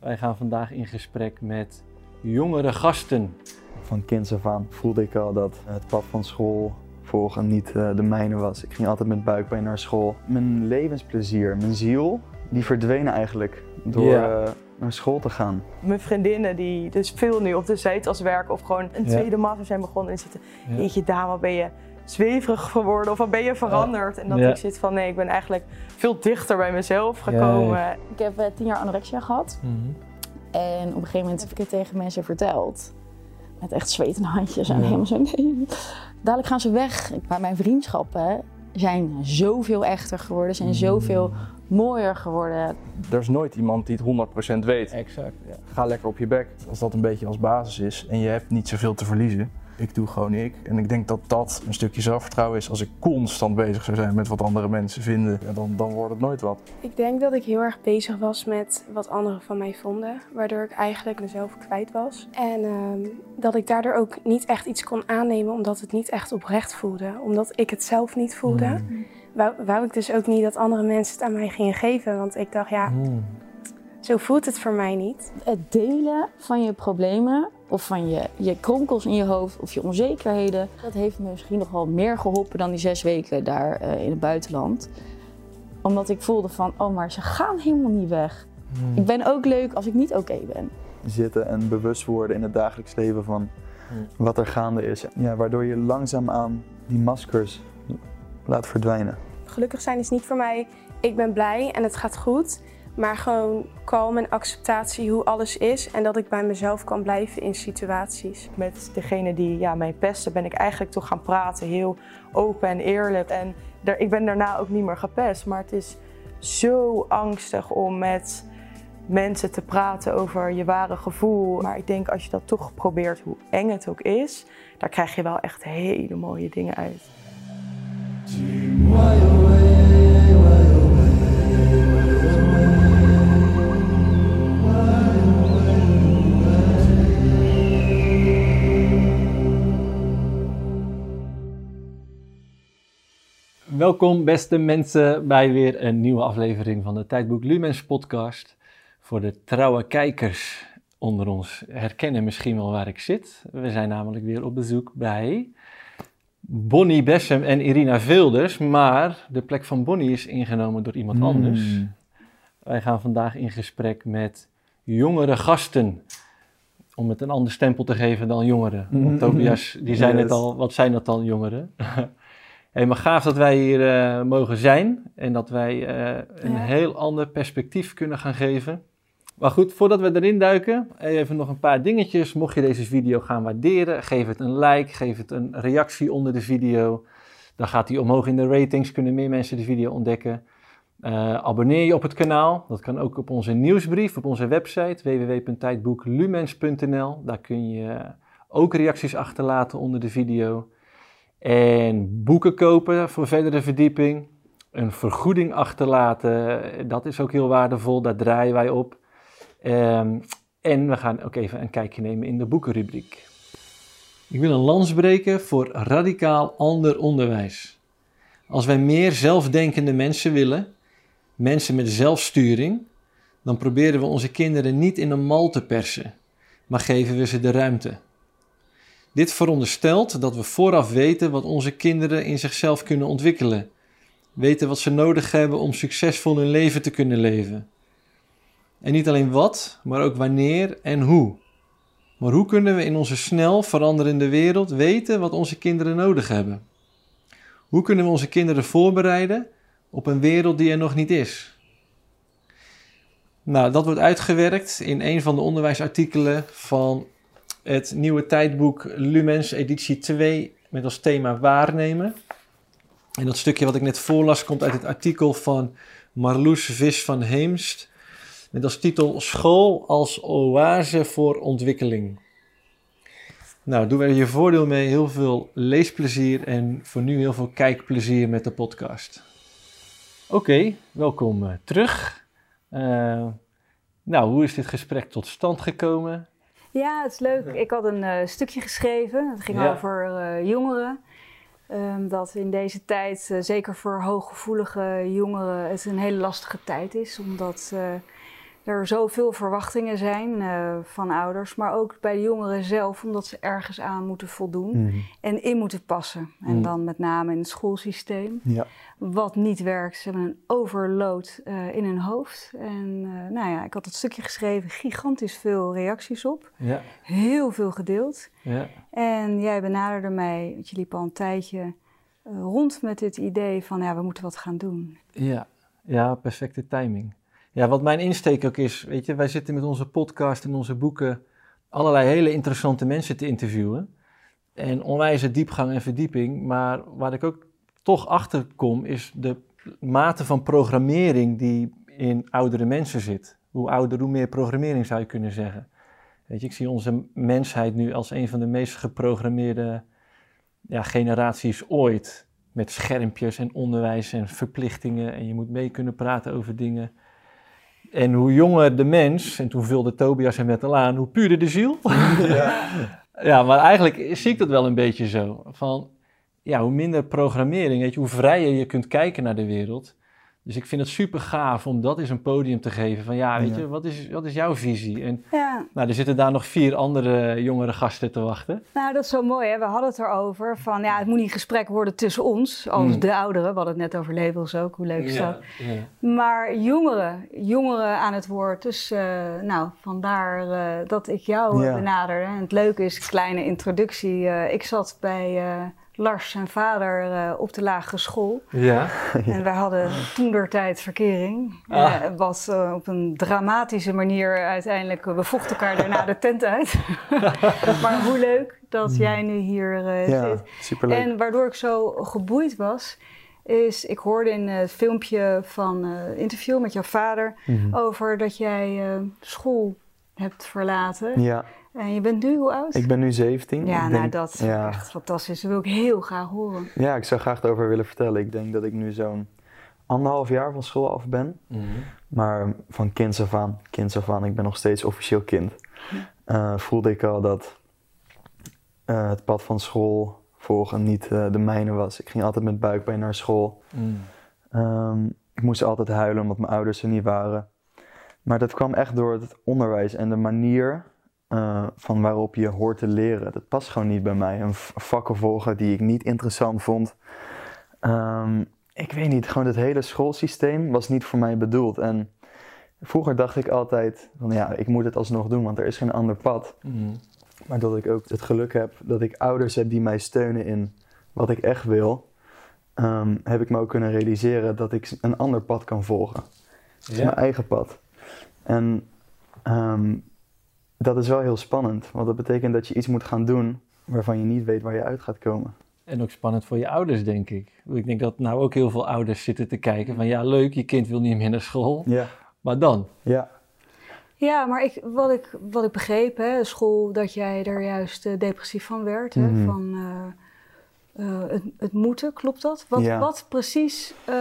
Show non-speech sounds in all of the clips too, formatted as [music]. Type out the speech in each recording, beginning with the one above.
Wij gaan vandaag in gesprek met jongere gasten. Van kinds af aan voelde ik al dat het pad van school volgen niet uh, de mijne was. Ik ging altijd met buikpijn naar school. Mijn levensplezier, mijn ziel, die verdwenen eigenlijk door Ja. uh, naar school te gaan. Mijn vriendinnen die dus veel nu op de Zuidas werken of gewoon een Ja. tweede master zijn begonnen en zitten. Ja. Jeetje dame, ben je zweverig geworden of wat ben je veranderd? En dat Ja. ik zit van nee, ik ben eigenlijk veel dichter bij mezelf gekomen. Ik heb eh, tien jaar anorexia gehad. Mhm. En op een gegeven moment heb ik het tegen mensen verteld. Met echt zwetende handjes en helemaal zo. Nee. Dadelijk gaan ze weg. Maar mijn vriendschappen zijn zoveel echter geworden. Zijn zoveel mooier geworden. Er is nooit iemand die het 100% weet. Exact. Ja. Ga lekker op je bek. Als dat een beetje als basis is en je hebt niet zoveel te verliezen. Ik doe gewoon ik. En ik denk dat dat een stukje zelfvertrouwen is. Als ik constant bezig zou zijn met wat andere mensen vinden, ja, dan, dan wordt het nooit wat. Ik denk dat ik heel erg bezig was met wat anderen van mij vonden, waardoor ik eigenlijk mezelf kwijt was. En ehm, dat ik daardoor ook niet echt iets kon aannemen, omdat het niet echt oprecht voelde. Omdat ik het zelf niet voelde, Mhm. wou, wou ik dus ook niet dat andere mensen het aan mij gingen geven. Want ik dacht, ja, Mhm. zo voelt het voor mij niet. Het delen van je problemen of van je, je kronkels in je hoofd of je onzekerheden. Dat heeft me misschien nog wel meer geholpen dan die zes weken daar eh, in het buitenland. Omdat ik voelde van, oh maar ze gaan helemaal niet weg. Mhm. Ik ben ook leuk als ik niet oké ben. Zitten en bewust worden in het dagelijks leven van wat er gaande is. Ja, waardoor je langzaamaan die maskers laat verdwijnen. Gelukkig zijn is niet voor mij, ik ben blij en het gaat goed. Maar gewoon kalm en acceptatie hoe alles is en dat ik bij mezelf kan blijven in situaties. Met degene die ja, mij pesten ben ik eigenlijk toch gaan praten, heel open en eerlijk. En ik ben daarna ook niet meer gepest, maar het is zo angstig om met mensen te praten over je ware gevoel. Maar ik denk als je dat toch probeert, hoe eng het ook is, daar krijg je wel echt hele mooie dingen uit. Welkom beste mensen bij weer een nieuwe aflevering van de Tijdboek Lumens podcast. Voor de trouwe kijkers onder ons herkennen misschien wel waar ik zit. We zijn namelijk weer op bezoek bij Bonnie Bessem en Irina Velders, maar de plek van Bonnie is ingenomen door iemand anders. Mm. Wij gaan vandaag in gesprek met jongere gasten. Om het een ander stempel te geven dan jongeren. Want Mm. Tobias, die net Yes. al, wat zijn dat dan jongeren? [laughs] Hey, maar gaaf dat wij hier eh, mogen zijn en dat wij eh, een Ja. heel ander perspectief kunnen gaan geven. Maar goed, voordat we erin duiken, even nog een paar dingetjes. Mocht je deze video gaan waarderen, geef het een like, geef het een reactie onder de video. Dan gaat die omhoog in de ratings, kunnen meer mensen de video ontdekken. Eh, abonneer je op het kanaal, dat kan ook op onze nieuwsbrief, op onze website www.tijdboeklumens.nl. Daar kun je ook reacties achterlaten onder de video. En boeken kopen voor verdere verdieping. Een vergoeding achterlaten, dat is ook heel waardevol, daar draaien wij op. Ehm, en we gaan ook even een kijkje nemen in de boekenrubriek. Ik wil een lans breken voor radicaal ander onderwijs. Als wij meer zelfdenkende mensen willen, mensen met zelfsturing, dan proberen we onze kinderen niet in een mal te persen, maar geven we ze de ruimte. Dit veronderstelt dat we vooraf weten wat onze kinderen in zichzelf kunnen ontwikkelen, weten wat ze nodig hebben om succesvol hun leven te kunnen leven. En niet alleen wat, maar ook wanneer en hoe. Maar hoe kunnen we in onze snel veranderende wereld weten wat onze kinderen nodig hebben? Hoe kunnen we onze kinderen voorbereiden op een wereld die er nog niet is? Nou, dat wordt uitgewerkt in een van de onderwijsartikelen van het nieuwe tijdboek Lumens editie 2 met als thema waarnemen. En dat stukje wat ik net voorlas komt uit het artikel van Marloes Vis van Heemst met als titel School als oase voor ontwikkeling. Nou, doe er je voordeel mee. Heel veel leesplezier en voor nu heel veel kijkplezier met de podcast. Oké, welkom eh, terug. Eh, nou, hoe is dit gesprek tot stand gekomen? Ja, het is leuk. Ik had een eh, stukje geschreven. Het ging Ja. over eh, jongeren. Ehm, dat in deze tijd, eh, zeker voor hooggevoelige jongeren, het een hele lastige tijd is. Omdat er zoveel verwachtingen zijn uh, van ouders, maar ook bij de jongeren zelf, omdat ze ergens aan moeten voldoen Mhm. en in moeten passen. En Mm. dan met name in het schoolsysteem. Ja. Wat niet werkt, ze hebben een overload eh, in hun hoofd. En eh, nou ja, ik had het stukje geschreven, gigantisch veel reacties op, Ja, heel veel gedeeld. ja. En jij benaderde mij, want je liep al een tijdje eh, rond met dit idee van ja, we moeten wat gaan doen. Ja, ja, perfecte timing. Ja, wat mijn insteek ook is, weet je, wij zitten met onze podcast en onze boeken allerlei hele interessante mensen te interviewen. En onwijze diepgang en verdieping. Maar waar ik ook toch achter kom, is de mate van programmering die in oudere mensen zit. Hoe ouder, hoe meer programmering zou je kunnen zeggen. Weet je, ik zie onze mensheid nu als een van de meest geprogrammeerde ja, generaties ooit met schermpjes en onderwijs en verplichtingen en je moet mee kunnen praten over dingen. En hoe jonger de mens, en toen vulde Tobias hem net al aan, hoe puurder de ziel. [laughs] Ja. maar eigenlijk zie ik dat wel een beetje zo. Van, ja, hoe minder programmering, weet je, hoe vrijer je kunt kijken naar de wereld. Dus ik vind het super gaaf om dat eens een podium te geven. Van ja, weet Ja. je, wat is, wat is jouw visie? En Ja, nou, er zitten daar nog vier andere jongere gasten te wachten. nou dat is zo mooi hè. We hadden het erover van ja, het moet niet gesprek worden tussen ons als Mm. de ouderen. We hadden het net over labels ook, hoe leuk is dat? ja. Maar jongeren, jongeren aan het woord. Dus eh, nou, vandaar eh, dat ik jou Ja. benaderde. En het leuke is, kleine introductie. eh, ik zat bij Lars, zijn vader, eh, op de lagere school. ja. En wij hadden toentertijd verkering. Ah. Eh, wat eh, op een dramatische manier uiteindelijk... eh, we vochten elkaar daarna de tent uit. [laughs] maar hoe leuk dat jij nu hier eh, Ja, zit. superleuk. En waardoor ik zo geboeid was, is ik hoorde in het filmpje van het interview met jouw vader Mhm. over dat jij eh, school hebt verlaten. Ja, En je bent nu hoe oud? ik ben nu 17. ja, Ik nou denk- dat is ja. echt fantastisch. Dat wil ik heel graag horen. Ja, ik zou graag erover willen vertellen. Ik denk dat ik nu zo'n anderhalf jaar van school af ben. Mhm. Maar van kinds af aan, kinds af aan, ik ben nog steeds officieel kind. eh, voelde ik al dat eh, het pad van school volgen niet eh, de mijne was. Ik ging altijd met buikpijn naar school. Mhm. Ehm, ik moest altijd huilen omdat mijn ouders er niet waren. Maar dat kwam echt door het onderwijs en de manier eh, van waarop je hoort te leren. Dat past gewoon niet bij mij. Een vakken volgen die ik niet interessant vond. Ehm, ik weet niet, gewoon het hele schoolsysteem was niet voor mij bedoeld. En vroeger dacht ik altijd van ja, ik moet het alsnog doen, want er is geen ander pad. Mhm. Maar dat ik ook het geluk heb dat ik ouders heb die mij steunen in wat ik echt wil, ehm, heb ik me ook kunnen realiseren dat ik een ander pad kan volgen. Mijn eigen pad. En ehm, dat is wel heel spannend, want dat betekent dat je iets moet gaan doen waarvan je niet weet waar je uit gaat komen. En ook spannend voor je ouders, denk ik. Ik denk dat nou ook heel veel ouders zitten te kijken van ja, leuk, je kind wil niet meer naar school. Ja, Maar dan? ja, Ja, maar ik, wat, ik, wat ik begreep, hè, school, dat jij er juist eh, depressief van werd. Hè, Mhm. Van eh, eh, het, het moeten, klopt dat? Wat, Ja. wat precies eh,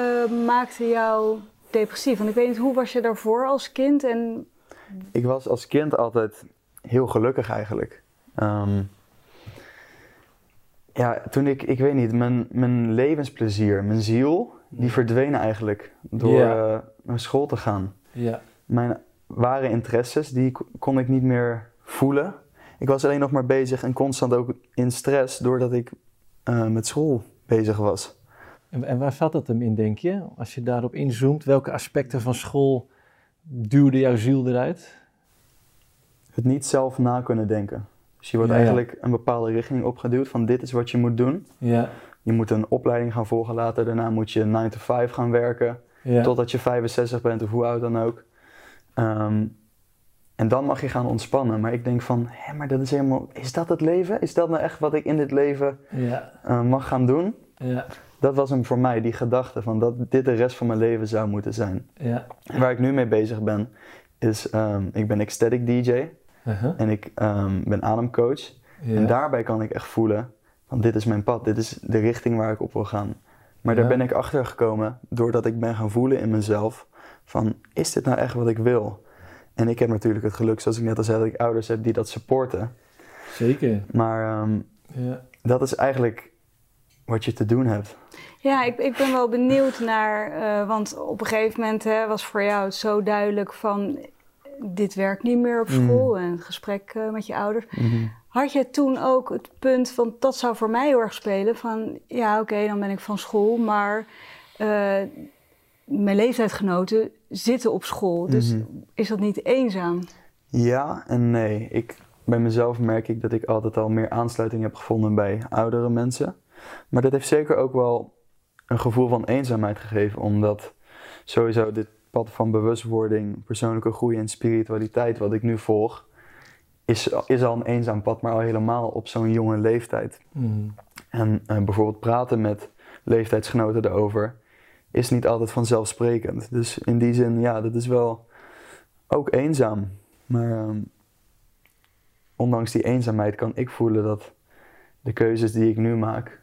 maakte jou depressief? Want ik weet niet, hoe was je daarvoor als kind? En ik was als kind altijd heel gelukkig eigenlijk. Ehm, ja, toen ik, ik weet niet, mijn, mijn levensplezier, mijn ziel, die verdween eigenlijk door eh, naar school te gaan. Ja. Mijn ware interesses, die ko- kon ik niet meer voelen. Ik was alleen nog maar bezig en constant ook in stress doordat ik eh, met school bezig was. En, en waar zat het hem in, denk je? Als je daarop inzoomt, welke aspecten van school duwde jouw ziel eruit? Het niet zelf na kunnen denken. Dus je wordt Ja, eigenlijk een bepaalde richting opgeduwd van dit is wat je moet doen. Ja. Je moet een opleiding gaan volgen later. Daarna moet je 9 to 5 gaan werken. Ja. Totdat je 65 bent of hoe oud dan ook. Ehm, en dan mag je gaan ontspannen. Maar ik denk van, hé, maar dat is helemaal... Is dat het leven? Is dat nou echt wat ik in dit leven Ja. eh, mag gaan doen? Ja. Dat was hem voor mij, die gedachte van dat dit de rest van mijn leven zou moeten zijn. Ja. En waar ik nu mee bezig ben, is ehm, ik ben ecstatic DJ Uh-huh. en ik ehm, ben ademcoach. Ja. En daarbij kan ik echt voelen van dit is mijn pad, dit is de richting waar ik op wil gaan. Maar Ja. daar ben ik achter gekomen doordat ik ben gaan voelen in mezelf van is dit nou echt wat ik wil? En ik heb natuurlijk het geluk, zoals ik net al zei, dat ik ouders heb die dat supporten. Zeker. Maar ehm, Ja. dat is eigenlijk wat je te doen hebt. ja, ik, ik ben wel benieuwd naar, eh, want op een gegeven moment hè, was voor jou het zo duidelijk van, dit werkt niet meer op Mhm. school en het gesprek eh, met je ouders. Mhm. Had je toen ook het punt van, dat zou voor mij heel erg spelen, van ja oké, dan ben ik van school, maar eh, mijn leeftijdsgenoten zitten op school. Dus Mhm. is dat niet eenzaam? Ja en nee. Ik, bij mezelf merk ik dat ik altijd al meer aansluiting heb gevonden bij oudere mensen. Maar dat heeft zeker ook wel een gevoel van eenzaamheid gegeven, omdat sowieso dit pad van bewustwording, persoonlijke groei en spiritualiteit wat ik nu volg, is, is al een eenzaam pad, maar al helemaal op zo'n jonge leeftijd. Mm. En eh, bijvoorbeeld praten met leeftijdsgenoten erover is niet altijd vanzelfsprekend. Dus in die zin, ja, dat is wel ook eenzaam. Maar ehm, ondanks die eenzaamheid kan ik voelen dat de keuzes die ik nu maak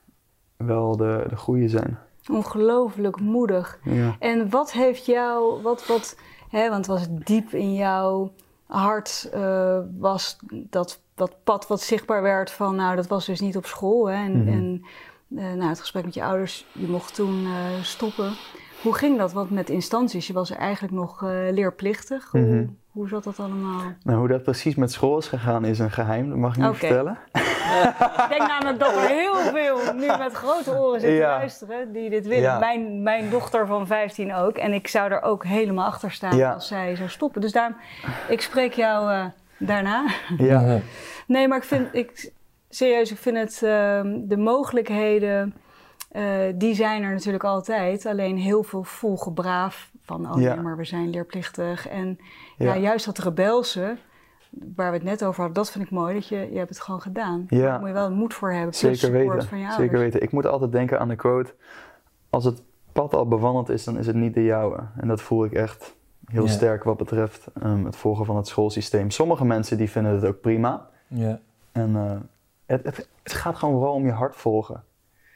wel de, de goede zijn. Ongelooflijk moedig. Ja. En wat heeft jou, wat, wat, hè, want was het diep in jouw hart, eh, was dat, dat pad wat zichtbaar werd van, nou, dat was dus niet op school. Hè, en Mhm. en eh, nou, het gesprek met je ouders, je mocht toen eh, stoppen. Hoe ging dat? Want met instanties, je was eigenlijk nog leerplichtig. Hoe zat dat allemaal? Nou, hoe dat precies met school is gegaan is een geheim, dat mag ik niet Oké. vertellen. Ik denk namelijk dat er heel veel nu met grote oren zitten Ja. luisteren die dit willen. Ja. Mijn, mijn dochter van 15 ook. En ik zou er ook helemaal achter staan Ja. als zij zou stoppen. Dus daarom, ik spreek jou eh, daarna. Ja, Nee, maar ik vind, ik, serieus, ik vind het, ehm, de mogelijkheden, eh, die zijn er natuurlijk altijd. Alleen heel veel volgen braaf van, oh Ja. nee, maar we zijn leerplichtig. En ja. Ja. juist dat rebelse, waar we het net over hadden, dat vind ik mooi. Dat je, je hebt het gewoon gedaan. Ja. Daar moet je wel moed voor hebben. Zeker weten. van je Zeker weten. Ik moet altijd denken aan de quote: als het pad al bewandeld is, dan is het niet de jouwe. En dat voel ik echt heel Ja. sterk wat betreft ehm, het volgen van het schoolsysteem. Sommige mensen die vinden het ook prima. Ja. En eh, het, het, het gaat gewoon vooral om je hart volgen.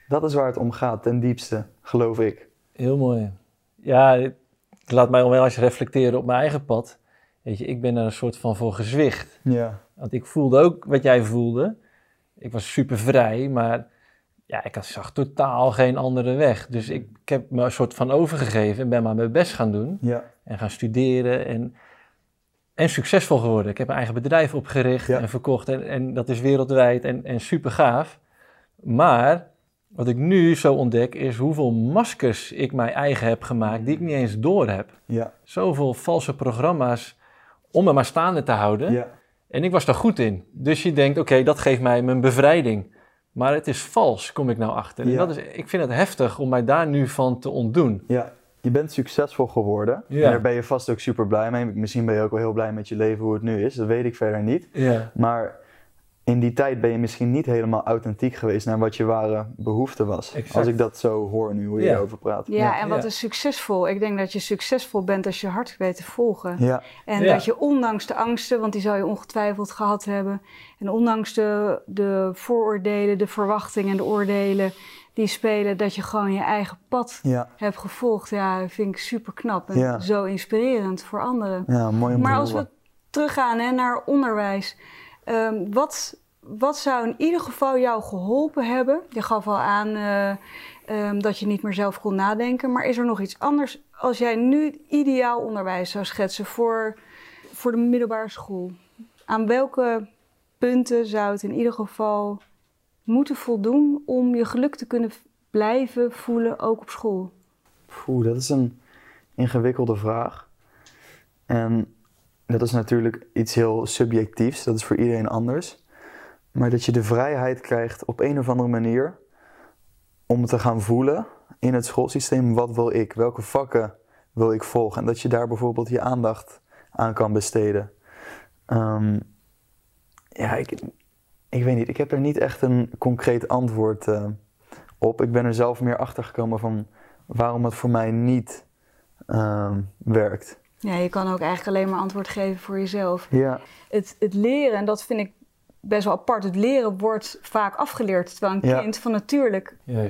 Dat is waar het om gaat, ten diepste, geloof ik. Heel mooi. Ja, het laat mij wel eens reflecteren op mijn eigen pad. Weet je, ik ben er een soort van voor gezwicht. Ja, Want ik voelde ook wat jij voelde. Ik was super vrij, maar ja, ik had- zag totaal geen andere weg. Dus ik, ik heb me een soort van overgegeven en ben maar mijn best gaan doen. ja, En gaan studeren en, en succesvol geworden. Ik heb een eigen bedrijf opgericht Ja. en verkocht en, en dat is wereldwijd en, en super gaaf. Maar wat ik nu zo ontdek is hoeveel maskers ik mij eigen heb gemaakt die ik niet eens door heb. ja, Zoveel valse programma's om me maar staande te houden. ja. En ik was daar goed in. Dus je denkt, oké, dat geeft mij mijn bevrijding. Maar het is vals, kom ik nou achter. En dat is, ik vind het heftig om mij daar nu van te ontdoen. ja. Je bent succesvol geworden. Ja. En daar ben je vast ook super blij mee. Misschien ben je ook wel heel blij met je leven hoe het nu is. Dat weet ik verder niet. Ja, Maar in die tijd ben je misschien niet helemaal authentiek geweest naar wat je ware behoefte was. Exact. Als ik dat zo hoor nu, hoe je Ja. erover praat. Ja, en wat Ja. is succesvol? Ik denk dat je succesvol bent als je hart weet te volgen. Ja, En Ja. dat je ondanks de angsten, want die zou je ongetwijfeld gehad hebben, en ondanks de, de vooroordelen, de verwachtingen en de oordelen die spelen, dat je gewoon je eigen pad ja, hebt gevolgd. Ja, dat vind ik super knap en Ja. zo inspirerend voor anderen. ja, mooi om Maar als we teruggaan hè, naar onderwijs, ehm, wat, wat zou in ieder geval jou geholpen hebben? Je gaf al aan eh, ehm, dat je niet meer zelf kon nadenken, maar is er nog iets anders als jij nu ideaal onderwijs zou schetsen voor, voor de middelbare school? Aan welke punten zou het in ieder geval moeten voldoen om je geluk te kunnen blijven voelen, ook op school? Oeh, dat is een ingewikkelde vraag. En dat is natuurlijk iets heel subjectiefs, dat is voor iedereen anders. Maar dat je de vrijheid krijgt op een of andere manier om te gaan voelen in het schoolsysteem, wat wil ik? Welke vakken wil ik volgen? En dat je daar bijvoorbeeld je aandacht aan kan besteden. Ehm, ja, ik, ik weet niet, ik heb er niet echt een concreet antwoord eh, op. Ik ben er zelf meer achter gekomen van waarom het voor mij niet ehm, werkt. Ja, je kan ook eigenlijk alleen maar antwoord geven voor jezelf. Ja, het, het leren, en dat vind ik best wel apart, het leren wordt vaak afgeleerd. Terwijl een Ja. kind van natuurlijk eh,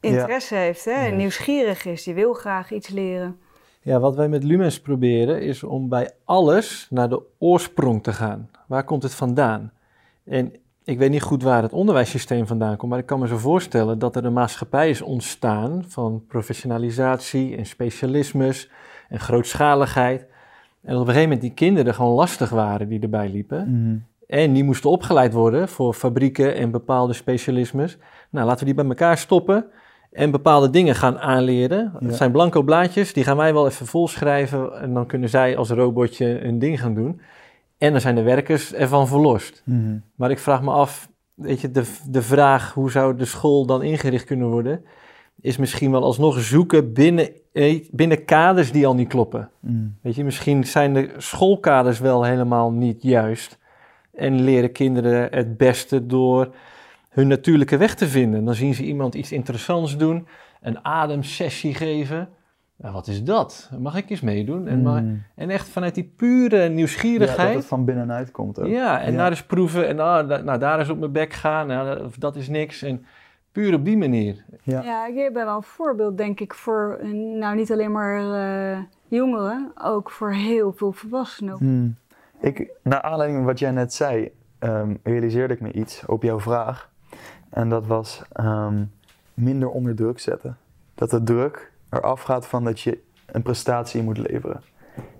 interesse heeft, hè, en nieuwsgierig is, die wil graag iets leren. Ja, wat wij met Lumens proberen is om bij alles naar de oorsprong te gaan. Waar komt het vandaan? En ik weet niet goed waar het onderwijssysteem vandaan komt, maar ik kan me zo voorstellen dat er een maatschappij is ontstaan van professionalisatie en specialismes en grootschaligheid. En op een gegeven moment die kinderen gewoon lastig waren die erbij liepen. Mhm. En die moesten opgeleid worden voor fabrieken en bepaalde specialismes. Nou, laten we die bij elkaar stoppen en bepaalde dingen gaan aanleren. Ja. Het zijn blanco blaadjes, die gaan wij wel even volschrijven en dan kunnen zij als robotje een ding gaan doen. En dan zijn de werkers ervan verlost. Mhm. Maar ik vraag me af, weet je, de, de vraag hoe zou de school dan ingericht kunnen worden, is misschien wel alsnog zoeken binnen, eh, binnen kaders die al niet kloppen. Mhm. Weet je, misschien zijn de schoolkaders wel helemaal niet juist. En leren kinderen het beste door hun natuurlijke weg te vinden. Dan zien ze iemand iets interessants doen, een ademsessie geven. Nou, wat is dat? Mag ik eens meedoen? En, maar, Mhm. en echt vanuit die pure Ja, dat nieuwsgierigheid. het van binnenuit komt ook. Ja, en Ja. daar eens proeven. En ah, da- nou, daar is op mijn bek gaan. Nou, dat, dat is niks. En puur op die manier. Ja. Ja, ik ben wel een voorbeeld, denk ik, voor nou niet alleen maar eh, jongeren, ook voor heel veel volwassenen. Hmm. Ik, naar aanleiding van wat jij net zei, ehm, realiseerde ik me iets op jouw vraag. En dat was ehm, minder onder druk zetten. Dat de druk eraf gaat van dat je een prestatie moet leveren.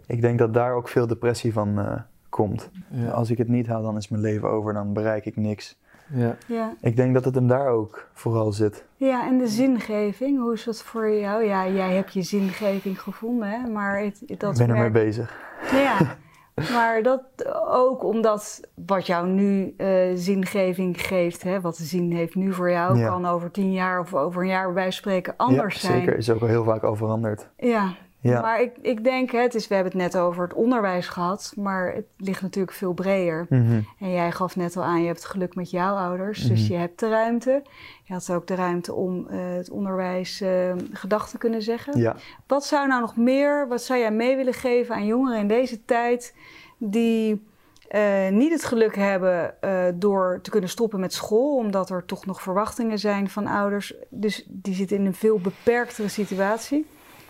Ik denk dat daar ook veel depressie van eh, komt. Als ik het niet haal, dan is mijn leven over, dan bereik ik niks. Ja. Ja. Ik denk dat het hem daar ook vooral zit. ja, en de zingeving, hoe is dat voor jou? Ja, jij hebt je zingeving gevonden, hè? maar het, het- dat Ik ben ermee bezig. Ja, [laughs] maar dat ook omdat wat jou nu eh, zingeving geeft, hè, wat de zin heeft nu voor jou, Ja. kan over tien jaar of over een jaar bij spreken anders ja, zijn. zeker. Is ook al heel vaak al veranderd. Ja, Ja. maar ik, ik denk, het is, we hebben het net over het onderwijs gehad, maar het ligt natuurlijk veel breder. Mhm. En jij gaf net al aan, je hebt geluk met jouw ouders, dus Mhm. je hebt de ruimte. Je had ook de ruimte om eh, het onderwijs eh gedacht te kunnen zeggen. Ja. Wat zou nou nog meer, wat zou jij mee willen geven aan jongeren in deze tijd die eh, niet het geluk hebben eh, door te kunnen stoppen met school, omdat er toch nog verwachtingen zijn van ouders, dus die zitten in een veel beperktere situatie.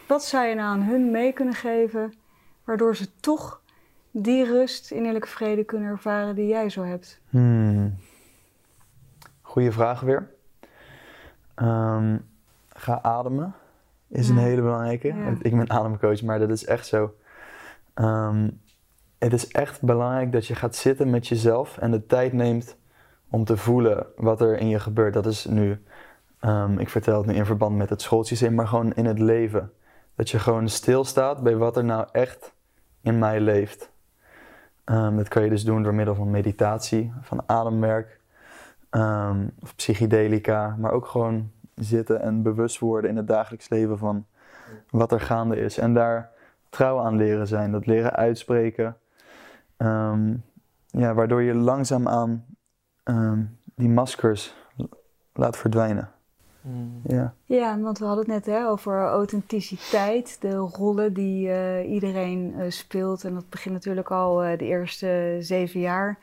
Wat zou je nou aan hun mee kunnen geven, waardoor ze toch die rust, innerlijke vrede kunnen ervaren die jij zo hebt? Hmm. Goeie vraag weer. Ehm, ga ademen is een hele belangrijke. Ja. Ik ben ademcoach, maar dat is echt zo. Ehm, het is echt belangrijk dat je gaat zitten met jezelf en de tijd neemt om te voelen wat er in je gebeurt. Dat is nu, ehm, ik vertel het nu in verband met het schoolsysteem, maar gewoon in het leven. Dat je gewoon stilstaat bij wat er nou echt in mij leeft. Ehm, dat kan je dus doen door middel van meditatie, van ademwerk, ehm, of psychedelica, maar ook gewoon zitten en bewust worden in het dagelijks leven van wat er gaande is. En daar trouw aan leren zijn, dat leren uitspreken. Ehm, ja, waardoor je langzaamaan ehm, die maskers laat verdwijnen. Ja. Ja, want we hadden het net hè, over authenticiteit, de rollen die eh, iedereen eh, speelt. En dat begint natuurlijk al eh, de eerste zeven jaar,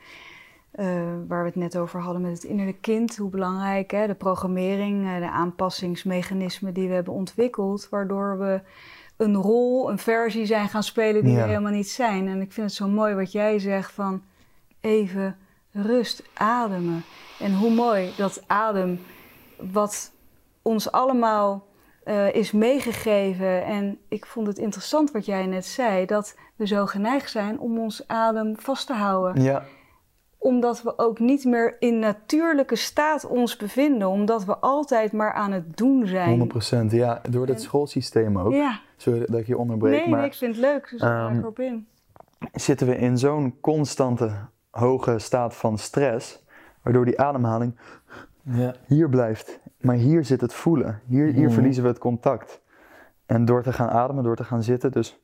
eh, waar we het net over hadden met het innerlijke kind. Hoe belangrijk, hè, de programmering, de aanpassingsmechanismen die we hebben ontwikkeld, waardoor we een rol, een versie zijn gaan spelen die Ja. we helemaal niet zijn. En ik vind het zo mooi wat jij zegt van even rust, ademen. En hoe mooi dat adem, wat ons allemaal eh, is meegegeven. En ik vond het interessant wat jij net zei, dat we zo geneigd zijn om ons adem vast te houden. Ja, Omdat we ook niet meer in natuurlijke staat ons bevinden, omdat we altijd maar aan het doen zijn. 100%. Ja, door het En- schoolsysteem ook. Ja, Sorry dat ik je onderbreek, nee, maar nee, ik vind het leuk, dus ik ga Ehm, erop in. zitten we in zo'n constante hoge staat van stress, waardoor die ademhaling Ja. hier blijft. Maar hier zit het voelen. Hier, hier Mhm. verliezen we het contact. En door te gaan ademen, door te gaan zitten, dus.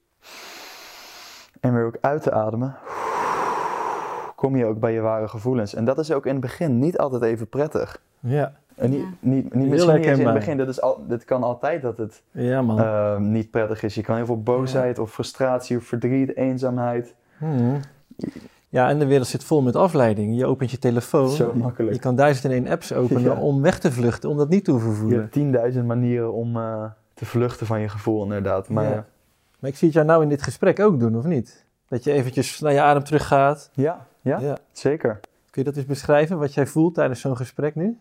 En weer ook uit te ademen, kom je ook bij je ware gevoelens. En dat is ook in het begin niet altijd even prettig. Ja. En niet, Ja. niet, niet, Heel misschien niet eens in het begin, dat, is al, dat kan altijd dat het Ja, man. eh, niet prettig is. Je kan heel veel boosheid of frustratie of verdriet, eenzaamheid. Hmm. Ja, en de wereld zit vol met afleiding. Je opent je telefoon. Zo makkelijk. Je kan duizend en één apps openen [laughs] Ja. om weg te vluchten, om dat niet te hoeven Je voelen. hebt tienduizend manieren om eh, te vluchten van je gevoel, inderdaad. Maar Ja. ja, Maar ik zie het jou nou in dit gesprek ook doen, of niet? Dat je eventjes naar je adem teruggaat. ja, ja, zeker. Kun je dat eens beschrijven, wat jij voelt tijdens zo'n gesprek nu?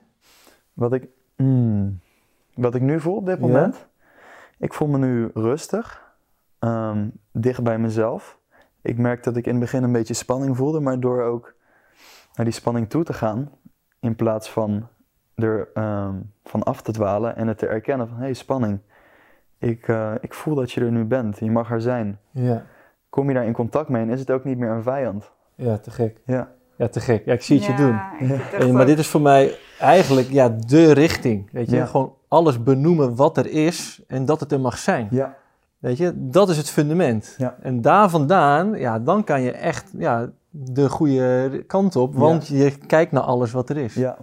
Wat ik, mm, wat ik nu voel op dit Ja. moment? Ik voel me nu rustig, ehm, dicht bij mezelf. Ik merkte dat ik in het begin een beetje spanning voelde, maar door ook naar die spanning toe te gaan, in plaats van er ehm, van af te dwalen en het te erkennen van hé, hey, spanning, ik, eh, ik voel dat je er nu bent, je mag er zijn. Ja, Kom je daar in contact mee en is het ook niet meer een vijand. ja te gek. Ja, Ja, te gek. Ja, ik zie het je doen. [laughs] Ja, En, maar dit is voor mij eigenlijk ja, de richting. Weet je, Ja. gewoon alles benoemen wat er is en dat het er mag zijn. ja, Weet je, dat is het fundament. Ja. En daar vandaan, ja, dan kan je echt ja, de goede kant op, want je kijkt naar alles wat er is. ja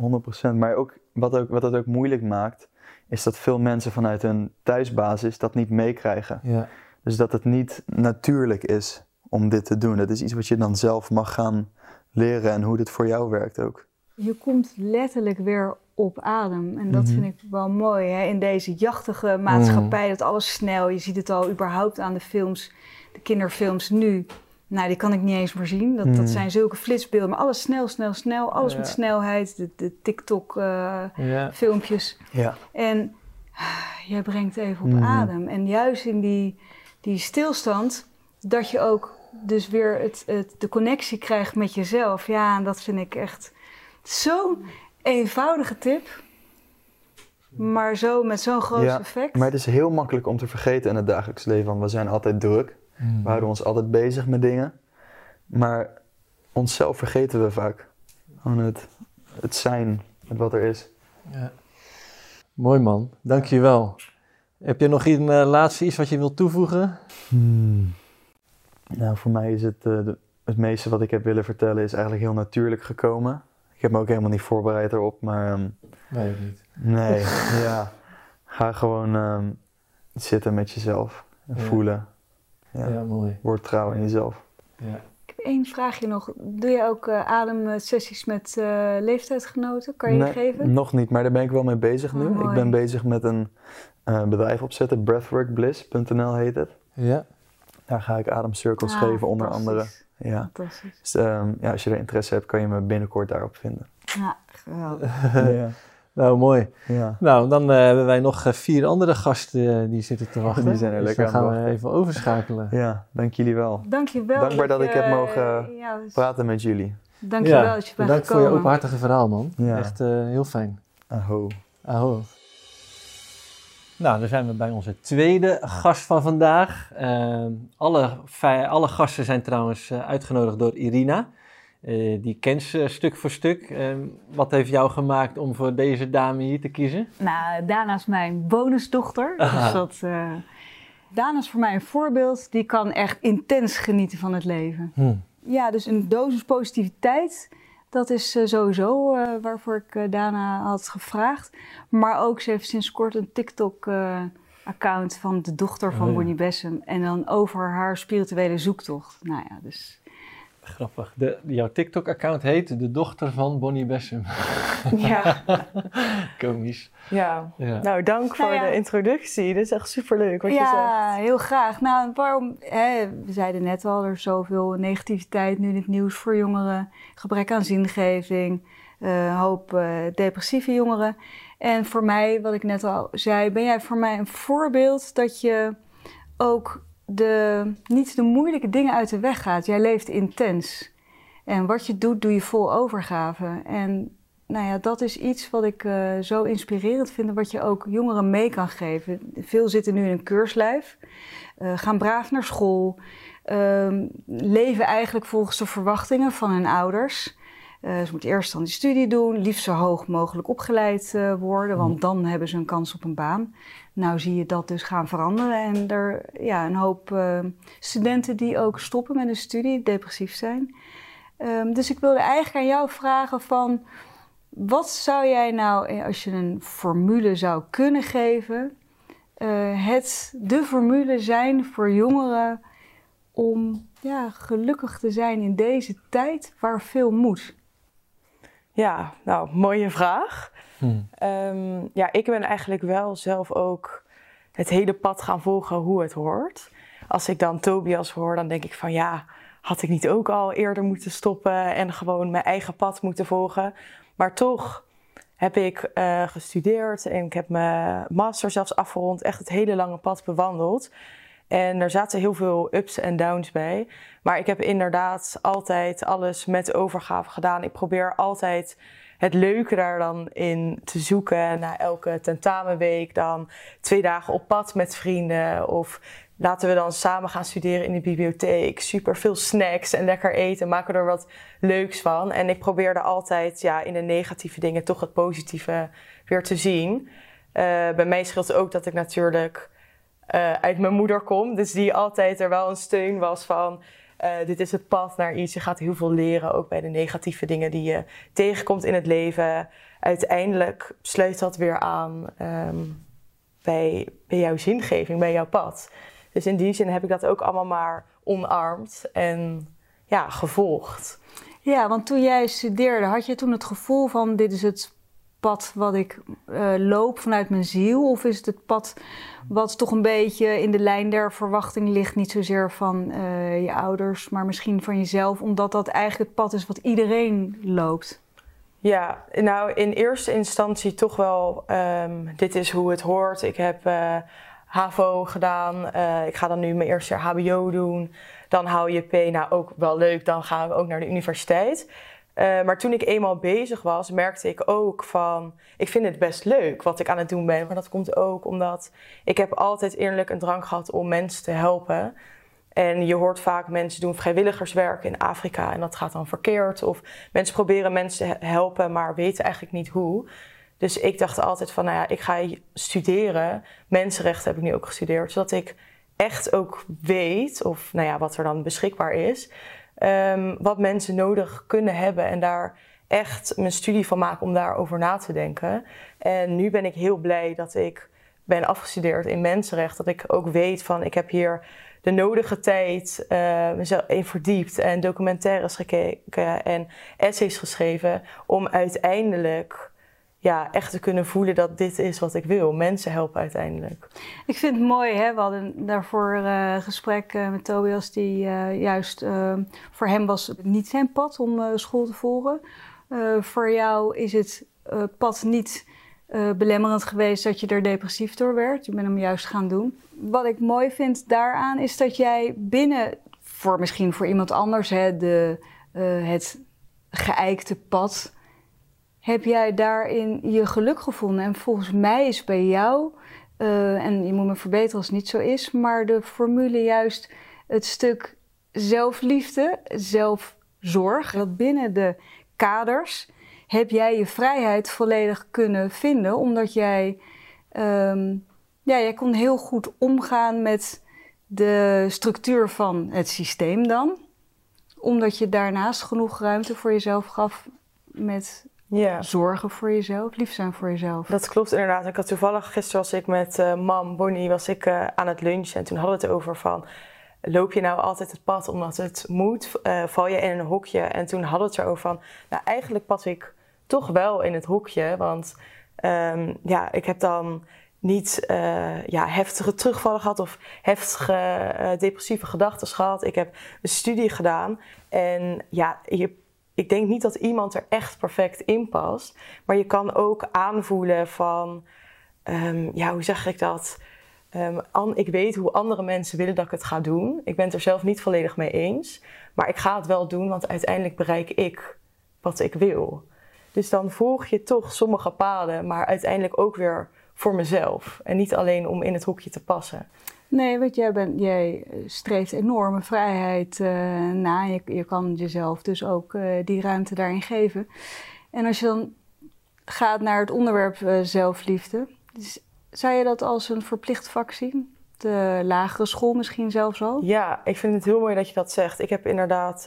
100%. Maar ook, wat, ook, wat het ook moeilijk maakt, is dat veel mensen vanuit hun thuisbasis dat niet meekrijgen. Ja. Dus dat het niet natuurlijk is om dit te doen. Dat is iets wat je dan zelf mag gaan leren en hoe dit voor jou werkt ook. Je komt letterlijk weer op adem. En dat Mhm. vind ik wel mooi hè? in deze jachtige maatschappij. Dat alles snel. Je ziet het al überhaupt aan de films, de kinderfilms nu. Nou, die kan ik niet eens meer zien. Dat, dat zijn zulke flitsbeelden. Maar alles snel, snel, snel. Alles met snelheid. De, de TikTok-filmpjes. Ja. Ja. En ah, jij brengt even op Mhm. adem. En juist in die, die stilstand, dat je ook dus weer het, het, de connectie krijgt met jezelf. Ja, en dat vind ik echt zo'n eenvoudige tip. Maar zo met zo'n groot Ja, effect. Maar het is heel makkelijk om te vergeten in het dagelijks leven. Want we zijn altijd druk. We houden ons altijd bezig met dingen. Maar onszelf vergeten we vaak. Gewoon het, het zijn met wat er is. Ja. Mooi man, dankjewel. Heb je nog een eh, laatste iets wat je wilt toevoegen? Nou, voor mij is het, eh, de- het meeste wat ik heb willen vertellen is eigenlijk heel natuurlijk gekomen. Ik heb me ook helemaal niet voorbereid erop, maar ehm, Nee, niet. nee, [laughs] ja. Ga gewoon ehm, zitten met jezelf en Ja. voelen. Ja. Ja, mooi. Word trouw in jezelf. Ja. Ik heb één vraagje nog. Doe je ook eh, ademsessies met eh, leeftijdsgenoten? Kan je die Nee, geven? Nog niet, maar daar ben ik wel mee bezig nu. Oh, ik mooi. ben bezig met een eh, bedrijf opzetten, breathworkbliss.nl heet het. ja. Daar ga ik ademcirkels Ah, geven, onder andere. Fantastisch. Ja. Fantastisch. Dus ehm, ja, als je er interesse hebt, kan je me binnenkort daarop vinden. Ja, geweldig. [laughs] ja. Nou, mooi. ja. Nou, dan eh, hebben wij nog eh, vier andere gasten eh, die zitten te wachten. Die zijn er Dus lekker dan aan gaan we even overschakelen. Ja, dank jullie wel. Dankjewel. Dankbaar dat ik heb je- mogen Ja, Praten met jullie. dankjewel Ja, dat je bent Bedankt voor gekomen. je openhartige verhaal, man. Ja. Echt eh, heel fijn. Aho. Aho. Nou, dan zijn we bij onze tweede gast van vandaag. Ehm, alle, alle gasten zijn trouwens eh, uitgenodigd door Irina. Eh, die kent ze stuk voor stuk. Ehm, wat heeft jou gemaakt om voor deze dame hier te kiezen? Nou, Dana is mijn bonusdochter. Aha. Dus dat, eh, Dana is voor mij een voorbeeld. Die kan echt intens genieten van het leven. Hm. Ja, dus een dosis positiviteit. Dat is eh, sowieso eh, waarvoor ik eh, Dana had gevraagd. Maar ook, ze heeft sinds kort een TikTok-account van de dochter van Oh ja. Bonnie Bessem. En dan over haar spirituele zoektocht. Nou ja, dus... Grappig. De, jouw TikTok-account heet De Dochter van Bonnie Bessem. Ja, [laughs] Komisch. ja. Ja. Nou, dank voor Nou ja. de introductie. Dit is echt superleuk wat je ja, zegt. heel graag. Nou, waarom? Hè, we zeiden net al, er is zoveel negativiteit nu in het nieuws voor jongeren. Gebrek aan zingeving, eh, hoop eh, depressieve jongeren. En voor mij, wat ik net al zei, ben jij voor mij een voorbeeld dat je ook de, niet de moeilijke dingen uit de weg gaat. Jij leeft intens. En wat je doet, doe je vol overgave. En nou ja, dat is iets wat ik eh, zo inspirerend vind, wat je ook jongeren mee kan geven. Veel zitten nu in een keurslijf, eh, gaan braaf naar school, ehm, leven eigenlijk volgens de verwachtingen van hun ouders. Eh, ze moeten eerst dan die studie doen, liefst zo hoog mogelijk opgeleid worden, want dan hebben ze een kans op een baan. Nou zie je dat dus gaan veranderen en er ja, een hoop eh, studenten die ook stoppen met een studie, depressief zijn. Ehm, dus ik wilde eigenlijk aan jou vragen van, wat zou jij nou, eh, als je een formule zou kunnen geven, eh, het de formule zijn voor jongeren om ja, gelukkig te zijn in deze tijd waar veel moet? Ja, nou, mooie vraag. Hm. Ehm, ja, ik ben eigenlijk wel zelf ook het hele pad gaan volgen hoe het hoort. Als ik dan Tobias hoor, dan denk ik van ja, had ik niet ook al eerder moeten stoppen en gewoon mijn eigen pad moeten volgen. Maar toch heb ik eh, gestudeerd en ik heb mijn master zelfs afgerond, echt het hele lange pad bewandeld. En er zaten heel veel ups en downs bij. Maar ik heb inderdaad altijd alles met overgave gedaan. Ik probeer altijd het leuke daar dan in te zoeken. Na elke tentamenweek dan twee dagen op pad met vrienden. Of laten we dan samen gaan studeren in de bibliotheek. Super veel snacks en lekker eten. Maken er wat leuks van. En ik probeerde altijd ja, in de negatieve dingen toch het positieve weer te zien. Uh, bij mij scheelt ook dat ik natuurlijk uh, uit mijn moeder kom. Dus die altijd er wel een steun was van... Uh, dit is het pad naar iets. Je gaat heel veel leren, ook bij de negatieve dingen die je tegenkomt in het leven. Uiteindelijk sluit dat weer aan um, bij, bij jouw zingeving, bij jouw pad. Dus in die zin heb ik dat ook allemaal maar omarmd en ja, gevolgd. Ja, want toen jij studeerde, had je toen het gevoel van dit is het pad wat ik uh, loop vanuit mijn ziel? Of is het het pad wat toch een beetje in de lijn der verwachting ligt? Niet zozeer van uh, je ouders, maar misschien van jezelf, omdat dat eigenlijk het pad is wat iedereen loopt. Ja, nou in eerste instantie toch wel, um, dit is hoe het hoort. Ik heb uh, HAVO gedaan, ik ga dan nu mijn eerste jaar HBO doen. Dan hou je P, nou ook wel leuk, dan gaan we ook naar de universiteit. Uh, maar toen ik eenmaal bezig was, merkte ik ook van... Ik vind het best leuk wat ik aan het doen ben. Maar dat komt ook omdat ik heb altijd eerlijk een drang gehad om mensen te helpen. En je hoort vaak mensen doen vrijwilligerswerk in Afrika en dat gaat dan verkeerd. Of mensen proberen mensen te helpen, maar weten eigenlijk niet hoe. Dus ik dacht altijd van, nou ja, ik ga studeren. Mensenrechten heb ik nu ook gestudeerd. Zodat ik echt ook weet, of nou ja, wat er dan beschikbaar is um, wat mensen nodig kunnen hebben en daar echt mijn studie van maken om daarover na te denken. En nu ben ik heel blij dat ik ben afgestudeerd in mensenrecht. Dat ik ook weet van ik heb hier de nodige tijd uh, mezelf in verdiept en documentaires gekeken en essays geschreven om uiteindelijk ja, echt te kunnen voelen dat dit is wat ik wil. Mensen helpen uiteindelijk. Ik vind het mooi, hè? we hadden daarvoor uh, gesprek uh, met Tobias, die uh, juist voor hem was het niet zijn pad om school te volgen. voor jou is het pad niet belemmerend geweest dat je er depressief door werd. Je bent hem juist gaan doen. Wat ik mooi vind daaraan is dat jij binnen, voor misschien voor iemand anders, hè, de, het geëikte pad heb jij daarin je geluk gevonden? En volgens mij is bij jou, uh, en je moet me verbeteren als het niet zo is, maar de formule juist het stuk zelfliefde, zelfzorg. Dat binnen de kaders heb jij je vrijheid volledig kunnen vinden, omdat jij, um, ja, jij kon heel goed omgaan met de structuur van het systeem dan. Omdat je daarnaast genoeg ruimte voor jezelf gaf met ja. zorgen voor jezelf, lief zijn voor jezelf. Dat klopt inderdaad. Ik had toevallig, gisteren was ik met uh, mam Bonnie, was ik uh, aan het lunchen en toen hadden we het over van, loop je nou altijd het pad omdat het moet? Uh, val je in een hokje? En toen hadden we het erover van, nou eigenlijk pas ik toch wel in het hokje, want um, ja, ik heb dan niet uh, ja, heftige terugvallen gehad of heftige uh, depressieve gedachten gehad. Ik heb een studie gedaan en ja, je ik denk niet dat iemand er echt perfect in past. Maar je kan ook aanvoelen van, um, ja, hoe zeg ik dat? An, ik weet hoe andere mensen willen dat ik het ga doen. Ik ben het er zelf niet volledig mee eens. Maar ik ga het wel doen, want uiteindelijk bereik ik wat ik wil. Dus dan volg je toch sommige paden, maar uiteindelijk ook weer voor mezelf. En niet alleen om in het hoekje te passen. Nee, want jij, bent, jij streeft enorme vrijheid uh, na. Je, je kan jezelf dus ook uh, die ruimte daarin geven. En als je dan gaat naar het onderwerp zelfliefde, dus zou je dat als een verplicht vak zien? De lagere school misschien zelfs al? Ja, ik vind het heel mooi dat je dat zegt. Ik heb inderdaad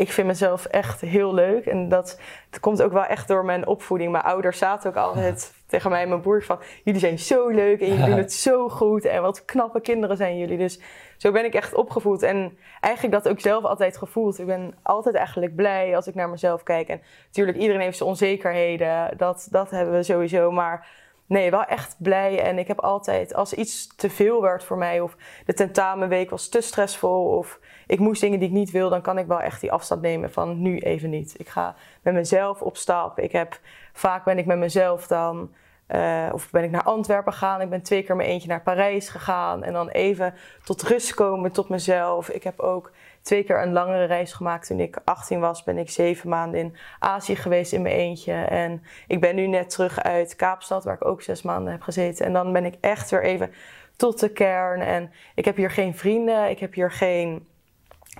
ik vind mezelf echt heel leuk. En dat, komt ook wel echt door mijn opvoeding. Mijn ouders zaten ook altijd tegen mij en mijn broer van... jullie zijn zo leuk en jullie doen [laughs] het zo goed. En wat knappe kinderen zijn jullie. Dus zo ben ik echt opgevoed. En eigenlijk dat ook zelf altijd gevoeld. Ik ben altijd eigenlijk blij als ik naar mezelf kijk. En natuurlijk, iedereen heeft zijn onzekerheden. Dat, dat hebben we sowieso. Maar nee, wel echt blij. En ik heb altijd, als iets te veel werd voor mij... of de tentamenweek was te stressvol... of ik moest dingen die ik niet wil, dan kan ik wel echt die afstand nemen van nu even niet. Ik ga met mezelf op stap. Ik heb, vaak ben ik met mezelf dan Eh, of ben ik naar Antwerpen gegaan. Ik ben twee keer mijn eentje naar Parijs gegaan. En dan even tot rust komen, tot mezelf. Ik heb ook twee keer een langere reis gemaakt. Toen ik 18 was, ben ik zeven maanden in Azië geweest in mijn eentje. En ik ben nu net terug uit Kaapstad, waar ik ook zes maanden heb gezeten. En dan ben ik echt weer even tot de kern. En ik heb hier geen vrienden. Ik heb hier geen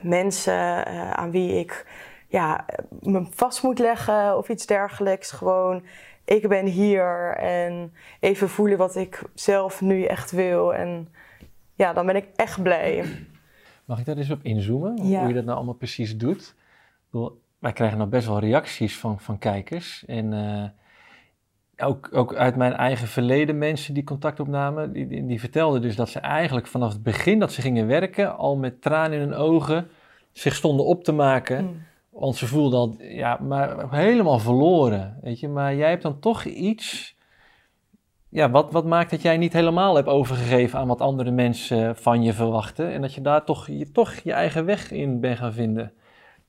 mensen uh, aan wie ik ja, me vast moet leggen of iets dergelijks. Gewoon, ik ben hier en even voelen wat ik zelf nu echt wil. En ja, dan ben ik echt blij. Mag ik daar eens op inzoomen? Ja. Hoe je dat nou allemaal precies doet? Ik bedoel, wij krijgen nou best wel reacties van, van kijkers. En uh, ook, ook uit mijn eigen verleden mensen die contact opnamen, die, die, die, vertelden dus dat ze eigenlijk vanaf het begin dat ze gingen werken, al met tranen in hun ogen, zich stonden op te maken. Mm. Want ze voelden al, ja, maar helemaal verloren, weet je. Maar jij hebt dan toch iets, ja, wat, wat maakt dat jij niet helemaal hebt overgegeven aan wat andere mensen van je verwachten. En dat je daar toch je, toch je eigen weg in bent gaan vinden.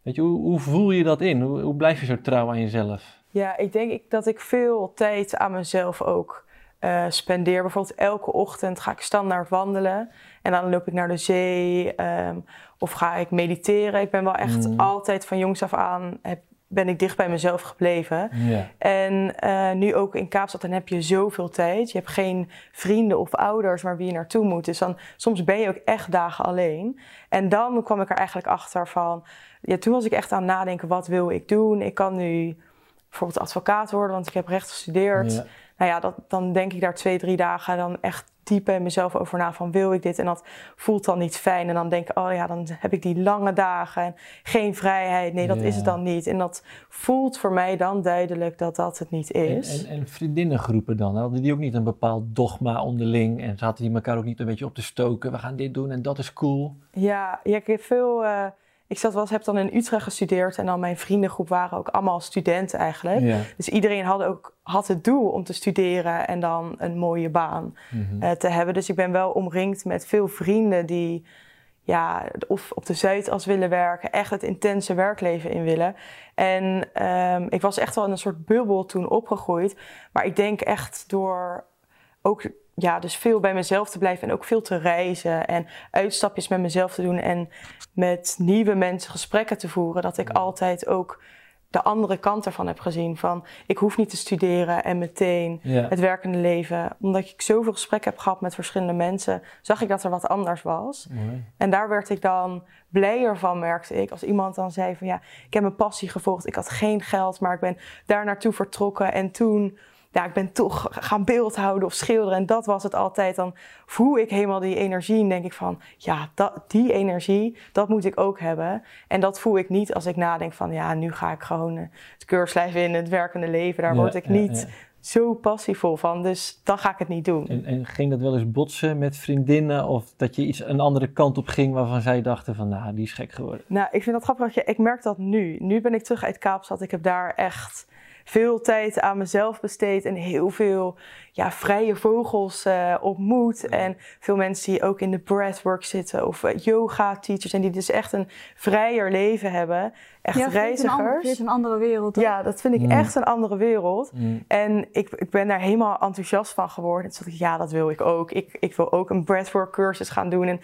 Weet je, hoe, hoe voel je dat in? Hoe, hoe blijf je zo trouw aan jezelf? Ja, ik denk dat ik veel tijd aan mezelf ook uh, spendeer. Bijvoorbeeld elke ochtend ga ik standaard wandelen. En dan loop ik naar de zee um, of ga ik mediteren. Ik ben wel echt mm. altijd van jongs af aan heb, ben ik dicht bij mezelf gebleven. Yeah. En uh, nu ook in Kaapstad, dan heb je zoveel tijd. Je hebt geen vrienden of ouders waar wie je naartoe moet. Dus dan, soms ben je ook echt dagen alleen. En dan kwam ik er eigenlijk achter van... Ja, toen was ik echt aan het nadenken, wat wil ik doen? Ik kan nu bijvoorbeeld advocaat worden, want ik heb recht gestudeerd. Ja. Nou ja, dat, dan denk ik daar twee, drie dagen dan echt diep bij mezelf over na van wil ik dit? En dat voelt dan niet fijn. En dan denk ik, oh ja, dan heb ik die lange dagen en geen vrijheid. Nee, dat Ja. is het dan niet. En dat voelt voor mij dan duidelijk dat dat het niet is. en, en vriendinnengroepen dan, hadden die ook niet een bepaald dogma onderling? En zaten die elkaar ook niet een beetje op te stoken? We gaan dit doen en dat is cool. Ja, ja ik heb veel. eh, ik zat wel, eens- heb dan in Utrecht gestudeerd en dan mijn vriendengroep waren ook allemaal studenten eigenlijk. Ja. Dus iedereen had ook had het doel om te studeren en dan een mooie baan Mhm. eh, te hebben. Dus ik ben wel omringd met veel vrienden die ja, of op de Zuidas willen werken, echt het intense werkleven in willen. En ehm, ik was echt wel in een soort bubbel toen opgegroeid. Maar ik denk echt door ook ja, dus veel bij mezelf te blijven en ook veel te reizen en uitstapjes met mezelf te doen en met nieuwe mensen gesprekken te voeren, dat ik altijd ook de andere kant ervan heb gezien. Van ik hoef niet te studeren en meteen Ja. het werkende leven. Omdat ik zoveel gesprekken heb gehad met verschillende mensen, zag ik dat er wat anders was. Mooi. En daar werd ik dan blijer van, merkte ik. Als iemand dan zei van ja, ik heb mijn passie gevolgd. Ik had geen geld, maar ik ben daar naartoe vertrokken. En toen, ja, ik ben toch gaan beeldhouden of schilderen. En dat was het altijd. Dan voel ik helemaal die energie en denk ik van... ja, dat, die energie, dat moet ik ook hebben. En dat voel ik niet als ik nadenk van... ja, nu ga ik gewoon eh, het keurslijf in, het werkende leven. Daar Ja, word ik ja, niet ja. zo passievol van. Dus dan ga ik het niet doen. En, en ging dat wel eens botsen met vriendinnen? Of dat je iets een andere kant op ging waarvan zij dachten van, nou, die is gek geworden. Nou, ik vind dat grappig. dat je- Ik merk dat nu. Nu ben ik terug uit Kaapstad. Ik heb daar echt veel tijd aan mezelf besteed en heel veel ja, vrije vogels eh, ontmoet. En veel mensen die ook in de breathwork zitten of eh, yoga teachers en die dus echt een vrijer leven hebben. Echt Ja, het is een het reizigers. een andere wereld. Ja, dat vind ik Mm. echt een andere wereld. Mm. En ik, ik ben daar helemaal enthousiast van geworden. Toen dacht ik, ja, dat wil ik ook. Ik, ik wil ook een breathwork cursus gaan doen en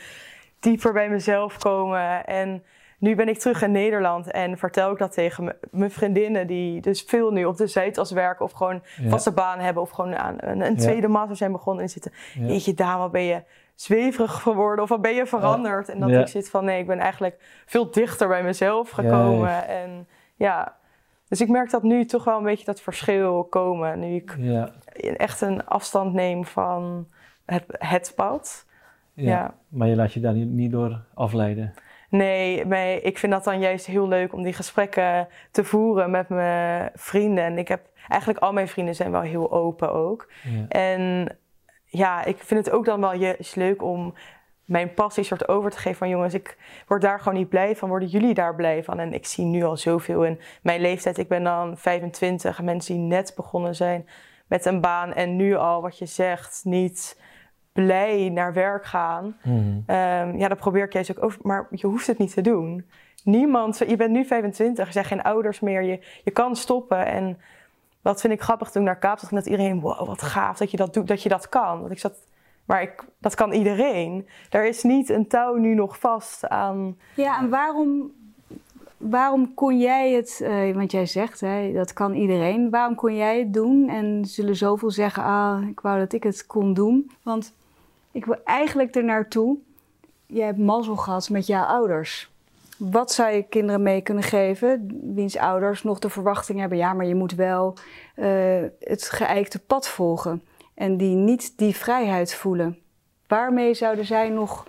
dieper bij mezelf komen. En nu ben ik terug in Nederland en vertel ik dat tegen mijn vriendinnen die dus veel nu op de Zuidas werken of gewoon Ja. vaste baan hebben of gewoon aan een, een Ja. tweede master zijn begonnen en zitten. Ja. Jeetje, dame, wat ben je zweverig geworden of wat ben je veranderd? En dat Ja. ik zit van, nee, ik ben eigenlijk veel dichter bij mezelf gekomen. En ja, dus ik merk dat nu toch wel een beetje dat verschil komen. Nu ik Ja, echt een afstand neem van het, het pad. ja. Ja. Maar je laat je daar niet door afleiden. Nee, maar ik vind dat dan juist heel leuk om die gesprekken te voeren met mijn vrienden. En ik heb eigenlijk al mijn vrienden zijn wel heel open ook. Ja. En ja, ik vind het ook dan wel juist leuk om mijn passie soort over te geven van jongens, ik word daar gewoon niet blij van. Worden jullie daar blij van? En ik zie nu al zoveel in mijn leeftijd. Ik ben dan 25 en mensen die net begonnen zijn met een baan en nu al wat je zegt, niet blij naar werk gaan. Ehm, ja, dat probeer ik juist ook over. Maar je hoeft het niet te doen. Niemand, je bent nu 25, er zijn geen ouders meer. Je, je kan stoppen. En dat vind ik grappig toen ik naar Kaapstad ging, dat iedereen, wow, wat gaaf dat je dat doet, dat je dat kan. Want ik zat, maar ik, dat kan iedereen. Er is niet een touw nu nog vast aan. Ja, en waarom, waarom kon jij het, uh, want jij zegt, hè, dat kan iedereen. Waarom kon jij het doen? En zullen zoveel zeggen, ah, ik wou dat ik het kon doen. Want ik wil eigenlijk er naartoe. Je hebt mazzel gehad met jouw ouders. Wat zou je kinderen mee kunnen geven, wiens ouders nog de verwachting hebben, ja, maar je moet wel uh, het geëikte pad volgen en die niet die vrijheid voelen? Waarmee zouden zij nog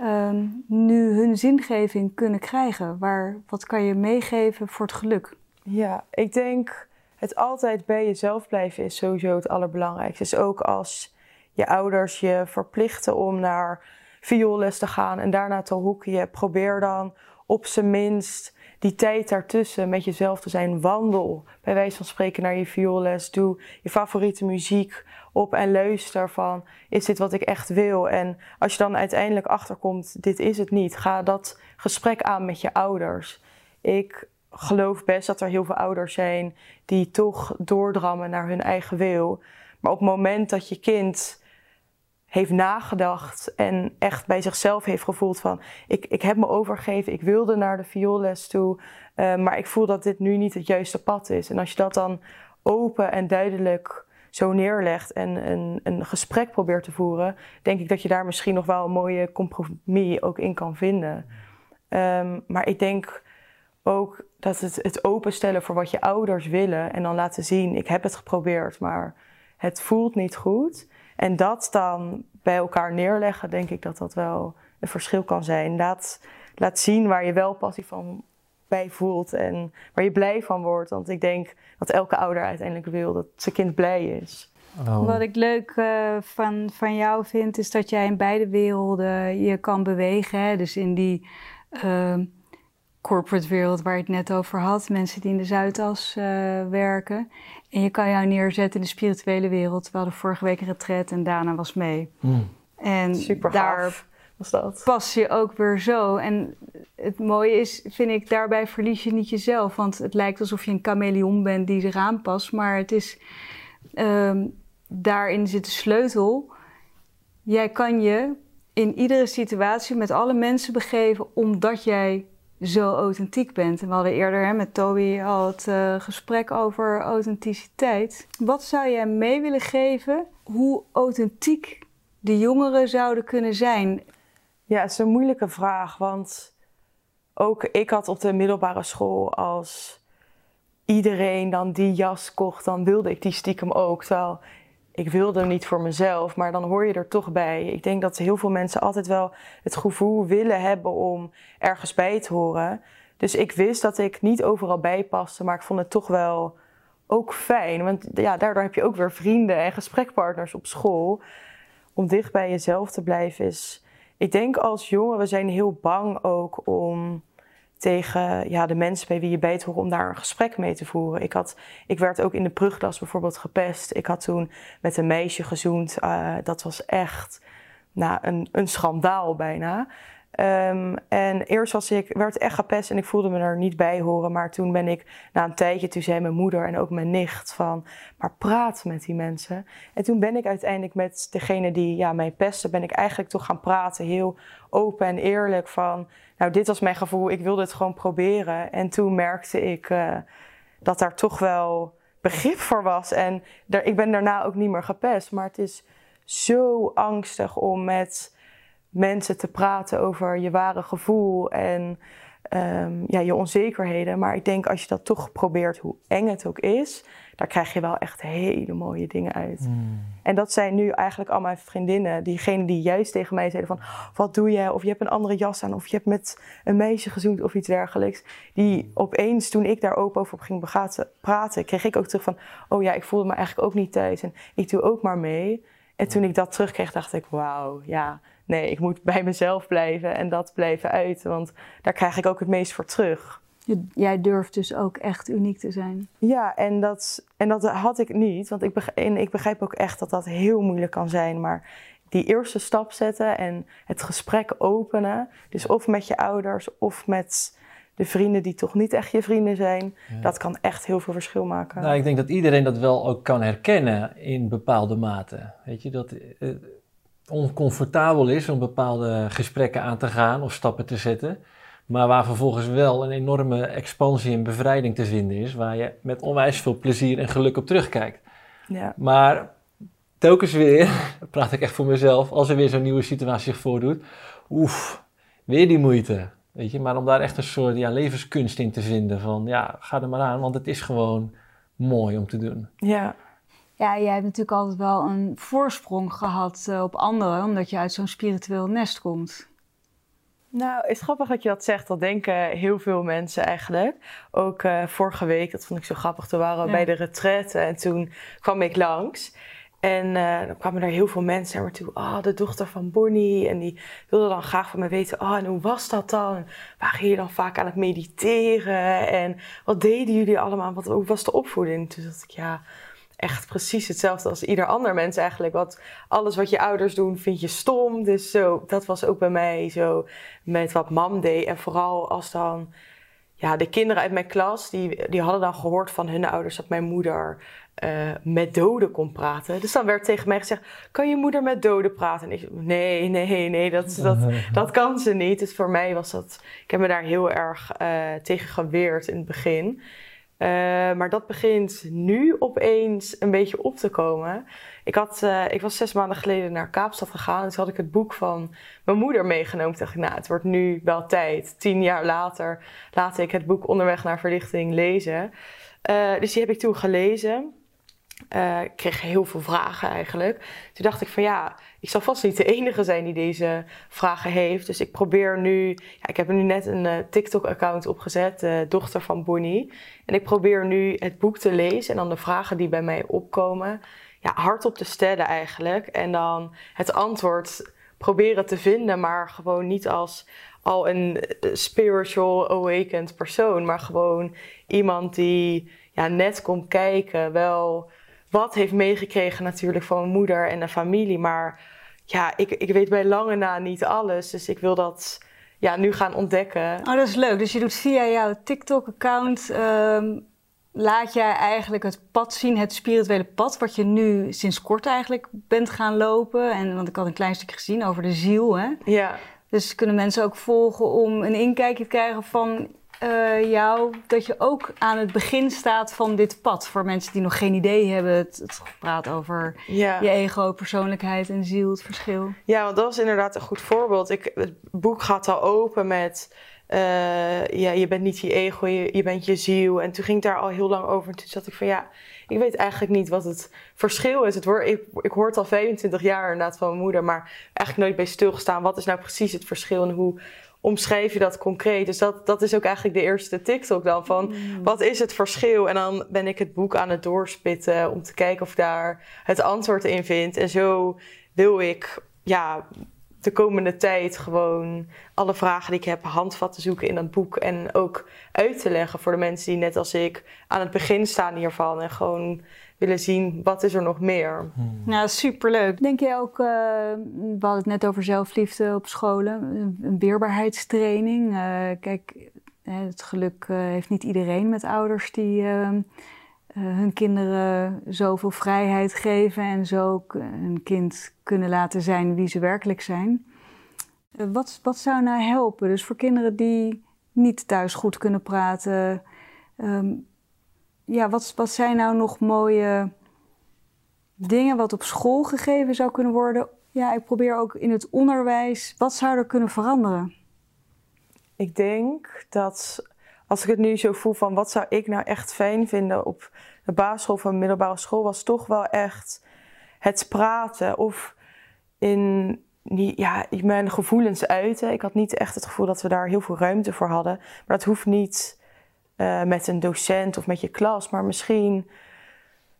uh, nu hun zingeving kunnen krijgen? Waar, wat kan je meegeven voor het geluk? Ja, ik denk het altijd bij jezelf blijven is sowieso het allerbelangrijkste. Dus ook als je ouders je verplichten om naar vioolles te gaan en daarna te hoekje, probeer dan op zijn minst die tijd daartussen met jezelf te zijn. Wandel, bij wijze van spreken, naar je vioolles. Doe je favoriete muziek op en luister van, is dit wat ik echt wil? En als je dan uiteindelijk achterkomt, dit is het niet, ga dat gesprek aan met je ouders. Ik geloof best dat er heel veel ouders zijn die toch doordrammen naar hun eigen wil. Maar op het moment dat je kind heeft nagedacht en echt bij zichzelf heeft gevoeld van ik, ik heb me overgegeven, ik wilde naar de vioolles toe, uh, maar ik voel dat dit nu niet het juiste pad is. En als je dat dan open en duidelijk zo neerlegt en een, een gesprek probeert te voeren, denk ik dat je daar misschien nog wel een mooie compromis ook in kan vinden. Um, maar ik denk ook dat het, het openstellen voor wat je ouders willen en dan laten zien, ik heb het geprobeerd, maar het voelt niet goed. En dat dan bij elkaar neerleggen, denk ik dat dat wel een verschil kan zijn. Laat, laat zien waar je wel passie van bij voelt en waar je blij van wordt. Want ik denk dat elke ouder uiteindelijk wil dat zijn kind blij is. Oh. Wat ik leuk uh, van, van jou vind, is dat jij in beide werelden je kan bewegen. Hè? Dus in die uh, corporate wereld waar je het net over had, mensen die in de Zuidas uh, werken. En je kan jou neerzetten in de spirituele wereld. We hadden vorige week een retret en Dana was mee. Mm. En Super daar was dat. pas je ook weer zo. En het mooie is, vind ik, daarbij verlies je niet jezelf. Want het lijkt alsof je een chameleon bent die zich aanpast. Maar het is, um, daarin zit de sleutel. Jij kan je in iedere situatie met alle mensen begeven omdat jij zo authentiek bent. En we hadden eerder hè, met Toby al het uh, gesprek over authenticiteit. Wat zou jij mee willen geven hoe authentiek de jongeren zouden kunnen zijn? Ja, het is een moeilijke vraag, want ook ik had op de middelbare school als iedereen dan die jas kocht, dan wilde ik die stiekem ook. Terwijl ik wilde niet voor mezelf, maar dan hoor je er toch bij. Ik denk dat heel veel mensen altijd wel het gevoel willen hebben om ergens bij te horen. Dus ik wist dat ik niet overal bij paste, maar ik vond het toch wel ook fijn. Want ja, daardoor heb je ook weer vrienden en gesprekpartners op school. Om dicht bij jezelf te blijven is. Ik denk als jongen, we zijn heel bang ook om tegen ja, de mensen bij wie je beter hoort om daar een gesprek mee te voeren. Ik, had, ik werd ook in de brugklas bijvoorbeeld gepest. Ik had toen met een meisje gezoend. Uh, dat was echt nou, een, een schandaal bijna. Um, en eerst was ik, werd echt gepest en ik voelde me er niet bij horen. Maar toen ben ik na een tijdje, toen zei mijn moeder en ook mijn nicht van... maar praat met die mensen. En toen ben ik uiteindelijk met degene die ja, mij pestte, ben ik eigenlijk toch gaan praten. Heel open en eerlijk van, nou dit was mijn gevoel, ik wilde het gewoon proberen. En toen merkte ik uh, dat daar toch wel begrip voor was. En ik ben daarna ook niet meer gepest. Maar het is zo angstig om met mensen te praten over je ware gevoel en um, ja, je onzekerheden. Maar ik denk als je dat toch probeert, hoe eng het ook is, daar krijg je wel echt hele mooie dingen uit. Hmm. En dat zijn nu eigenlijk al mijn vriendinnen, diegenen die juist tegen mij zeiden van, wat doe je? Of je hebt een andere jas aan, of je hebt met een meisje gezoend of iets dergelijks. Die opeens, toen ik daar open over op ging praten, kreeg ik ook terug van, oh ja, ik voelde me eigenlijk ook niet thuis en ik doe ook maar mee. En toen ik dat terugkreeg, dacht ik, wauw, ja, nee, ik moet bij mezelf blijven en dat blijven uiten, want daar krijg ik ook het meest voor terug. Jij durft dus ook echt uniek te zijn. Ja, en dat, en dat had ik niet, want ik begrijp, en ik begrijp ook echt dat dat heel moeilijk kan zijn, maar die eerste stap zetten en het gesprek openen, dus of met je ouders of met de vrienden die toch niet echt je vrienden zijn. Dat kan echt heel veel verschil maken. Nou, ik denk dat iedereen dat wel ook kan herkennen in bepaalde mate. Weet je, dat het oncomfortabel is om bepaalde gesprekken aan te gaan of stappen te zetten. Maar waar vervolgens wel een enorme expansie en bevrijding te vinden is, waar je met onwijs veel plezier en geluk op terugkijkt. Ja. Maar telkens weer, [laughs] praat ik echt voor mezelf, als er weer zo'n nieuwe situatie zich voordoet, oef, weer die moeite. Weet je, maar om daar echt een soort ja, levenskunst in te vinden van ja, ga er maar aan, want het is gewoon mooi om te doen. Ja. Ja, jij hebt natuurlijk altijd wel een voorsprong gehad uh, op anderen, omdat je uit zo'n spiritueel nest komt. Nou, het is grappig dat je dat zegt. Dat denken heel veel mensen eigenlijk. Ook uh, vorige week, dat vond ik zo grappig. Toen waren we ja. bij de retraite en toen kwam ik langs. En uh, dan kwamen er heel veel mensen naar me toe. Ah, oh, de dochter van Bonnie. En die wilden dan graag van me weten. Oh, en hoe was dat dan? Waren jullie dan vaak aan het mediteren? En wat deden jullie allemaal? Wat, hoe was de opvoeding? Toen dacht ik, ja, echt precies hetzelfde als ieder ander mens eigenlijk. Want alles wat je ouders doen, vind je stom. Dus zo, dat was ook bij mij zo met wat mam deed. En vooral als dan... Ja, de kinderen uit mijn klas, die, die hadden dan gehoord van hun ouders dat mijn moeder uh, met doden kon praten. Dus dan werd tegen mij gezegd: Kan je moeder met doden praten? En ik zei: Nee, nee, nee, dat, dat, [laughs] dat kan ze niet. Dus voor mij was dat. Ik heb me daar heel erg uh, tegen geweerd in het begin. Uh, maar dat begint nu opeens een beetje op te komen. Ik, had, ik was zes maanden geleden naar Kaapstad gegaan. En toen had ik het boek van mijn moeder meegenomen. Toen dacht ik, nou, het wordt nu wel tijd. Tien jaar later laat ik het boek Onderweg naar Verlichting lezen. dus die heb ik toen gelezen. Ik kreeg heel veel vragen eigenlijk. Toen dacht ik van ja, ik zal vast niet de enige zijn die deze vragen heeft. Dus ik probeer nu, ja, ik heb nu net een uh, TikTok-account opgezet, uh, dochter van Bonnie. En ik probeer nu het boek te lezen en dan de vragen die bij mij opkomen, ja, hardop te stellen eigenlijk. En dan het antwoord proberen te vinden, maar gewoon niet als al een eh, spiritual awakened persoon, maar gewoon iemand die ja, net komt kijken, wel wat heeft meegekregen natuurlijk van mijn moeder en de familie. Maar ja, ik, ik weet bij lange na niet alles. Dus ik wil dat ja, nu gaan ontdekken. Oh, dat is leuk. Dus je doet via jouw TikTok-account... Um, laat jij eigenlijk het pad zien, het spirituele pad... wat je nu sinds kort eigenlijk bent gaan lopen. En, want ik had een klein stukje gezien over de ziel, hè? Ja. Dus kunnen mensen ook volgen om een inkijkje te krijgen van uh, jou dat je ook aan het begin staat van dit pad. Voor mensen die nog geen idee hebben. Het, het praat over ja. je ego, persoonlijkheid en ziel, het verschil. Ja, want dat was inderdaad een goed voorbeeld. Ik, het boek gaat al open met... Uh, ja, je bent niet je ego, je, je, bent je ziel. En toen ging ik daar al heel lang over. En toen zat ik van ja, ik weet eigenlijk niet wat het verschil is. Het woord, ik, ik hoor het al 25 jaar inderdaad van mijn moeder, maar eigenlijk nooit bij stilgestaan. Wat is nou precies het verschil en hoe omschrijf je dat concreet? Dus dat, dat is ook eigenlijk de eerste TikTok dan van Mm. wat is het verschil? En dan ben ik het boek aan het doorspitten om te kijken of daar het antwoord in vind. En zo wil ik ja, de komende tijd gewoon alle vragen die ik heb handvatten zoeken in dat boek. En ook uit te leggen voor de mensen die net als ik aan het begin staan hiervan. En gewoon willen zien wat is er nog meer. Nou, superleuk. Denk jij ook, uh, we hadden het net over zelfliefde op scholen, een, een weerbaarheidstraining. Uh, kijk, het geluk uh, heeft niet iedereen met ouders die hun kinderen zoveel vrijheid geven en zo ook hun kind kunnen laten zijn wie ze werkelijk zijn. wat, wat zou nou helpen? Dus voor kinderen die niet thuis goed kunnen praten. Um, ja, wat, wat zijn nou nog mooie dingen wat op school gegeven zou kunnen worden? Ja, ik probeer ook in het onderwijs. Wat zou er kunnen veranderen? Ik denk dat als ik het nu zo voel van wat zou ik nou echt fijn vinden op de basisschool of middelbare school, was toch wel echt het praten of in ja, mijn gevoelens uiten. Ik had niet echt het gevoel dat we daar heel veel ruimte voor hadden. Maar dat hoeft niet uh, met een docent of met je klas, maar misschien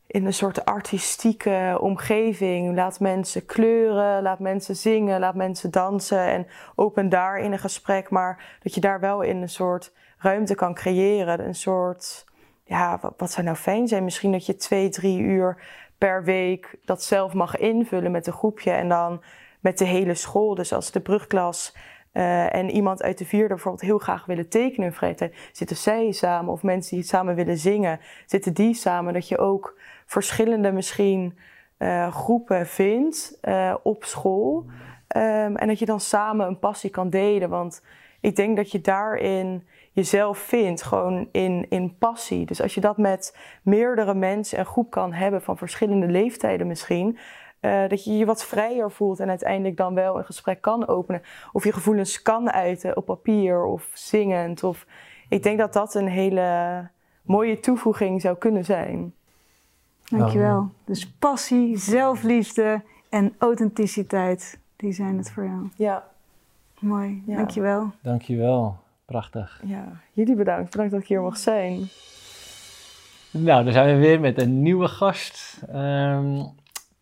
in een soort artistieke omgeving. Laat mensen kleuren, laat mensen zingen, laat mensen dansen en open daar in een gesprek. Maar dat je daar wel in een soort ruimte kan creëren. Een soort, ja, wat, wat zou nou fijn zijn? Misschien dat je twee, drie uur per week dat zelf mag invullen met een groepje en dan met de hele school. Dus als de brugklas eh, en iemand uit de vierde bijvoorbeeld heel graag willen tekenen in vrije tijd, zitten zij samen. Of mensen die samen willen zingen, zitten die samen. Dat je ook verschillende misschien eh, groepen vindt eh, op school. Ehm, en dat je dan samen een passie kan delen. Want ik denk dat je daarin jezelf vindt, gewoon in, in passie. Dus als je dat met meerdere mensen en groep kan hebben van verschillende leeftijden misschien, uh, dat je je wat vrijer voelt en uiteindelijk dan wel een gesprek kan openen. Of je gevoelens kan uiten op papier of zingend. Of, ik denk dat dat een hele mooie toevoeging zou kunnen zijn. Dankjewel. Dus passie, zelfliefde en authenticiteit, die zijn het voor jou. Ja. Mooi, ja. dankjewel. Dankjewel, prachtig. Ja, jullie bedankt. Bedankt dat ik hier mocht zijn. Nou, dan zijn we weer met een nieuwe gast. Um,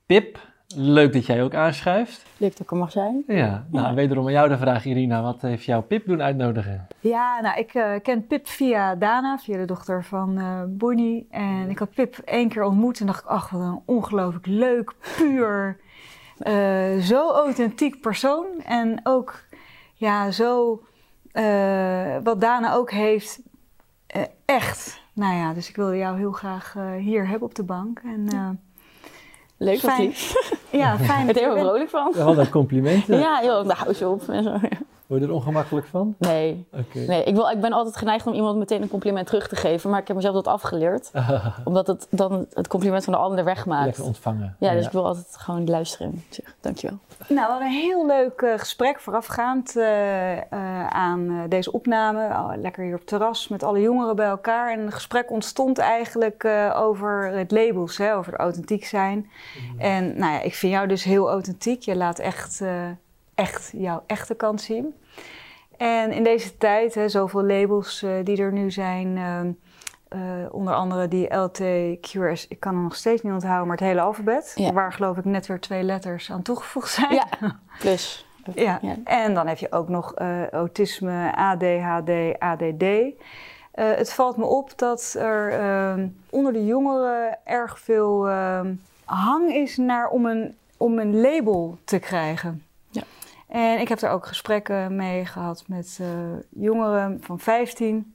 Pip, leuk dat jij ook aanschuift. Leuk dat ik er mag zijn. Ja, nou ja. wederom aan jou de vraag Irina, wat heeft jou Pip doen uitnodigen? Ja, nou ik uh, ken Pip via Dana, via de dochter van uh, Bonnie. En ik had Pip één keer ontmoet en dacht ik, ach wat een ongelooflijk leuk, puur, uh, zo authentiek persoon. En ook, ja, zo, wat Dana ook heeft, echt. Nou ja, dus ik wilde jou heel graag hier hebben op de bank. En, Leuk fijn. Ja, fijn. [laughs] Ik ben er heel vrolijk van. Ja, wat een complimenten. Ja, joh, nou hou ze op. En zo. Word je er ongemakkelijk van? Nee. Okay. nee ik, wil, ik ben altijd geneigd om iemand meteen een compliment terug te geven. Maar ik heb mezelf dat afgeleerd. [laughs] omdat het dan het compliment van de ander wegmaakt. Lekker ontvangen. Ja, dus ja. ik wil altijd gewoon luisteren. Zeg, dankjewel. Nou, we hadden een heel leuk uh, gesprek voorafgaand uh, uh, aan deze opname. Oh, lekker hier op het terras met alle jongeren bij elkaar. En het gesprek ontstond eigenlijk over het labels, hè, over het authentiek zijn. Mm. En nou ja, ik vind jou dus heel authentiek. Je laat echt echt jouw echte kant zien. En in deze tijd, hè, zoveel labels uh, die er nu zijn, uh, uh, onder andere die LTQS, ik kan er nog steeds niet onthouden, maar het hele alfabet, ja. waar geloof ik net weer twee letters aan toegevoegd zijn. Ja, [laughs] plus. ja. ja. En dan heb je ook nog autisme, ADHD, ADD. het valt me op dat er ehm, onder de jongeren erg veel ehm, hang is naar om een, om een label te krijgen. En ik heb er ook gesprekken mee gehad met uh, jongeren van 15.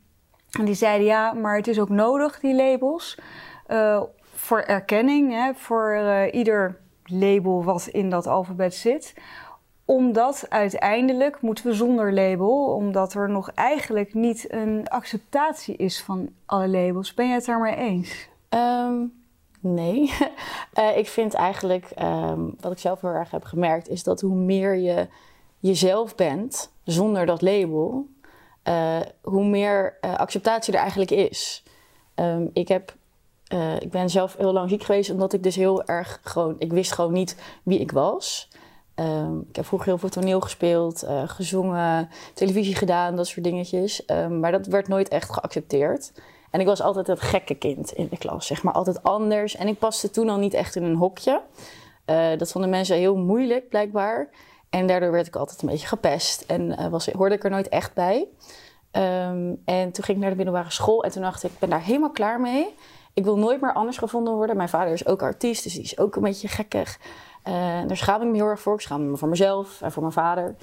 En die zeiden ja, maar het is ook nodig, die labels, uh, voor erkenning, hè, voor uh, ieder label wat in dat alfabet zit. Omdat uiteindelijk moeten we zonder label, omdat er nog eigenlijk niet een acceptatie is van alle labels. Ben je het daarmee eens? Um, nee. [laughs] ik vind eigenlijk, um, wat ik zelf heel erg heb gemerkt, is dat hoe meer je jezelf bent, zonder dat label, uh, hoe meer uh, acceptatie er eigenlijk is. Um, ik, heb, uh, ik ben zelf heel lang ziek geweest, omdat ik dus heel erg gewoon, ik wist gewoon niet wie ik was. Um, ik heb vroeger heel veel toneel gespeeld, gezongen, televisie gedaan, dat soort dingetjes. Um, maar dat werd nooit echt geaccepteerd. En ik was altijd het gekke kind in de klas, zeg maar, altijd anders. En ik paste toen al niet echt in een hokje. dat vonden mensen heel moeilijk, blijkbaar. En daardoor werd ik altijd een beetje gepest en uh, was, hoorde ik er nooit echt bij. Um, en toen ging ik naar de middelbare school en toen dacht ik, ik ben daar helemaal klaar mee. Ik wil nooit meer anders gevonden worden. Mijn vader is ook artiest, dus die is ook een beetje gekkig. Uh, daar schaam ik me heel erg voor. Ik schaam me voor mezelf en voor mijn vader.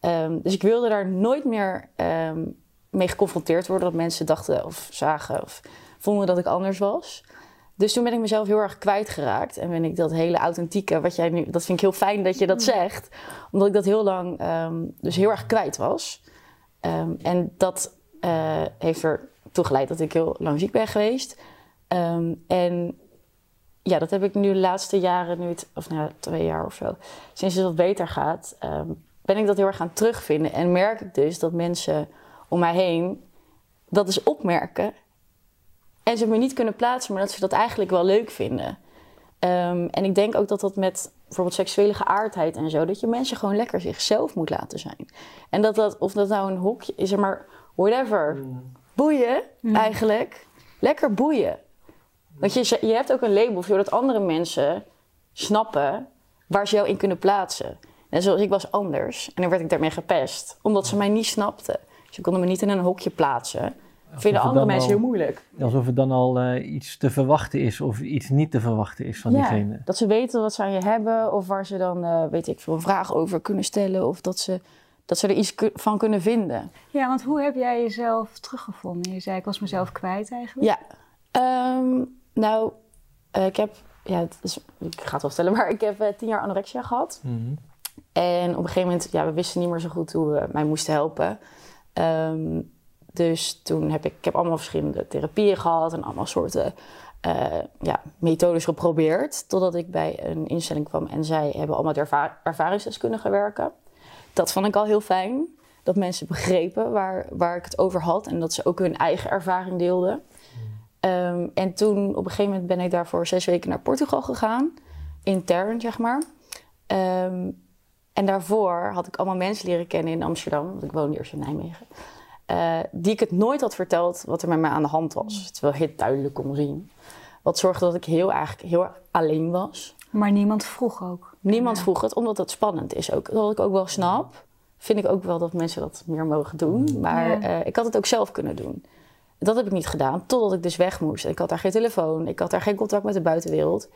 Um, dus ik wilde daar nooit meer um, mee geconfronteerd worden. Dat mensen dachten of zagen of vonden dat ik anders was. Dus toen ben ik mezelf heel erg kwijtgeraakt. En ben ik dat hele authentieke, wat jij nu, dat vind ik heel fijn dat je dat zegt. Omdat ik dat heel lang um, dus heel erg kwijt was. Um, en dat uh, heeft er toe geleid dat ik heel lang ziek ben geweest. Um, en ja, dat heb ik nu de laatste jaren, nu het, of nou, twee jaar of zo, sinds het wat beter gaat, ben ik dat heel erg gaan terugvinden. En merk ik dus dat mensen om mij heen dat dus opmerken en ze me niet kunnen plaatsen, maar dat ze dat eigenlijk wel leuk vinden. Um, en ik denk ook dat dat met bijvoorbeeld seksuele geaardheid en zo, dat je mensen gewoon lekker zichzelf moet laten zijn. En dat dat, of dat nou een hokje is, er maar whatever. Mm. Boeien, mm. eigenlijk. Lekker boeien. Want je, je hebt ook een label zodat andere mensen snappen waar ze jou in kunnen plaatsen. En zoals ik was anders en dan werd ik daarmee gepest, omdat ze mij niet snapten. Ze konden me niet in een hokje plaatsen vinden andere mensen heel moeilijk. Alsof er dan al uh, iets te verwachten is of iets niet te verwachten is van ja, diegene. Dat ze weten wat ze aan je hebben of waar ze dan, uh, weet ik veel, een vraag over kunnen stellen. Of dat ze dat ze er iets ku- van kunnen vinden. Ja, want hoe heb jij jezelf teruggevonden? Je zei, ik was mezelf kwijt eigenlijk. Ja, Ehm, nou, eh, ik heb, ja, het is, ik ga het wel vertellen, [laughs] maar ik heb eh, tien jaar anorexia gehad. En op een gegeven moment, ja, we wisten niet meer zo goed hoe we mij moesten helpen. Ehm, dus toen heb ik, ik heb allemaal verschillende therapieën gehad en allemaal soorten eh, ja, methodes geprobeerd. Totdat ik bij een instelling kwam en zij hebben allemaal met erva ervaringsdeskundigen werken. Dat vond ik al heel fijn. Dat mensen begrepen waar, waar ik het over had en dat ze ook hun eigen ervaring deelden. Ehm, en toen op een gegeven moment ben ik daarvoor zes weken naar Portugal gegaan. Intern, zeg maar. Ehm, en daarvoor had ik allemaal mensen leren kennen in Amsterdam, want ik woonde eerst in Nijmegen. Eh, die ik het nooit had verteld wat er met mij aan de hand was. Het is wel heel duidelijk kon zien. Wat zorgde dat ik heel, eigenlijk heel alleen was. Maar niemand vroeg ook. Niemand vroeg het, omdat het spannend is ook. Dat ik ook wel snap. Vind ik ook wel dat mensen dat meer mogen doen. Maar Ja. eh, ik had het ook zelf kunnen doen. Dat heb ik niet gedaan, totdat ik dus weg moest. Ik had daar geen telefoon, ik had daar geen contact met de buitenwereld.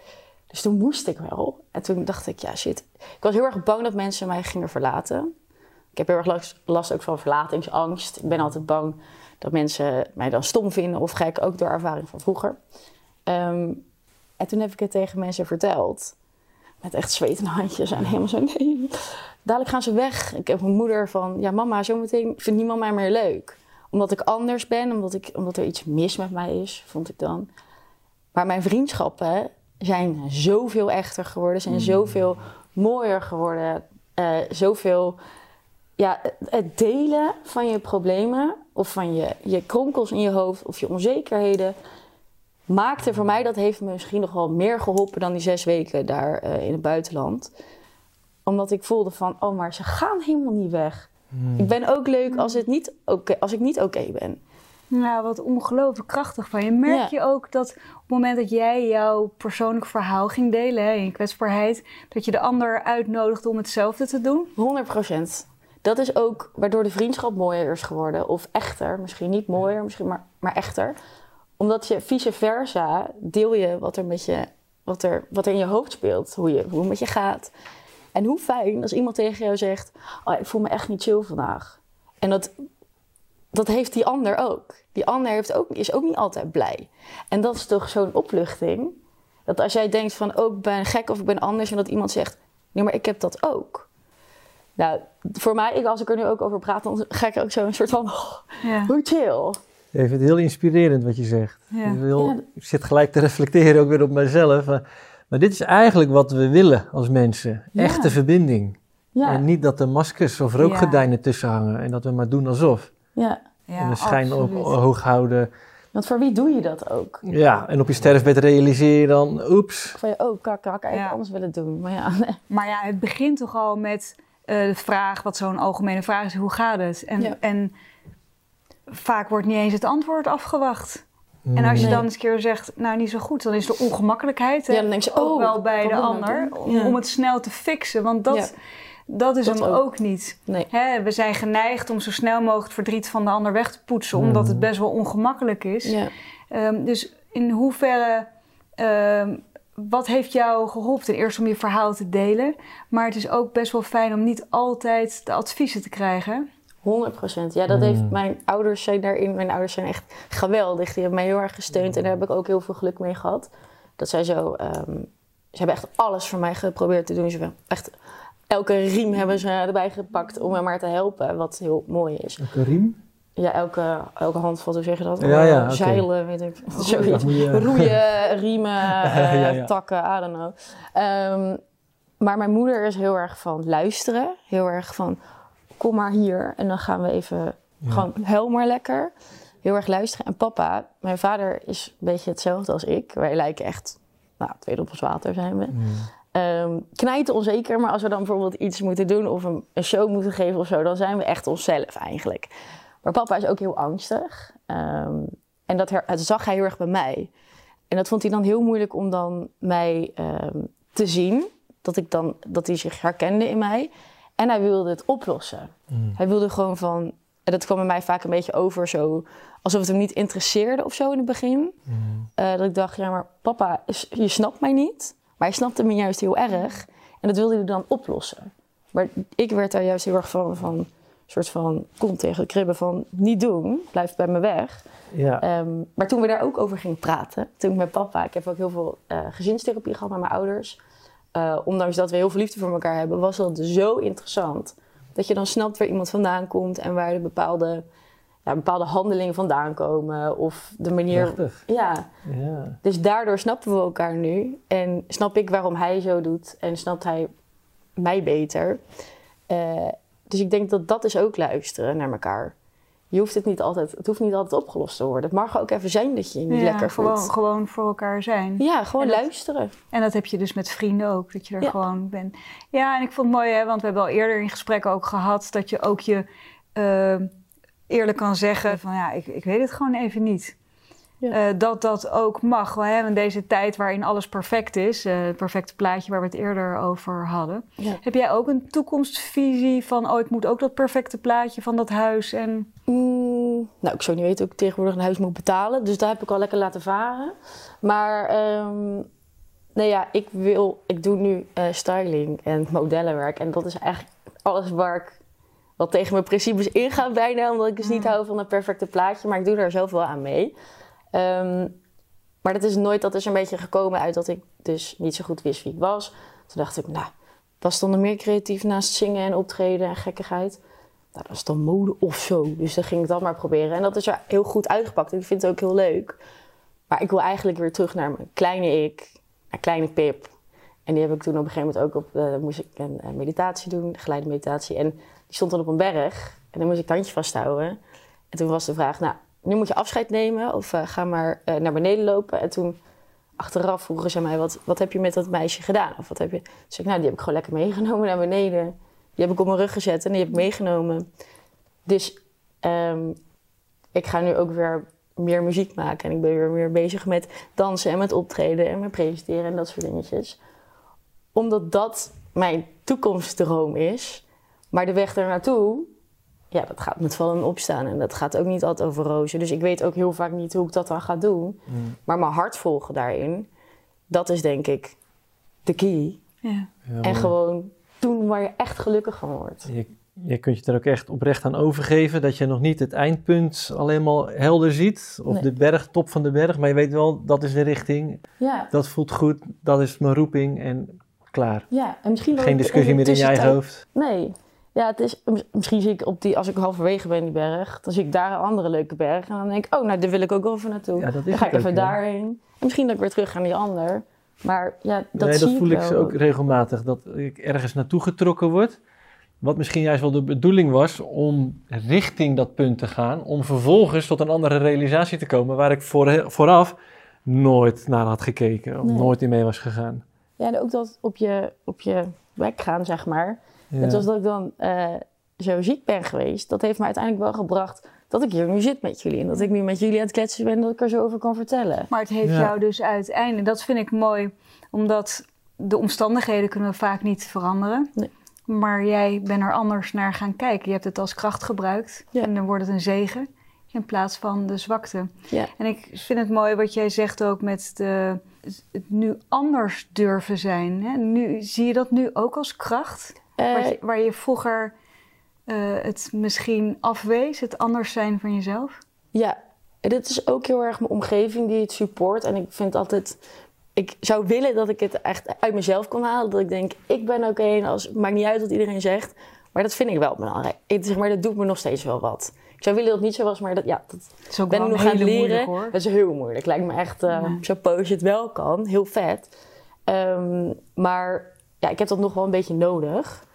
Dus toen moest ik wel. En toen dacht ik, ja shit. Ik was heel erg bang dat mensen mij gingen verlaten. Ik heb heel erg last, last ook van verlatingsangst. Ik ben altijd bang dat mensen mij dan stom vinden of gek, ook door ervaring van vroeger. Ehm, en toen heb ik het tegen mensen verteld. Met echt zwetende handjes en helemaal zo, nee. Dadelijk gaan ze weg. Ik heb mijn moeder van, ja mama, zometeen vindt niemand mij meer leuk. Omdat ik anders ben, omdat, ik, omdat er iets mis met mij is, vond ik dan. Maar mijn vriendschappen zijn zoveel echter geworden, zijn zoveel mooier geworden. eh, zoveel, ja, het delen van je problemen of van je, je kronkels in je hoofd of je onzekerheden maakte voor mij, dat heeft me misschien nog wel meer geholpen dan die zes weken daar eh, in het buitenland. Omdat ik voelde van, oh, maar ze gaan helemaal niet weg. Ik ben ook leuk als, het niet oké- als ik niet oké ben. Nou, wat ongelooflijk krachtig van je. Merk Ja. je ook dat op het moment dat jij jouw persoonlijk verhaal ging delen, hè, in je kwetsbaarheid, dat je de ander uitnodigde om hetzelfde te doen? 100 Dat is ook waardoor de vriendschap mooier is geworden. Of echter. Misschien niet mooier, misschien maar, maar echter. Omdat je vice versa deel je wat er, met je, wat er, wat er in je hoofd speelt. Hoe, je, hoe het met je gaat. En hoe fijn als iemand tegen jou zegt... Oh, ik voel me echt niet chill vandaag. En dat, dat heeft die ander ook. Die ander heeft ook, is ook niet altijd blij. En dat is toch zo'n opluchting. Dat als jij denkt van... Oh, ik ben gek of ik ben anders. En dat iemand zegt... Nee, maar ik heb dat ook. Nou, voor mij, ik, als ik er nu ook over praat, dan ga ik ook zo een soort van, oh, Ja. hoe chill. Ik vind het heel inspirerend wat je zegt. Ja. Ik, wil- Ja. ik zit gelijk te reflecteren ook weer op mezelf. Maar, dit is eigenlijk wat we willen als mensen. Ja. Echte verbinding. Ja, En niet dat er maskers of rookgordijnen tussen hangen. En dat we maar doen alsof. ja. en de schijn op, absoluut. hoog houden. Want voor wie doe je dat ook? Ja, en op je sterfbed realiseer je dan, oeps. Van je, oh, kak, kak, eigenlijk Ja. anders willen doen. Maar ja, nee. Maar ja, het begint toch al met eh, de vraag, wat zo'n algemene vraag is, hoe gaat het? En, Ja. en vaak wordt niet eens het antwoord afgewacht. En als je Nee. dan eens een keer zegt, nou niet zo goed, dan is de ongemakkelijkheid hè, Ja, dan denk je, ook oh, wel bij de ander om, Ja. om het snel te fixen. Want dat, Ja. dat is Dat hem ook. ook, niet. nee. Hè, we zijn geneigd om zo snel mogelijk het verdriet van de ander weg te poetsen, omdat het best wel ongemakkelijk is. Ehm, dus in hoeverre, ehm, wat heeft jou geholpen? Ten eerste om je verhaal te delen, maar het is ook best wel fijn om niet altijd de adviezen te krijgen. 100% Ja, dat heeft mijn ouders zijn daarin. Mijn ouders zijn echt geweldig. Die hebben mij heel erg gesteund en daar heb ik ook heel veel geluk mee gehad. Dat zij zo. ehm, ze hebben echt alles voor mij geprobeerd te doen. Ze hebben echt elke riem hebben ze erbij gepakt om me maar te helpen, wat heel mooi is. Een riem? Ja, elke, elke handvat, hoe zeg je dat? Ja, ja, Eh. Zeilen, weet ik. dat [laughs] Zoiets. je- Roeien, [laughs] riemen, eh, Ja, takken, I don't know. Ehm, maar mijn moeder is heel erg van luisteren. Heel erg van, kom maar hier en dan gaan we even, gewoon huil maar lekker. Heel erg luisteren. En papa, mijn vader is een beetje hetzelfde als ik. Wij lijken echt, nou, twee druppels water zijn we. Ehm knijten onzeker, maar als we dan bijvoorbeeld iets moeten doen of een, een show moeten geven of zo, dan zijn we echt onszelf eigenlijk. Maar papa is ook heel angstig. Ehm, en dat, her- dat zag hij heel erg bij mij. En dat vond hij dan heel moeilijk om dan mij ehm, te zien. Dat, ik dan, dat hij zich herkende in mij. En hij wilde het oplossen. Hij wilde gewoon van... En dat kwam bij mij vaak een beetje over zo... Alsof het hem niet interesseerde of zo in het begin. Eh, dat ik dacht, ja maar papa, je snapt mij niet. Maar hij snapte me juist heel erg. En dat wilde hij dan oplossen. Maar ik werd daar juist heel erg van... van soort van kont tegen de kribben van niet doen, blijf bij me weg. Ja. Ehm, maar toen we daar ook over gingen praten, toen ik met papa, ik heb ook heel veel eh, gezinstherapie gehad met mijn ouders. Eh, ondanks dat we heel veel liefde voor elkaar hebben, was dat zo interessant. Dat je dan snapt waar iemand vandaan komt en waar de bepaalde, ja, bepaalde handelingen vandaan komen. Of de manier. Ja, Ja. dus daardoor snappen we elkaar nu. En snap ik waarom hij zo doet. En snapt hij mij beter. Eh, dus ik denk dat dat is ook luisteren naar elkaar. Je hoeft het niet altijd, het hoeft niet altijd opgelost te worden. Het mag ook even zijn dat je je niet Ja, lekker gewoon, voelt. gewoon voor elkaar zijn. Ja, gewoon En dat- luisteren. En dat heb je dus met vrienden ook, dat je er Ja. gewoon bent. Ja, en ik vond het mooi, hè, want we hebben al eerder in gesprekken ook gehad dat je ook je eh, eerlijk kan zeggen van ja, ik, ik weet het gewoon even niet. Ja. Eh, dat dat ook mag. Hè? In deze tijd waarin alles perfect is, eh, het perfecte plaatje waar we het eerder over hadden. Ja. Heb jij ook een toekomstvisie van, oh, ik moet ook dat perfecte plaatje van dat huis en... Mm, nou, ik zou niet weten hoe ik tegenwoordig een huis moet betalen. Dus daar heb ik al lekker laten varen. Maar ehm nee, ja, ik wil, ik doe nu eh, styling en modellenwerk. En dat is eigenlijk alles waar ik wat tegen mijn principes inga bijna. Omdat ik dus niet Mm. hou van een perfecte plaatje. Maar ik doe daar zoveel aan mee. Ehm, maar dat is nooit, dat is een beetje gekomen uit dat ik dus niet zo goed wist wie ik was. Toen dacht ik, nou, was dan er meer creatief naast zingen en optreden en gekkigheid? Nou, dat is dan mode of zo. Dus dan ging ik dat maar proberen. En dat is er heel goed uitgepakt. En ik vind het ook heel leuk. Maar ik wil eigenlijk weer terug naar mijn kleine ik. Naar kleine Pip. En die heb ik toen op een gegeven moment ook op... eh, moest ik een, een meditatie doen, geleide meditatie. En die stond dan op een berg. En dan moest ik het handje vasthouden. En toen was de vraag, nou, nu moet je afscheid nemen. Of eh, ga maar eh, naar beneden lopen. En toen achteraf vroegen ze mij, wat, wat heb je met dat meisje gedaan? Of wat heb je... Ik zei, nou, die heb ik gewoon lekker meegenomen naar beneden. Die heb ik op mijn rug gezet en die heb ik meegenomen. Dus ehm, ik ga nu ook weer meer muziek maken. En ik ben weer meer bezig met dansen en met optreden en met presenteren en dat soort dingetjes. Omdat dat mijn toekomstdroom is. Maar de weg er naartoe, ja, dat gaat met vallen en opstaan. En dat gaat ook niet altijd over rozen. Dus ik weet ook heel vaak niet hoe ik dat dan ga doen. Maar mijn hart volgen daarin, dat is denk ik de key. Ja. Ja, En gewoon doen waar je echt gelukkig van wordt. Je, je kunt je er ook echt oprecht aan overgeven dat je nog niet het eindpunt alleen maar helder ziet. Of Nee. de berg, top van de berg. Maar je weet wel, dat is de richting. Ja, Dat voelt goed. Dat is mijn roeping. En klaar. ja. en misschien wel Geen discussie meer in je eigen hoofd. Nee. Ja, het is, mis- misschien zie ik op die, als ik halverwege ben in die berg, dan zie ik daar een andere leuke berg. En dan denk ik, oh, nou, daar wil ik ook wel even naartoe. Ja, dan ga ik even ook, daarheen. En misschien dat ik weer terug ga naar die ander. Maar ja, dat nee, zie dat voel ik wel. ook regelmatig. Dat ik ergens naartoe getrokken word. Wat misschien juist wel de bedoeling was om richting dat punt te gaan. Om vervolgens tot een andere realisatie te komen waar ik voor, vooraf nooit naar had gekeken. Of Nee. nooit in mee was gegaan. Ja, en ook dat op je, op je weg gaan, zeg maar. Ja. Net zoals dat ik dan eh, zo ziek ben geweest. Dat heeft me uiteindelijk wel gebracht dat ik hier nu zit met jullie. En dat ik nu met jullie aan het kletsen ben en dat ik er zo over kan vertellen. Maar het heeft Ja. jou dus uiteindelijk, dat vind ik mooi, omdat de omstandigheden kunnen we vaak niet veranderen. Nee. Maar jij bent er anders naar gaan kijken. Je hebt het als kracht gebruikt Ja. en dan wordt het een zegen in plaats van de zwakte. Ja. En ik vind het mooi wat jij zegt ook met de, het nu anders durven zijn. Hè? Nu, zie je dat nu ook als kracht? Eh, Waar je, waar je vroeger eh, het misschien afwees, het anders zijn van jezelf? Ja, en dit is ook heel erg mijn omgeving die het support. En ik vind altijd... Ik zou willen dat ik het echt uit mezelf kon halen. Dat ik denk, ik ben oké. en als maakt niet uit wat iedereen zegt. Maar dat vind ik wel belangrijk. Ik, zeg maar, dat doet me nog steeds wel wat. Ik zou willen dat het niet zo was, maar dat, ja, dat Het is ook ben ik nog een aan het hele leren. moeilijk, hoor. Dat is heel moeilijk. Lijkt me echt, Ja. zo als je het wel kan, heel vet. Ehm, maar ja, ik heb dat nog wel een beetje nodig.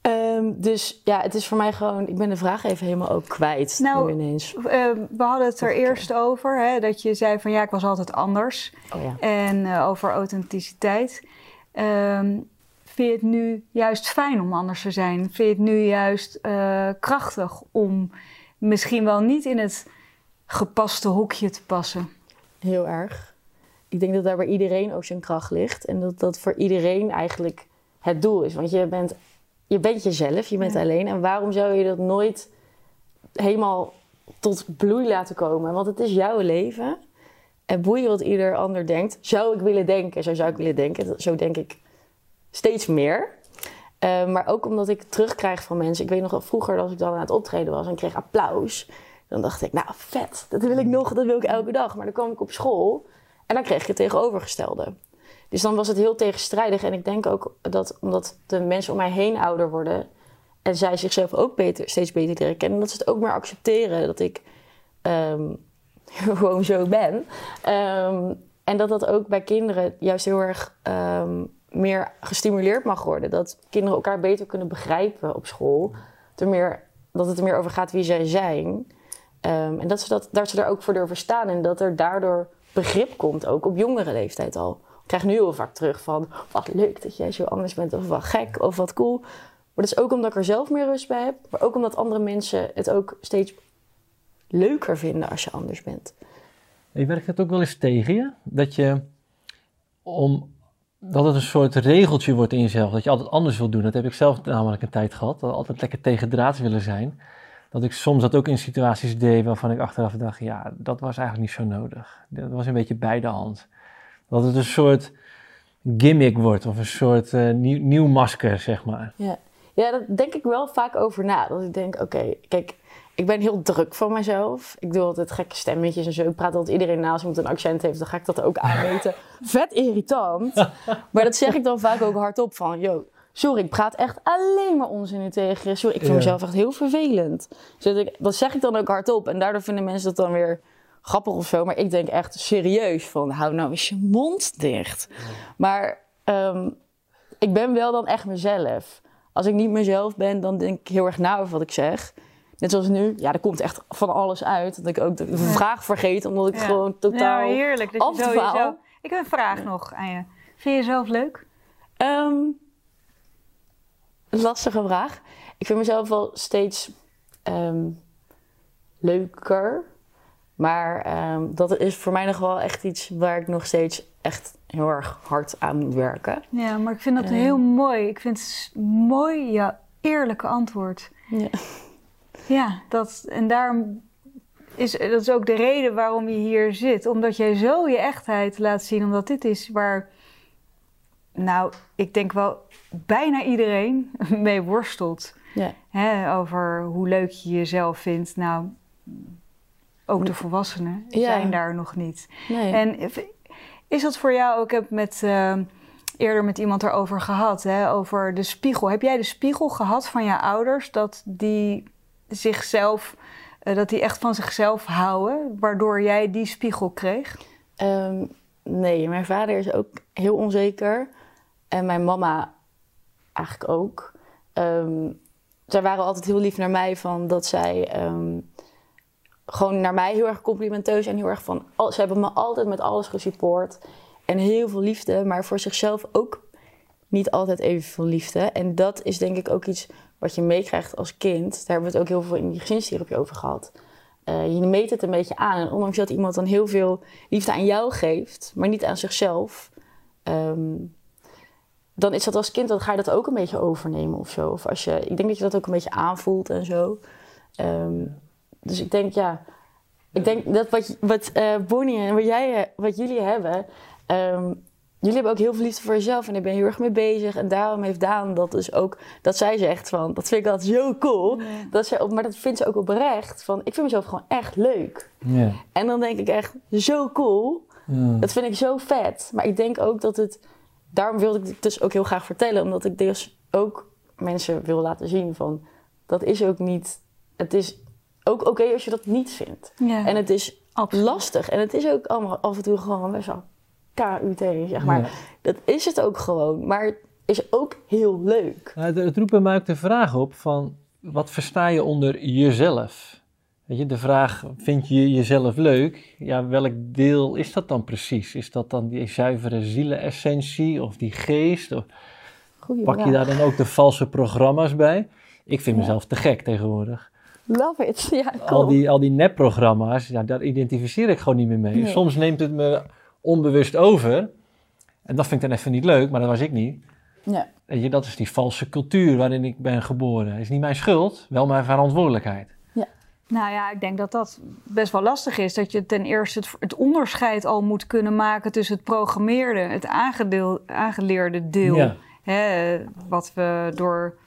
Ehm, dus ja, het is voor mij gewoon... Ik ben de vraag even helemaal ook kwijt Nou, ineens. Eh, we hadden het er eerst over, hè, dat je zei van ja, ik was altijd anders. Oh ja. En eh, over authenticiteit. Ehm, vind je het nu juist fijn om anders te zijn? Vind je het nu juist eh, krachtig om misschien wel niet in het gepaste hokje te passen? Heel erg. Ik denk dat daar bij iedereen ook zijn kracht ligt. En dat dat voor iedereen eigenlijk het doel is. Want je bent, je bent jezelf, je bent Ja. alleen. En waarom zou je dat nooit helemaal tot bloei laten komen? Want het is jouw leven. En boeien wat ieder ander denkt. Zou ik willen denken, zo zou ik willen denken. Zo denk ik steeds meer. Eh, maar ook omdat ik terugkrijg van mensen. Ik weet nog wel vroeger als ik dan aan het optreden was en kreeg applaus. Dan dacht ik, nou vet, dat wil ik nog, dat wil ik elke dag. Maar dan kwam ik op school en dan kreeg ik het tegenovergestelde. Dus dan was het heel tegenstrijdig. En ik denk ook dat omdat de mensen om mij heen ouder worden... en zij zichzelf ook beter, steeds beter leren kennen... dat ze het ook meer accepteren dat ik ehm, [laughs] gewoon zo ben. Ehm, en dat dat ook bij kinderen juist heel erg ehm, meer gestimuleerd mag worden. Dat kinderen elkaar beter kunnen begrijpen op school. Dat, er meer, dat het er meer over gaat wie zij zijn. En dat ze, dat, dat ze er ook voor durven staan. En dat er daardoor begrip komt, ook op jongere leeftijd al. Krijg nu heel vaak terug van... wat leuk dat jij zo anders bent, of wat gek, of wat cool. Maar dat is ook omdat ik er zelf meer rust bij heb. Maar ook omdat andere mensen het ook steeds leuker vinden als je anders bent. Je werkt het ook wel eens tegen je? Dat je om dat het een soort regeltje wordt in jezelf, dat je altijd anders wil doen. Dat heb ik zelf namelijk een tijd gehad, dat altijd lekker tegendraads willen zijn. Dat ik soms dat ook in situaties deed waarvan ik achteraf dacht, ja, dat was eigenlijk niet zo nodig. Dat was een beetje bij de hand. Dat het een soort gimmick wordt of een soort uh, nieuw, nieuw masker, zeg maar. Ja. ja, daar denk ik wel vaak over na. Dat ik denk, oké, kijk, ik ben heel druk van mezelf. Ik doe altijd gekke stemmetjes en zo. Ik praat altijd iedereen naast iemand een accent heeft, dan ga ik dat ook aanmeten. [laughs] Vet irritant. Maar dat zeg ik dan vaak ook hardop van, yo, sorry, ik praat echt alleen maar onzin tegen je. Sorry, ik vind mezelf echt heel vervelend. Dus dat, dat zeg ik dan ook hardop. En daardoor vinden mensen dat dan weer grappig of zo. Maar ik denk echt serieus van, hou nou eens je mond dicht. Maar um, ik ben wel dan echt mezelf. Als ik niet mezelf ben, dan denk ik heel erg na over wat ik zeg. Net zoals nu, ja, er komt echt van alles uit. Dat ik ook de vraag vergeet, omdat ik gewoon totaal. Ja, heerlijk. Dat je zo jezelf... Ik heb een vraag nog aan je. Vind je jezelf leuk? Um, lastige vraag. Ik vind mezelf wel steeds um, leuker. Maar um, dat is voor mij nog wel echt iets waar ik nog steeds echt heel erg hard aan moet werken. Ja, maar ik vind dat heel mooi. Ik vind het mooi, jouw eerlijke antwoord. Ja. Ja, dat, en daarom is dat is ook de reden waarom je hier zit. Omdat jij zo je echtheid laat zien. Omdat dit is waar, nou, ik denk wel bijna iedereen [laughs] mee worstelt. Ja. Hè, over hoe leuk je jezelf vindt. Nou, ook de volwassenen zijn daar nog niet. Nee. En is dat voor jou ook? Ik heb met, uh, eerder met iemand erover gehad, hè, over de spiegel. Heb jij de spiegel gehad van je ouders dat die zichzelf, uh, dat die echt van zichzelf houden, waardoor jij die spiegel kreeg? Um, nee, mijn vader is ook heel onzeker. En mijn mama eigenlijk ook. Um, zij waren altijd heel lief naar mij van dat zij um, gewoon naar mij heel erg complimenteus en heel erg van. Ze hebben me altijd met alles gesupport en heel veel liefde, maar voor zichzelf ook niet altijd even veel liefde. En dat is denk ik ook iets wat je meekrijgt als kind, daar hebben we het ook heel veel in die gezinstherapie over gehad. Uh, je meet het een beetje aan. En ondanks dat iemand dan heel veel liefde aan jou geeft, maar niet aan zichzelf, um, dan is dat als kind, dan ga je dat ook een beetje overnemen of zo. Of als je, ik denk dat je dat ook een beetje aanvoelt en zo. Um, dus ik denk, ja, ik denk dat wat, wat uh, Bonnie en wat, jij, wat jullie hebben, um, jullie hebben ook heel veel liefde voor jezelf en daar ben je heel erg mee bezig. En daarom heeft Daan dat dus ook, dat zij zegt van, dat vind ik altijd zo cool. Dat zij, maar dat vindt ze ook oprecht van, ik vind mezelf gewoon echt leuk. Ja. En dan denk ik echt, zo cool. Dat vind ik zo vet. Maar ik denk ook dat het, daarom wilde ik het dus ook heel graag vertellen. Omdat ik dus ook mensen wil laten zien van, dat is ook niet, het is ook oké als je dat niet vindt. Ja. En het is Absoluut. lastig. En het is ook allemaal af en toe gewoon best wel KUT, zeg maar. Dat is het ook gewoon, maar het is ook heel leuk. Nou, het, roept bij mij ook de vraag op van, wat versta je onder jezelf? Weet je, de vraag, vind je jezelf leuk? Ja, welk deel is dat dan precies? Is dat dan die zuivere zielenessentie of die geest? Of pak je daar dan ook de valse programma's bij? Ik vind mezelf te gek tegenwoordig. Love it, [laughs] ja, Al die, al die nepprogramma's, ja, daar identificeer ik gewoon niet meer mee. Soms neemt het me onbewust over. En dat vind ik dan even niet leuk, maar dat was ik niet. Ja. Weet je, dat is die valse cultuur waarin ik ben geboren. Het is niet mijn schuld, wel mijn verantwoordelijkheid. Ja. Nou ja, ik denk dat dat best wel lastig is. Dat je ten eerste het, het onderscheid al moet kunnen maken tussen het programmeerde, het aangeleerde deel. hè, wat we door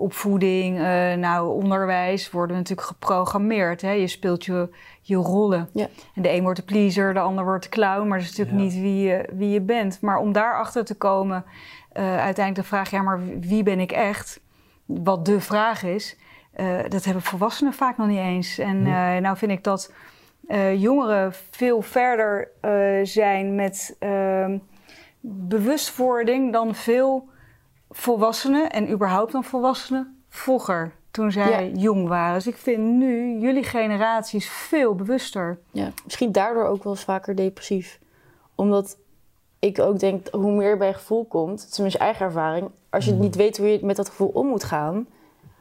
opvoeding, eh, nou, onderwijs worden natuurlijk geprogrammeerd. Hè? Je speelt je, je rollen. Ja. En de een wordt de pleaser, de ander wordt de clown, maar dat is natuurlijk Ja. niet wie je, wie je bent. Maar om daarachter te komen, eh, uiteindelijk de vraag, ja, maar wie ben ik echt? Wat de vraag is, eh, dat hebben volwassenen vaak nog niet eens. En eh, nou vind ik dat eh, jongeren veel verder eh, zijn met ehm, bewustwording dan veel volwassenen en überhaupt dan volwassenen vroeger, toen zij jong waren. Dus ik vind nu jullie generaties veel bewuster. Ja, misschien daardoor ook wel eens vaker depressief. Omdat ik ook denk, hoe meer je bij gevoel komt, het is mijn eigen ervaring, als je niet weet hoe je met dat gevoel om moet gaan.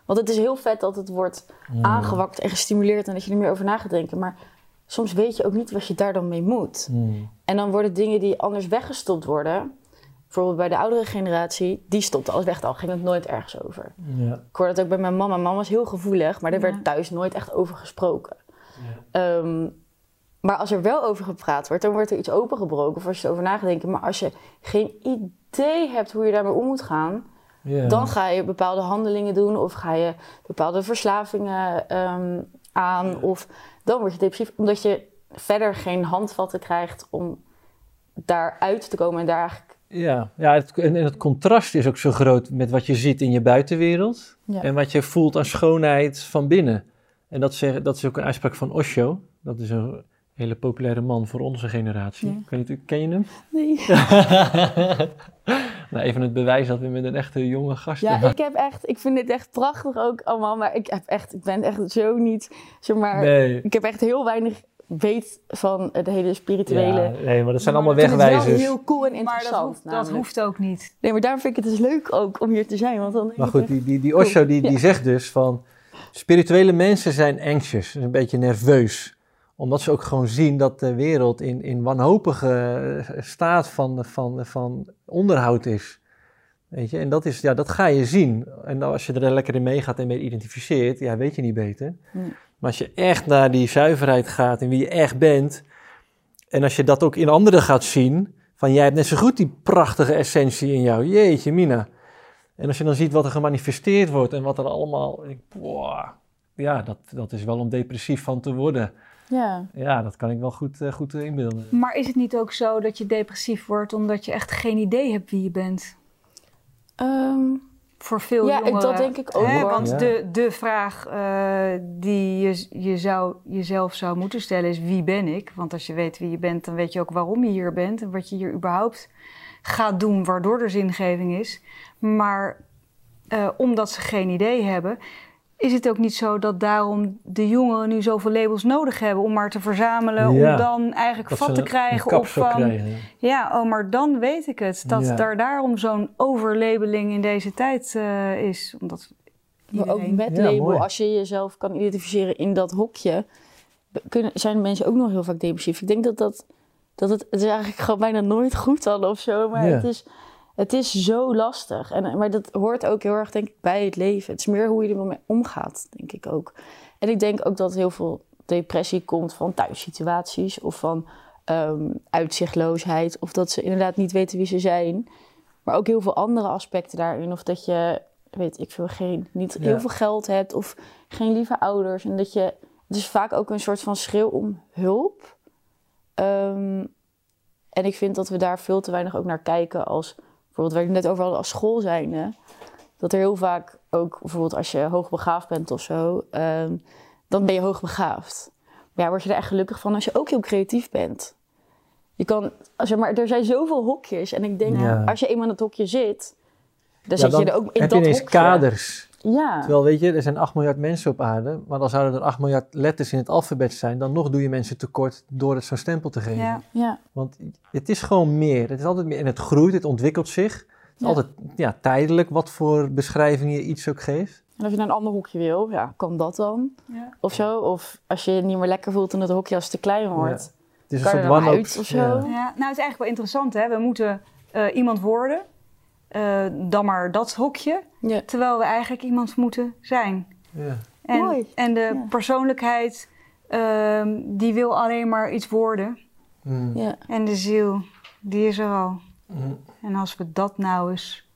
Want het is heel vet dat het wordt aangewakt en gestimuleerd en dat je er meer over na gaat denken. Maar soms weet je ook niet wat je daar dan mee moet. Hmm. En dan worden dingen die anders weggestopt worden, bijvoorbeeld bij de oudere generatie, die stopte alles weg, al ging het nooit ergens over. Ja. Ik hoorde dat ook bij mijn mama. Mama was heel gevoelig, maar er Ja. werd thuis nooit echt over gesproken. Ehm, maar als er wel over gepraat wordt, dan wordt er iets opengebroken of als je erover na gaat denken. Maar als je geen idee hebt hoe je daarmee om moet gaan, Ja. dan ga je bepaalde handelingen doen of ga je bepaalde verslavingen ehm, aan. Of dan word je depressief, omdat je verder geen handvatten krijgt om daaruit te komen en daar eigenlijk. Ja, ja het, en, en het contrast is ook zo groot met wat je ziet in je buitenwereld Ja. en wat je voelt aan schoonheid van binnen. En dat, zeg, dat is ook een uitspraak van Osho. Dat is een hele populaire man voor onze generatie. Ja. Ik weet niet, ken je hem? Nee. [laughs] nou, even het bewijs dat we met een echte jonge gast Ja, hebben. ik heb echt, ik vind dit echt prachtig ook allemaal, maar ik heb echt, ik ben echt zo niet, zeg maar, Nee. ik heb echt heel weinig weet van het hele spirituele. Ja, nee, maar dat zijn allemaal Ik vind het wel wegwijzers. heel cool en Maar interessant. dat hoeft, dat hoeft ook niet. Nee, maar daarom vind ik het dus leuk ook om hier te zijn, want dan Maar goed, die, die, die Osho die, die Ja. zegt dus van... Spirituele mensen zijn anxious, een beetje nerveus. Omdat ze ook gewoon zien dat de wereld in, in wanhopige eh, staat van, van, van onderhoud is. Weet je, en dat, is, ja, dat ga je zien. En als je er lekker in meegaat en mee identificeert, ja, weet je niet beter. Nee. Maar als je echt naar die zuiverheid gaat en wie je echt bent... en als je dat ook in anderen gaat zien... van jij hebt net zo goed die prachtige essentie in jou. Jeetje, Mina. En als je dan ziet wat er gemanifesteerd wordt en wat er allemaal... ik- Wow, ja, dat, dat is wel om depressief van te worden. ja. Ja, dat kan ik wel goed, eh, goed inbeelden. Maar is het niet ook zo dat je depressief wordt omdat je echt geen idee hebt wie je bent? Ehm, Voor veel ja, jongeren. dat denk ik ook Hè, hoor. want Ja. de, de vraag eh, die je, je zou, jezelf zou moeten stellen is wie ben ik? Want als je weet wie je bent, dan weet je ook waarom je hier bent en wat je hier überhaupt gaat doen, waardoor er zingeving is. Maar eh, omdat ze geen idee hebben, is het ook niet zo dat daarom de jongeren nu zoveel labels nodig hebben om maar te verzamelen, Ja. om dan eigenlijk vat te krijgen kapsel van krijgen. ja, oh, maar dan weet ik het. Dat Ja. daar daarom zo'n overlabeling in deze tijd eh, is. Omdat Maar ook met Ja, label, mooi. als je jezelf kan identificeren in dat hokje, kunnen, zijn mensen ook nog heel vaak depressief. Ik denk dat dat, dat het, het is eigenlijk gewoon bijna nooit goed dan of zo, maar Ja. het, is, het is zo lastig. En, maar dat hoort ook heel erg, denk ik, bij het leven. Het is meer hoe je ermee omgaat, denk ik ook. En ik denk ook dat heel veel depressie komt van thuissituaties of van ehm, uitzichtloosheid. Of dat ze inderdaad niet weten wie ze zijn. Maar ook heel veel andere aspecten daarin. Of dat je, weet ik veel, geen, niet Ja. heel veel geld hebt of geen lieve ouders. En dat je, het is vaak ook een soort van schreeuw om hulp. Ehm, en ik vind dat we daar veel te weinig ook naar kijken als, bijvoorbeeld waar ik net over had, als school zijnde. Dat er heel vaak ook, bijvoorbeeld als je hoogbegaafd bent of zo, ehm, dan ben je hoogbegaafd. Maar ja, word je er echt gelukkig van als je ook heel creatief bent. Je kan, zeg maar, er zijn zoveel hokjes. En ik denk, Ja. als je eenmaal in dat hokje zit, dan Ja, zit dan je er ook in heb dat je ineens hokje. kaders. Ja. Terwijl, weet je, er zijn 8 miljard mensen op aarde. Maar dan zouden er 8 miljard letters in het alfabet zijn. Dan nog doe je mensen tekort door het zo'n stempel te geven. Ja. ja. Want het is gewoon meer. Het is altijd meer. En het groeit, het ontwikkelt zich. Het is Ja. altijd ja, tijdelijk wat voor beschrijving je iets ook geeft. En als je naar een ander hokje wil, ja, kan dat dan? Ja. Of zo. Of als je je niet meer lekker voelt in het hokje als het te klein wordt. Het is een er soort dan one-up. uit of zo? Ja. Ja, nou, het is eigenlijk wel interessant, hè. We moeten eh, iemand worden, eh, dan maar dat hokje. Ja. Terwijl we eigenlijk iemand moeten zijn. Ja. En, Mooi. en de Ja. persoonlijkheid, ehm, die wil alleen maar iets worden. Mm. Ja. En de ziel, die is er al. Mm. En als we dat nou eens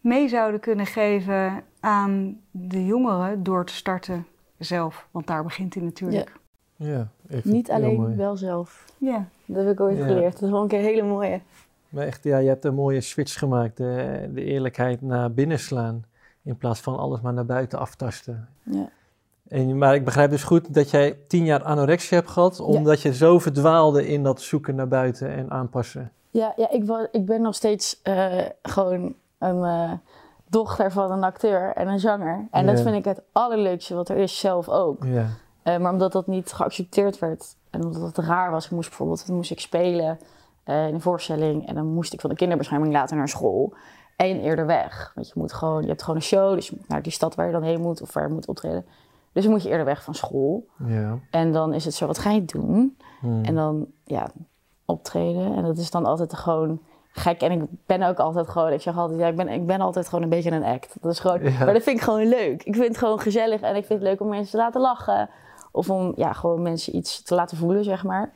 mee zouden kunnen geven aan de jongeren door te starten zelf? Want daar begint hij natuurlijk. Ja, ik vind Niet alleen wel zelf. Ja. Dat heb ik ooit Ja. geleerd. Dat is wel een keer een hele mooie. Maar echt, ja, je hebt een mooie switch gemaakt. De, de eerlijkheid naar binnen slaan. In plaats van alles maar naar buiten aftasten. Ja. En, maar ik begrijp dus goed dat jij tien jaar anorexia hebt gehad. Omdat je zo verdwaalde in dat zoeken naar buiten en aanpassen. Ja, ja ik, ik ben nog steeds eh, gewoon een eh, dochter van een acteur en een zanger. En dat vind ik het allerleukste wat er is, zelf ook. Ja. Eh, maar omdat dat niet geaccepteerd werd en omdat het raar was, ik moest bijvoorbeeld moest ik spelen eh, in een voorstelling en dan moest ik van de kinderbescherming later naar school en eerder weg. Want je moet gewoon, je hebt gewoon een show, dus je moet naar die stad waar je dan heen moet of waar je moet optreden. Dus dan moet je eerder weg van school. Ja. En dan is het zo, wat ga je doen? Hmm. En dan, ja, optreden. En dat is dan altijd gewoon gek. En ik ben ook altijd gewoon, ik zeg altijd, ja, ik ben, ik ben altijd gewoon een beetje een act. Dat is gewoon, Ja. maar dat vind ik gewoon leuk. Ik vind het gewoon gezellig en ik vind het leuk om mensen te laten lachen. Of om, ja, gewoon mensen iets te laten voelen, zeg maar.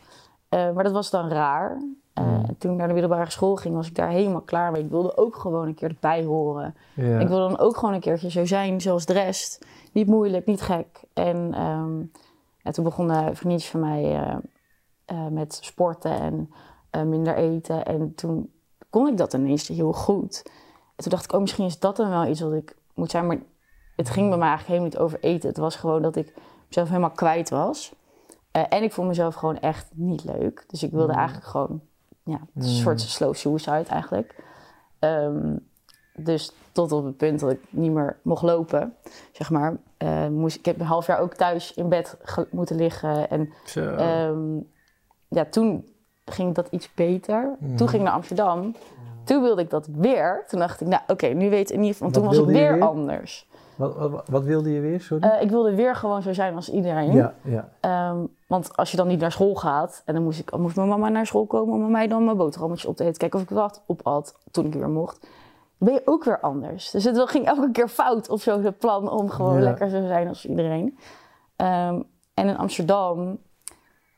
Eh, maar dat was dan raar. Eh, Mm. Toen ik naar de middelbare school ging, was ik daar helemaal klaar mee. Ik wilde ook gewoon een keer erbij horen. Ja. Ik wil dan ook gewoon een keertje zo zijn zoals de rest. Niet moeilijk, niet gek. En, ehm, en toen begonnen vriendjes van mij eh, eh, met sporten en minder eten. En toen kon ik dat ineens heel goed. En toen dacht ik, oh, misschien is dat dan wel iets wat ik moet zijn. Maar het ging bij mij eigenlijk helemaal niet over eten. Het was gewoon dat ik mezelf helemaal kwijt was. En ik vond mezelf gewoon echt niet leuk. Dus ik wilde Mm. eigenlijk gewoon, ja, het een Mm. soort slow suicide eigenlijk. Ehm, dus tot op het punt dat ik niet meer mocht lopen, zeg maar. eh, moest, ik heb een half jaar ook thuis in bed moeten liggen. En ehm, ja, toen ging dat iets beter. Toen ging ik naar Amsterdam. Toen wilde ik dat weer. Toen dacht ik, nou oké, nu weet ik in ieder geval... Want toen was ik weer, weer? anders. Wat, wat, wat wilde je weer, sorry? Eh, ik wilde weer gewoon zo zijn als iedereen. ja, ja. Ehm, want als je dan niet naar school gaat... en dan moest, ik, moest mijn mama naar school komen... om mij dan mijn boterhammetjes op te eten. Kijken of ik wat op had toen ik weer mocht. Ben je ook weer anders. Dus het ging elke keer fout of zo, het plan om gewoon Ja. lekker zo te zijn als iedereen. Ehm, en in Amsterdam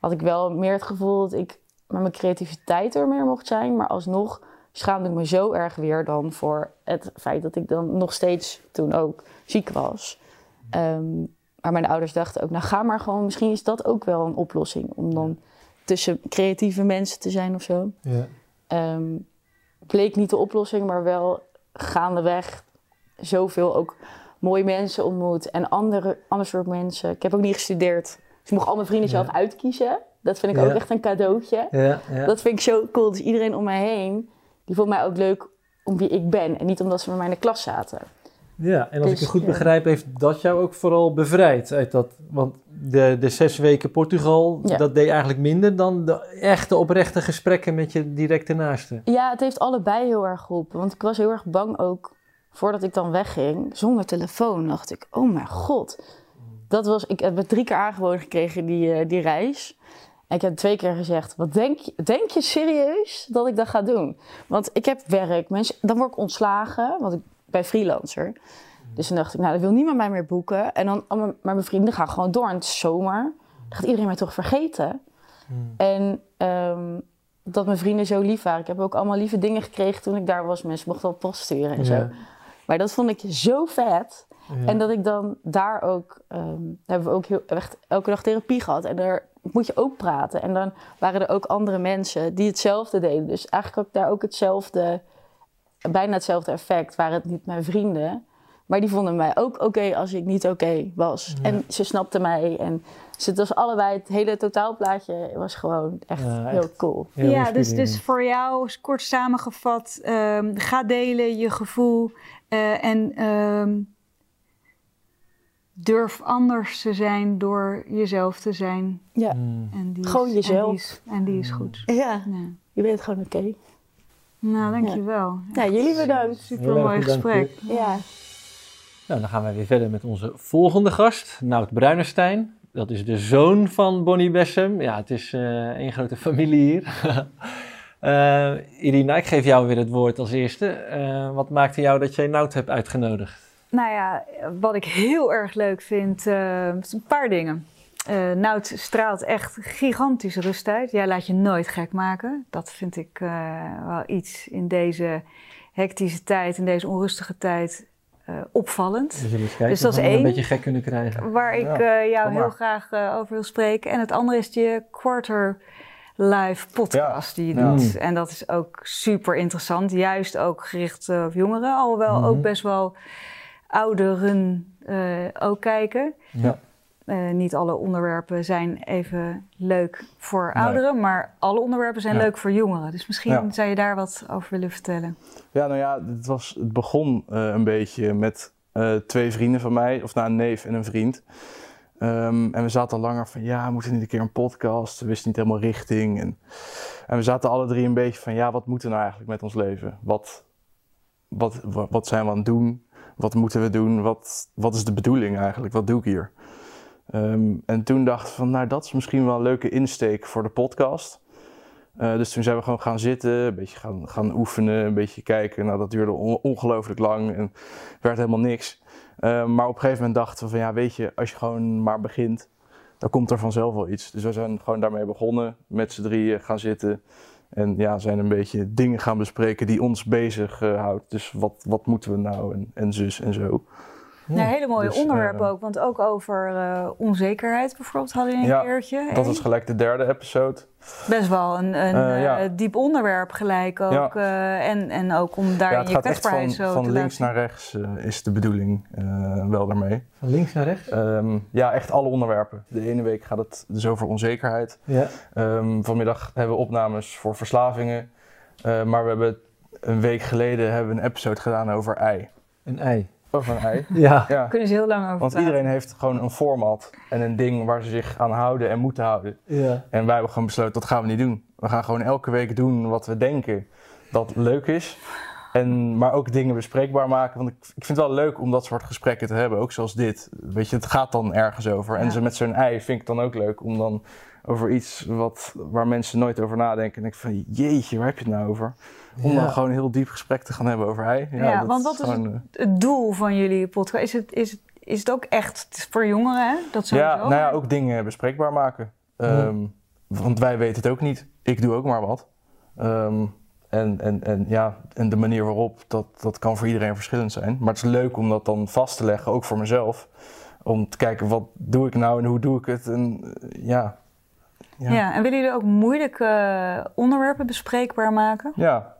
had ik wel meer het gevoel dat ik met mijn creativiteit er meer mocht zijn. Maar alsnog schaamde ik me zo erg weer dan voor het feit dat ik dan nog steeds toen ook ziek was. Ehm, maar mijn ouders dachten ook, nou ga maar gewoon, misschien is dat ook wel een oplossing. Om dan tussen creatieve mensen te zijn of zo. ja. Ehm, bleek niet de oplossing, maar wel gaandeweg zoveel ook mooie mensen ontmoet. En andere, ander soort mensen. Ik heb ook niet gestudeerd. Dus ik mocht al mijn vrienden Ja. zelf uitkiezen. Dat vind ik Ja. ook echt een cadeautje. Ja, ja. Dat vind ik zo cool. Dus iedereen om mij heen, die vond mij ook leuk om wie ik ben. En niet omdat ze met mij in de klas zaten. Ja, en als ik Dus, het goed ja. begrijp, heeft dat jou ook vooral bevrijd uit dat. Want de, de zes weken Portugal, Ja. dat deed eigenlijk minder dan de echte oprechte gesprekken met je directe naaste. Ja, het heeft allebei heel erg geholpen. Want ik was heel erg bang ook, voordat ik dan wegging, zonder telefoon, dacht ik, oh mijn god. Dat was, ik heb het drie keer aangeboden gekregen, die, eh, die reis. En ik heb twee keer gezegd, wat denk je, denk je serieus dat ik dat ga doen? Want ik heb werk, mensen, dan word ik ontslagen, want ik ben freelancer. Dus dan dacht ik, nou, dat wil niemand mij meer boeken. En dan, oh, maar mijn vrienden gaan gewoon door. En het is zomer. Dan gaat iedereen mij toch vergeten. En ehm, dat mijn vrienden zo lief waren. Ik heb ook allemaal lieve dingen gekregen toen ik daar was. Mensen mochten wel post sturen en zo. Maar dat vond ik zo vet. Ja. En dat ik dan daar ook... ehm, hebben we ook heel, echt elke dag therapie gehad. En daar moet je ook praten. En dan waren er ook andere mensen die hetzelfde deden. Dus eigenlijk had ik daar ook hetzelfde... Bijna hetzelfde effect. Waren het niet mijn vrienden... Maar die vonden mij ook oké als ik niet oké was. Ja. En ze snapten mij. En dus het was allebei, het hele totaalplaatje was gewoon echt Ja, heel echt. cool. Heel ja, dus, dus voor jou, kort samengevat, ehm, ga delen je gevoel eh, en ehm, durf anders te zijn door jezelf te zijn. Ja, Mm. En die is- Gewoon En jezelf. die is, en die is goed. ja Ja. je bent gewoon oké. Nou, dankjewel. Nou, jullie bedankt. Super mooi gesprek. Ja. Nou, dan gaan wij weer verder met onze volgende gast, Nout Bruinerstein. Dat is de zoon van Bonnie Bessem. Ja, het is eh één grote familie hier. [laughs] Eh Irina, ik geef jou weer het woord als eerste. Eh, wat maakte jou dat jij Nout hebt uitgenodigd? Nou ja, wat ik heel erg leuk vind, eh, is een paar dingen. Eh Nout straalt echt gigantische rust uit. Jij laat je nooit gek maken. Dat vind ik eh, wel iets in deze hectische tijd, in deze onrustige tijd, eh, opvallend. Eens kijken Dus dat is één. een beetje gek kunnen krijgen. Waar ik jou heel graag over wil spreken. En het andere is je quarter live podcast die je Ja. doet. En dat is ook super interessant. Juist ook gericht op jongeren. Alhoewel Mhm. ook best wel ouderen ook kijken. Ja. Eh, niet alle onderwerpen zijn even leuk voor Nee. ouderen, maar alle onderwerpen zijn Ja. leuk voor jongeren. Dus misschien Ja. zou je daar wat over willen vertellen. Ja, nou ja, het, was, het begon eh, een beetje met eh, twee vrienden van mij, of nou een neef en een vriend. Ehm, en we zaten al langer van, ja, we moeten niet een keer een podcast. We wisten niet helemaal richting. En, en we zaten alle drie een beetje van, ja, wat moeten we nou eigenlijk met ons leven? Wat, wat, wat, wat zijn we aan het doen? Wat moeten we doen? Wat, wat is de bedoeling eigenlijk? Wat doe ik hier? Ehm, en toen dachten we van, nou, dat is misschien wel een leuke insteek voor de podcast. Eh, dus toen zijn we gewoon gaan zitten, een beetje gaan, gaan oefenen, een beetje kijken. Nou, dat duurde on- ongelooflijk lang en werd helemaal niks. Eh, maar op een gegeven moment dachten we van, ja, weet je, als je gewoon maar begint, dan komt er vanzelf wel iets. Dus we zijn gewoon daarmee begonnen, met z'n drieën gaan zitten. En ja, zijn een beetje dingen gaan bespreken die ons bezig eh, houdt. Dus wat, wat moeten we nou en, en zus en zo. Ja, hele mooie Dus, onderwerpen eh, ook, want ook over eh, onzekerheid bijvoorbeeld hadden we een Ja, keertje. Dat is gelijk de derde episode. Best wel een, een Eh, ja. diep onderwerp gelijk ook. Ja. eh, en, en ook om ja, daarin het je gaat echt van, zo van te links laten naar rechts eh, is de bedoeling eh, wel daarmee. Van links naar rechts? Ehm, ja, echt alle onderwerpen. De ene week gaat het dus over onzekerheid. Ja. Ehm, vanmiddag hebben we opnames voor verslavingen. Eh, maar we hebben een week geleden hebben we een episode gedaan over ei. Een ei. Een ei. [laughs] Ja. Ja. Kunnen ze heel lang over Want praten. iedereen heeft gewoon een format en een ding waar ze zich aan houden en moeten houden. ja. En wij hebben gewoon besloten, dat gaan we niet doen. We gaan gewoon elke week doen wat we denken dat leuk is. En, maar ook dingen bespreekbaar maken. Want ik, ik vind het wel leuk om dat soort gesprekken te hebben. Ook zoals dit. Weet je, het gaat dan ergens over. En Ja. zo met zo'n ei vind ik het dan ook leuk om dan over iets wat, waar mensen nooit over nadenken. En denk ik van, jeetje, waar heb je het nou over? Om Ja. dan gewoon een heel diep gesprek te gaan hebben over ei. Ja, dat want wat is gewoon, eh, Het doel van jullie podcast, is het, is het, is het ook echt het is voor jongeren? Hè? Dat sowieso, Ja, nou ja, ook dingen bespreekbaar maken. Ehm, Want wij weten het ook niet. Ik doe ook maar wat. Ehm, en, en, en, ja, en de manier waarop, dat, dat kan voor iedereen verschillend zijn. Maar het is leuk om dat dan vast te leggen, ook voor mezelf. Om te kijken, wat doe ik nou en hoe doe ik het? En eh, ja. Ja. Ja. en willen jullie ook moeilijke eh, onderwerpen bespreekbaar maken? ja.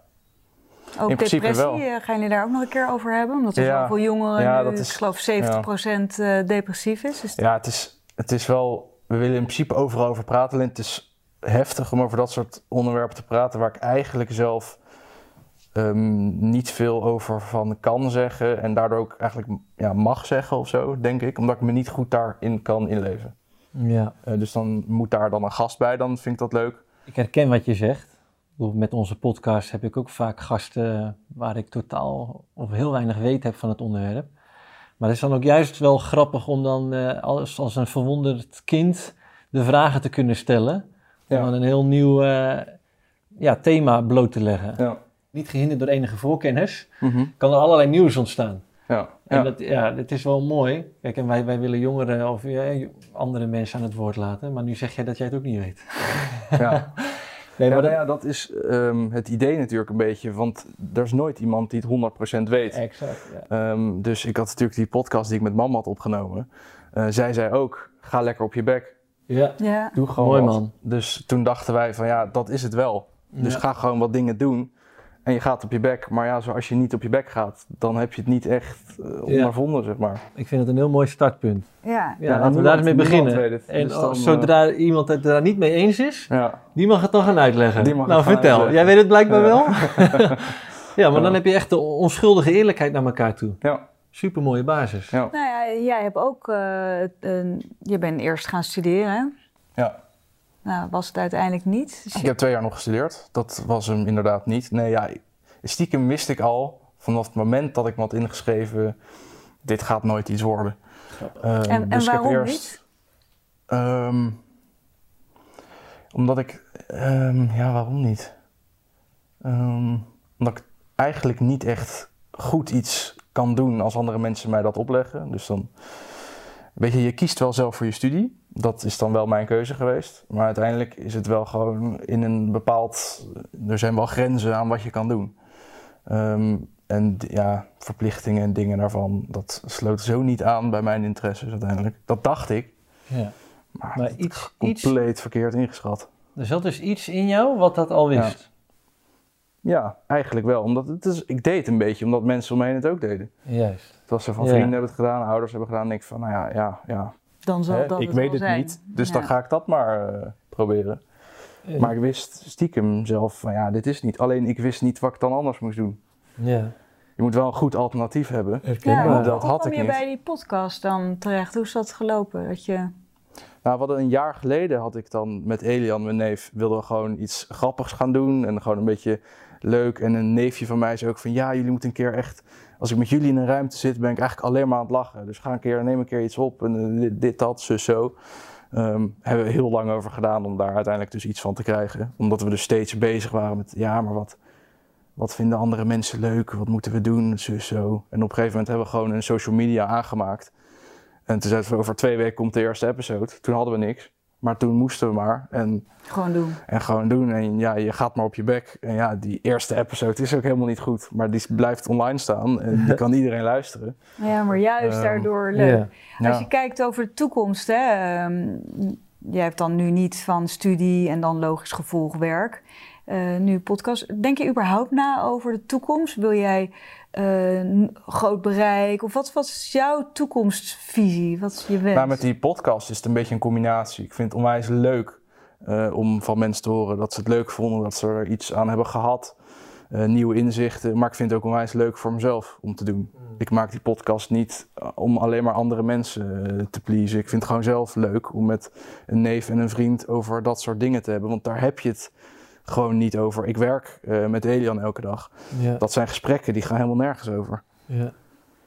Ook In principe depressie, wel. eh, gaan jullie daar ook nog een keer over hebben? Omdat er Ja. zoveel jongeren, Ja, nu, dat is- ik geloof 70% eh, depressief is. Ja, het is, het is wel. We willen in principe overal over praten. Alleen het is heftig om over dat soort onderwerpen te praten. waar ik eigenlijk zelf ehm, niet veel over van kan zeggen. En daardoor ook eigenlijk ja, mag zeggen of zo, denk ik. Omdat ik me niet goed daarin kan inleven. Ja. Eh, dus dan moet daar dan een gast bij, dan vind ik dat leuk. Ik herken wat je zegt. Met onze podcast heb ik ook vaak gasten waar ik totaal of heel weinig weet heb van het onderwerp. Maar het is dan ook juist wel grappig om dan eh, als, als een verwonderd kind de vragen te kunnen stellen. Ja. Om dan een heel nieuw eh, ja, thema bloot te leggen. Ja. Niet gehinderd door enige voorkennis, Mhm. kan er allerlei nieuws ontstaan. Ja. En Ja. dat, ja, het is wel mooi. Kijk, en wij, wij willen jongeren of ja, andere mensen aan het woord laten. Maar nu zeg jij dat jij het ook niet weet. ja. [laughs] Nee, Ja, maar nou dat... ja, dat is ehm, het idee natuurlijk een beetje. Want er is nooit iemand die het 100% weet. Exact, ja. Ehm, dus ik had natuurlijk die podcast die ik met mama had opgenomen. Eh, zij zei ook, ga lekker op je bek. Ja, ja. Doe gewoon mooi wat. man. Dus toen dachten wij van ja, dat is het wel. Dus Ja. ga gewoon wat dingen doen. En je gaat op je bek. Maar ja, zoals je niet op je bek gaat, dan heb je het niet echt eh, ondervonden, zeg maar. Ik vind het een heel mooi startpunt. Ja. Ja, Ja, laten we niemand- daar eens mee niemand beginnen. het. En Dus dan, zodra iemand het daar niet mee eens is, Ja, die mag het dan gaan uitleggen. Die mag nou, gaan vertel. uitleggen. Jij weet het blijkbaar Ja. wel. [laughs] ja, maar Ja. dan heb je echt de onschuldige eerlijkheid naar elkaar toe. ja, Super mooie basis. ja. Nou ja, jij hebt ook, eh, een, je bent eerst gaan studeren. hè? ja. Nou, was het uiteindelijk niet. Dus Ik je- heb twee jaar nog gestudeerd. Dat was hem inderdaad niet. Nee, ja, stiekem wist ik al vanaf het moment dat ik me had ingeschreven, dit gaat nooit iets worden. Ehm, En- en dus ik heb waarom eerst, niet? Ehm, omdat ik, ehm, ja, waarom niet? Ehm, omdat ik eigenlijk niet echt goed iets kan doen als andere mensen mij dat opleggen. Dus dan, weet je, je kiest wel zelf voor je studie. Dat is dan wel mijn keuze geweest. Maar uiteindelijk is het wel gewoon in een bepaald, er zijn wel grenzen aan wat je kan doen. Ehm, en ja, verplichtingen en dingen daarvan, dat sloot zo niet aan bij mijn interesses uiteindelijk. Dat dacht ik, Ja. maar, Maar dat iets, is iets, compleet verkeerd ingeschat. er zat dus iets in jou wat dat al wist. Ja, eigenlijk wel. Omdat het is, ik deed het een beetje omdat mensen om me heen het ook deden. Juist. Het was van Ja. vrienden hebben het gedaan, ouders hebben het gedaan. En ik van, nou ja, ja, ja. Dan zal Hè, dat ik het weet wel het zijn. niet, dus Ja. dan ga ik dat maar eh, proberen. Eh, Maar ik wist stiekem zelf van, ja, dit is niet. Alleen ik wist niet wat ik dan anders moest doen. Ja. Je moet wel een goed alternatief hebben. Ja, Herkenbaar. hoe- dat hoe had kwam ik je niet. bij die podcast dan terecht? Hoe is dat gelopen? Dat je... Nou, we hadden een jaar geleden had ik dan met Elian, mijn neef, wilden we gewoon iets grappigs gaan doen. En gewoon een beetje leuk. En een neefje van mij zei ook van, ja, jullie moeten een keer echt... Als ik met jullie in een ruimte zit, ben ik eigenlijk alleen maar aan het lachen. Dus ga een keer, neem een keer iets op. En eh, dit, dat, zus, zo. Ehm hebben we heel lang over gedaan om daar uiteindelijk dus iets van te krijgen. Omdat we dus steeds bezig waren met, ja, maar wat, wat vinden andere mensen leuk? Wat moeten we doen? Zo. En op een gegeven moment hebben we gewoon een social media aangemaakt. En toen zeiden we, over twee weken komt de eerste episode. Toen hadden we niks. Maar toen moesten we maar. En, Gewoon doen. en gewoon doen. En ja, je gaat maar op je bek. En ja, die eerste episode is ook helemaal niet goed. Maar die blijft online staan. En die [laughs] kan iedereen luisteren. Ja, maar juist Ehm, daardoor leuk. Als Ja. je kijkt over de toekomst, hè, ehm, jij hebt dan nu niet van studie en dan logisch gevolg werk. Eh, nu podcast. Denk je überhaupt na over de toekomst? Wil jij eh, groot bereik? Of wat, wat is jouw toekomstvisie? Wat is je wens? Maar met die podcast is het een beetje een combinatie. Ik vind het onwijs leuk eh, om van mensen te horen dat ze het leuk vonden, dat ze er iets aan hebben gehad. eh, nieuwe inzichten. Maar ik vind het ook onwijs leuk voor mezelf om te doen. Ik maak die podcast niet om alleen maar andere mensen te pleasen. Ik vind het gewoon zelf leuk om met een neef en een vriend over dat soort dingen te hebben. Want daar heb je het gewoon niet over. Ik werk eh, met Elian elke dag. Ja. Dat zijn gesprekken die gaan helemaal nergens over. Ja,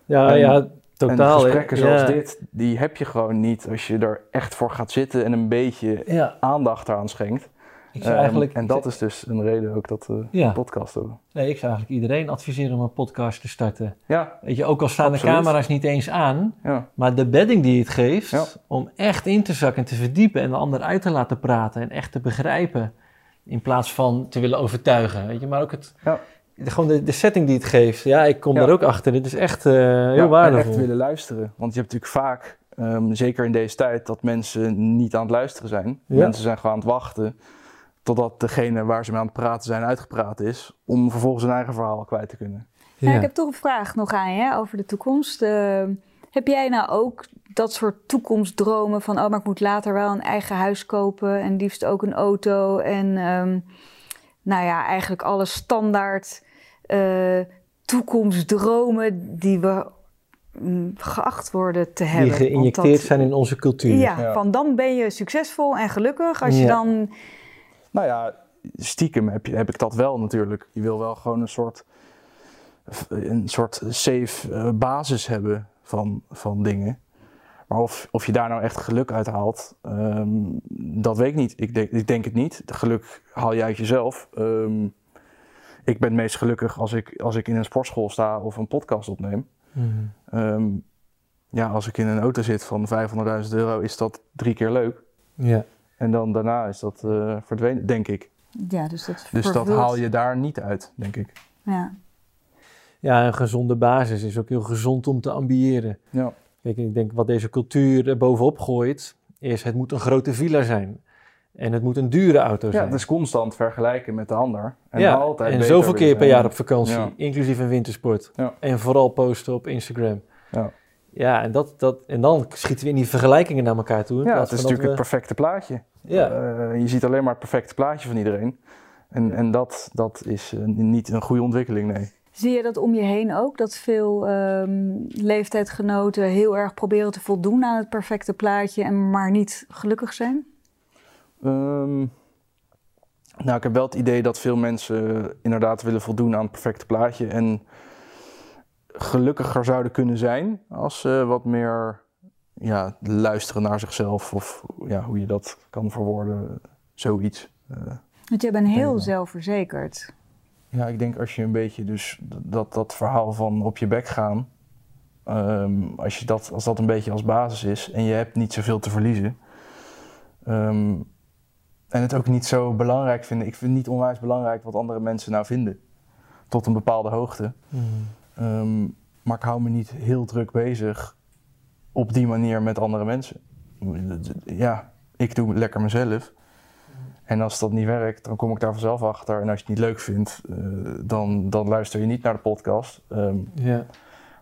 ja, En- ja totaal. en gesprekken zoals ja. dit, die heb je gewoon niet als je er echt voor gaat zitten en een beetje Ja, aandacht aan schenkt. ik zou Ehm, eigenlijk... en dat is dus een reden ook dat we Ja. een podcast hebben. Nee, ik zou eigenlijk iedereen adviseren om een podcast te starten. Ja, Weet je, ook al staan Absoluut. de camera's niet eens aan, ja, maar de bedding die het geeft Ja. om echt in te zakken en te verdiepen en de ander uit te laten praten en echt te begrijpen. In plaats van te willen overtuigen, weet je, maar ook het, Ja. de, gewoon de, de setting die het geeft. Ja, ik kom Ja. daar ook achter. Dit is echt eh, heel Ja, en waardevol. echt willen luisteren. Want je hebt natuurlijk vaak, ehm, zeker in deze tijd, dat mensen niet aan het luisteren zijn. Ja. Mensen zijn gewoon aan het wachten totdat degene waar ze mee aan het praten zijn uitgepraat is. Om vervolgens hun eigen verhaal kwijt te kunnen. Ja, Ja. ik heb toch een vraag nog aan je hè, over de toekomst. Eh, heb jij nou ook dat soort toekomstdromen van... oh, maar ik moet later wel een eigen huis kopen... en liefst ook een auto en ehm, nou ja, eigenlijk alle standaard eh, toekomstdromen... die we mm, geacht worden te hebben. die geïnjecteerd dat- zijn in onze cultuur. Ja, Ja. van dan ben je succesvol en gelukkig. Als je dan... Nou ja, stiekem heb, je, heb ik dat wel natuurlijk. Je wil wel gewoon een soort, een soort safe eh, basis hebben van, van dingen. Maar of, of je daar nou echt geluk uit haalt, ehm, dat weet ik niet. Ik denk, ik denk het niet. De geluk haal je uit jezelf. Ehm, ik ben het meest gelukkig als ik, als ik in een sportschool sta of een podcast opneem. Mhm. Ehm, ja, als ik in een auto zit van 500.000 euro, is dat drie keer leuk. ja. En dan daarna is dat eh, verdwenen, denk ik. Ja, dus dat Dus dat haal je daar niet uit, denk ik. Ja. Ja, een gezonde basis is ook heel gezond om te ambiëren. Ja. Kijk, ik denk wat deze cultuur er bovenop gooit, is het moet een grote villa zijn. En het moet een dure auto Ja, zijn. het is constant vergelijken met de ander. En ja, altijd en zoveel keer per jaar op vakantie, Ja. inclusief een wintersport. Ja. En vooral posten op Instagram. Ja. Ja, en, dat, dat, en dan schieten we in die vergelijkingen naar elkaar toe. Ja, het is natuurlijk dat het perfecte plaatje. Ja, Eh, je ziet alleen maar het perfecte plaatje van iedereen. En, en dat, dat is eh, niet een goede ontwikkeling, nee. Zie je dat om je heen ook? Dat veel ehm, leeftijdgenoten heel erg proberen te voldoen aan het perfecte plaatje en maar niet gelukkig zijn? Ehm, nou, ik heb wel het idee dat veel mensen inderdaad willen voldoen aan het perfecte plaatje. En gelukkiger zouden kunnen zijn als ze wat meer ja, luisteren naar zichzelf. Of ja, hoe je dat kan verwoorden, zoiets. Eh, Want jij bent heel zelfverzekerd. Ja, ik denk als je een beetje dus dat, dat verhaal van op je bek gaan, ehm, als, je dat, als dat een beetje als basis is en je hebt niet zoveel te verliezen. ehm, en het ook niet zo belangrijk vinden. Ik vind het niet onwijs belangrijk wat andere mensen nou vinden. tot een bepaalde hoogte. Ehm, maar ik hou me niet heel druk bezig op die manier met andere mensen. Ja, ik doe lekker mezelf. En als dat niet werkt, dan kom ik daar vanzelf achter. En als je het niet leuk vindt, eh, dan, dan luister je niet naar de podcast. Ehm, Ja.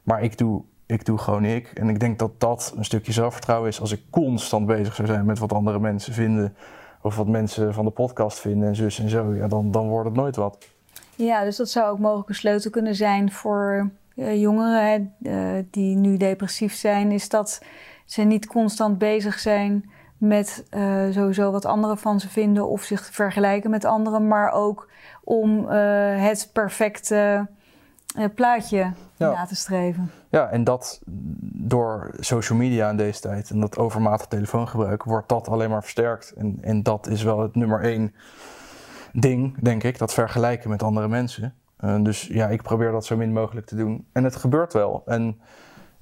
maar ik doe, ik doe gewoon ik. En ik denk dat dat een stukje zelfvertrouwen is. Als ik constant bezig zou zijn met wat andere mensen vinden. Of wat mensen van de podcast vinden en zus en zo. Ja, dan, dan wordt het nooit wat. Ja, dus dat zou ook mogelijk een sleutel kunnen zijn voor eh, jongeren hè, eh, die nu depressief zijn. Is dat ze niet constant bezig zijn met eh, sowieso wat anderen van ze vinden of zich vergelijken met anderen, maar ook om eh, het perfecte eh, plaatje Ja. na te streven. Ja, en dat door social media in deze tijd en dat overmatig telefoongebruik wordt dat alleen maar versterkt. En, en dat is wel het nummer één ding, denk ik, dat vergelijken met andere mensen. Dus ja, ik probeer dat zo min mogelijk te doen. En het gebeurt wel. En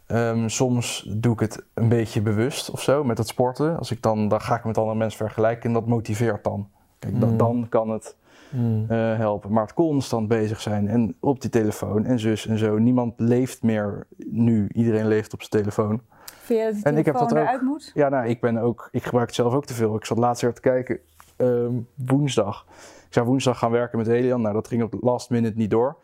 ehm, soms doe ik het een beetje bewust of zo met het sporten. Als ik dan, dan ga ik met andere mensen vergelijken en dat motiveert dan. Kijk, dan- Mm. dan kan het Mm. eh, helpen. Maar het constant bezig zijn en op die telefoon en zus en zo. Niemand leeft meer nu. Iedereen leeft op zijn telefoon. Vind je dat die En ik heb dat ook. moet? Ja, nou, ik ben ook, ik gebruik het zelf ook te veel. Ik zat laatst weer te kijken, ehm, woensdag. Ik zou woensdag gaan werken met Helian. Nou, dat ging op last minute niet door.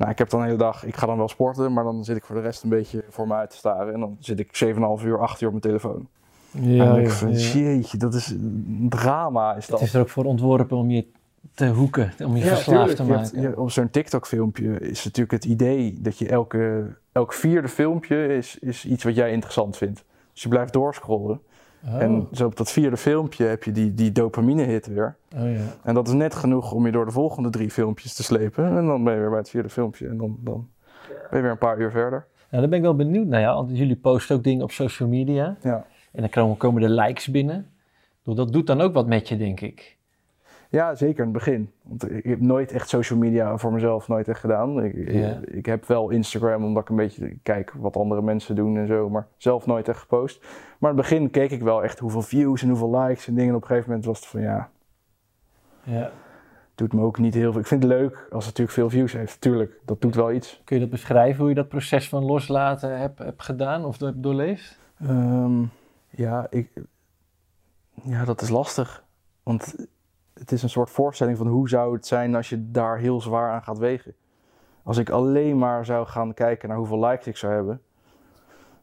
Nou, ik heb dan de hele dag, ik ga dan wel sporten, maar dan zit ik voor de rest een beetje voor me uit te staren. En dan zit ik 7,5 uur, 8 uur op mijn telefoon. Ja, ja, ik van, ja. jeetje, dat is een drama is dat. Het is er ook voor ontworpen om je te hoeken, om je Ja, verslaafd te Je hebt- maken. je- op zo'n TikTok-filmpje is natuurlijk het idee dat je elke, elk vierde filmpje is, is iets wat jij interessant vindt. Dus je blijft doorscrollen. Oh, En zo op dat vierde filmpje heb je die, die dopamine-hit weer. oh ja. En dat is net genoeg om je door de volgende drie filmpjes te slepen. En dan ben je weer bij het vierde filmpje. En dan, dan ben je weer een paar uur verder. Nou, dan ben ik wel benieuwd naar jou, want jullie posten ook dingen op social media. Ja. En dan komen, de likes binnen. Dat doet dan ook wat met je, denk ik. Ja, zeker in het begin. Want ik heb nooit echt social media voor mezelf nooit echt gedaan. Ik, ik, ik heb wel Instagram omdat ik een beetje kijk wat andere mensen doen en zo. Maar zelf nooit echt gepost. Maar in het begin keek ik wel echt hoeveel views en hoeveel likes en dingen. En op een gegeven moment was het van ja, Ja. doet me ook niet heel veel. Ik vind het leuk als het natuurlijk veel views heeft. Tuurlijk, dat doet wel iets. Kun je dat beschrijven, hoe je dat proces van loslaten hebt, gedaan of hebt doorleefd? Ehm, ja, ik, ja, dat is lastig. Want het is een soort voorstelling van hoe zou het zijn als je daar heel zwaar aan gaat wegen. Als ik alleen maar zou gaan kijken naar hoeveel likes ik zou hebben,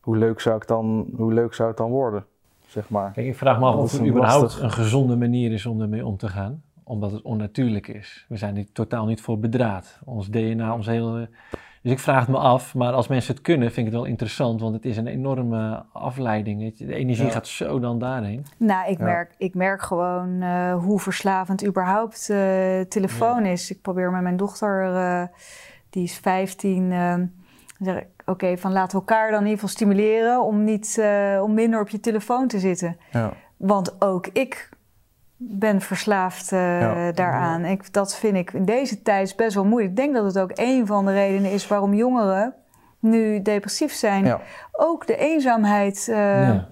hoe leuk zou, ik dan, hoe leuk zou het dan worden? Zeg maar. Kijk, ik vraag me af of het een überhaupt lastig. een gezonde manier is om ermee om te gaan. Omdat het onnatuurlijk is. We zijn er totaal niet voor bedraad. Ons DNA, ons hele... Dus ik vraag het me af, maar als mensen het kunnen, vind ik het wel interessant. Want het is een enorme afleiding. De energie Ja. gaat zo dan daarheen. Nou, ik, Ja. merk, ik merk gewoon eh, hoe verslavend überhaupt eh, telefoon is. Ik probeer met mijn dochter, eh, die is 15, eh, zeg ik, oké, van laten we elkaar dan in ieder geval stimuleren om, niet, eh, om minder op je telefoon te zitten. Ja. Want ook ik ben verslaafd eh, Ja. daaraan. Ik, dat vind ik in deze tijd best wel moeilijk. Ik denk dat het ook een van de redenen is waarom jongeren nu depressief zijn. Ja. Ook de eenzaamheid. eh, Ja.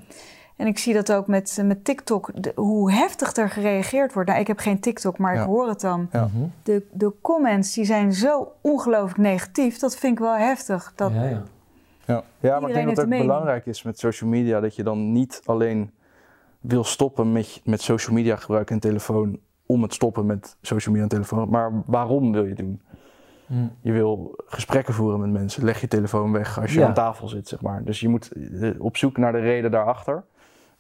en ik zie dat ook met, met TikTok, de- hoe heftig er gereageerd wordt. Nou, ik heb geen TikTok, maar Ja. ik hoor het dan. Ja. Mhm. De, de comments die zijn zo ongelooflijk negatief. Dat vind ik wel heftig. Dat, Ja, ja. Ja, ja maar ik denk dat het ook mening. belangrijk is met social media dat je dan niet alleen wil stoppen met, met social media gebruik en telefoon om het stoppen met social media en telefoon, maar waarom wil je het doen? Hm. Je wil gesprekken voeren met mensen, leg je telefoon weg als je Ja. aan tafel zit, zeg maar. Dus je moet eh, op zoek naar de reden daarachter,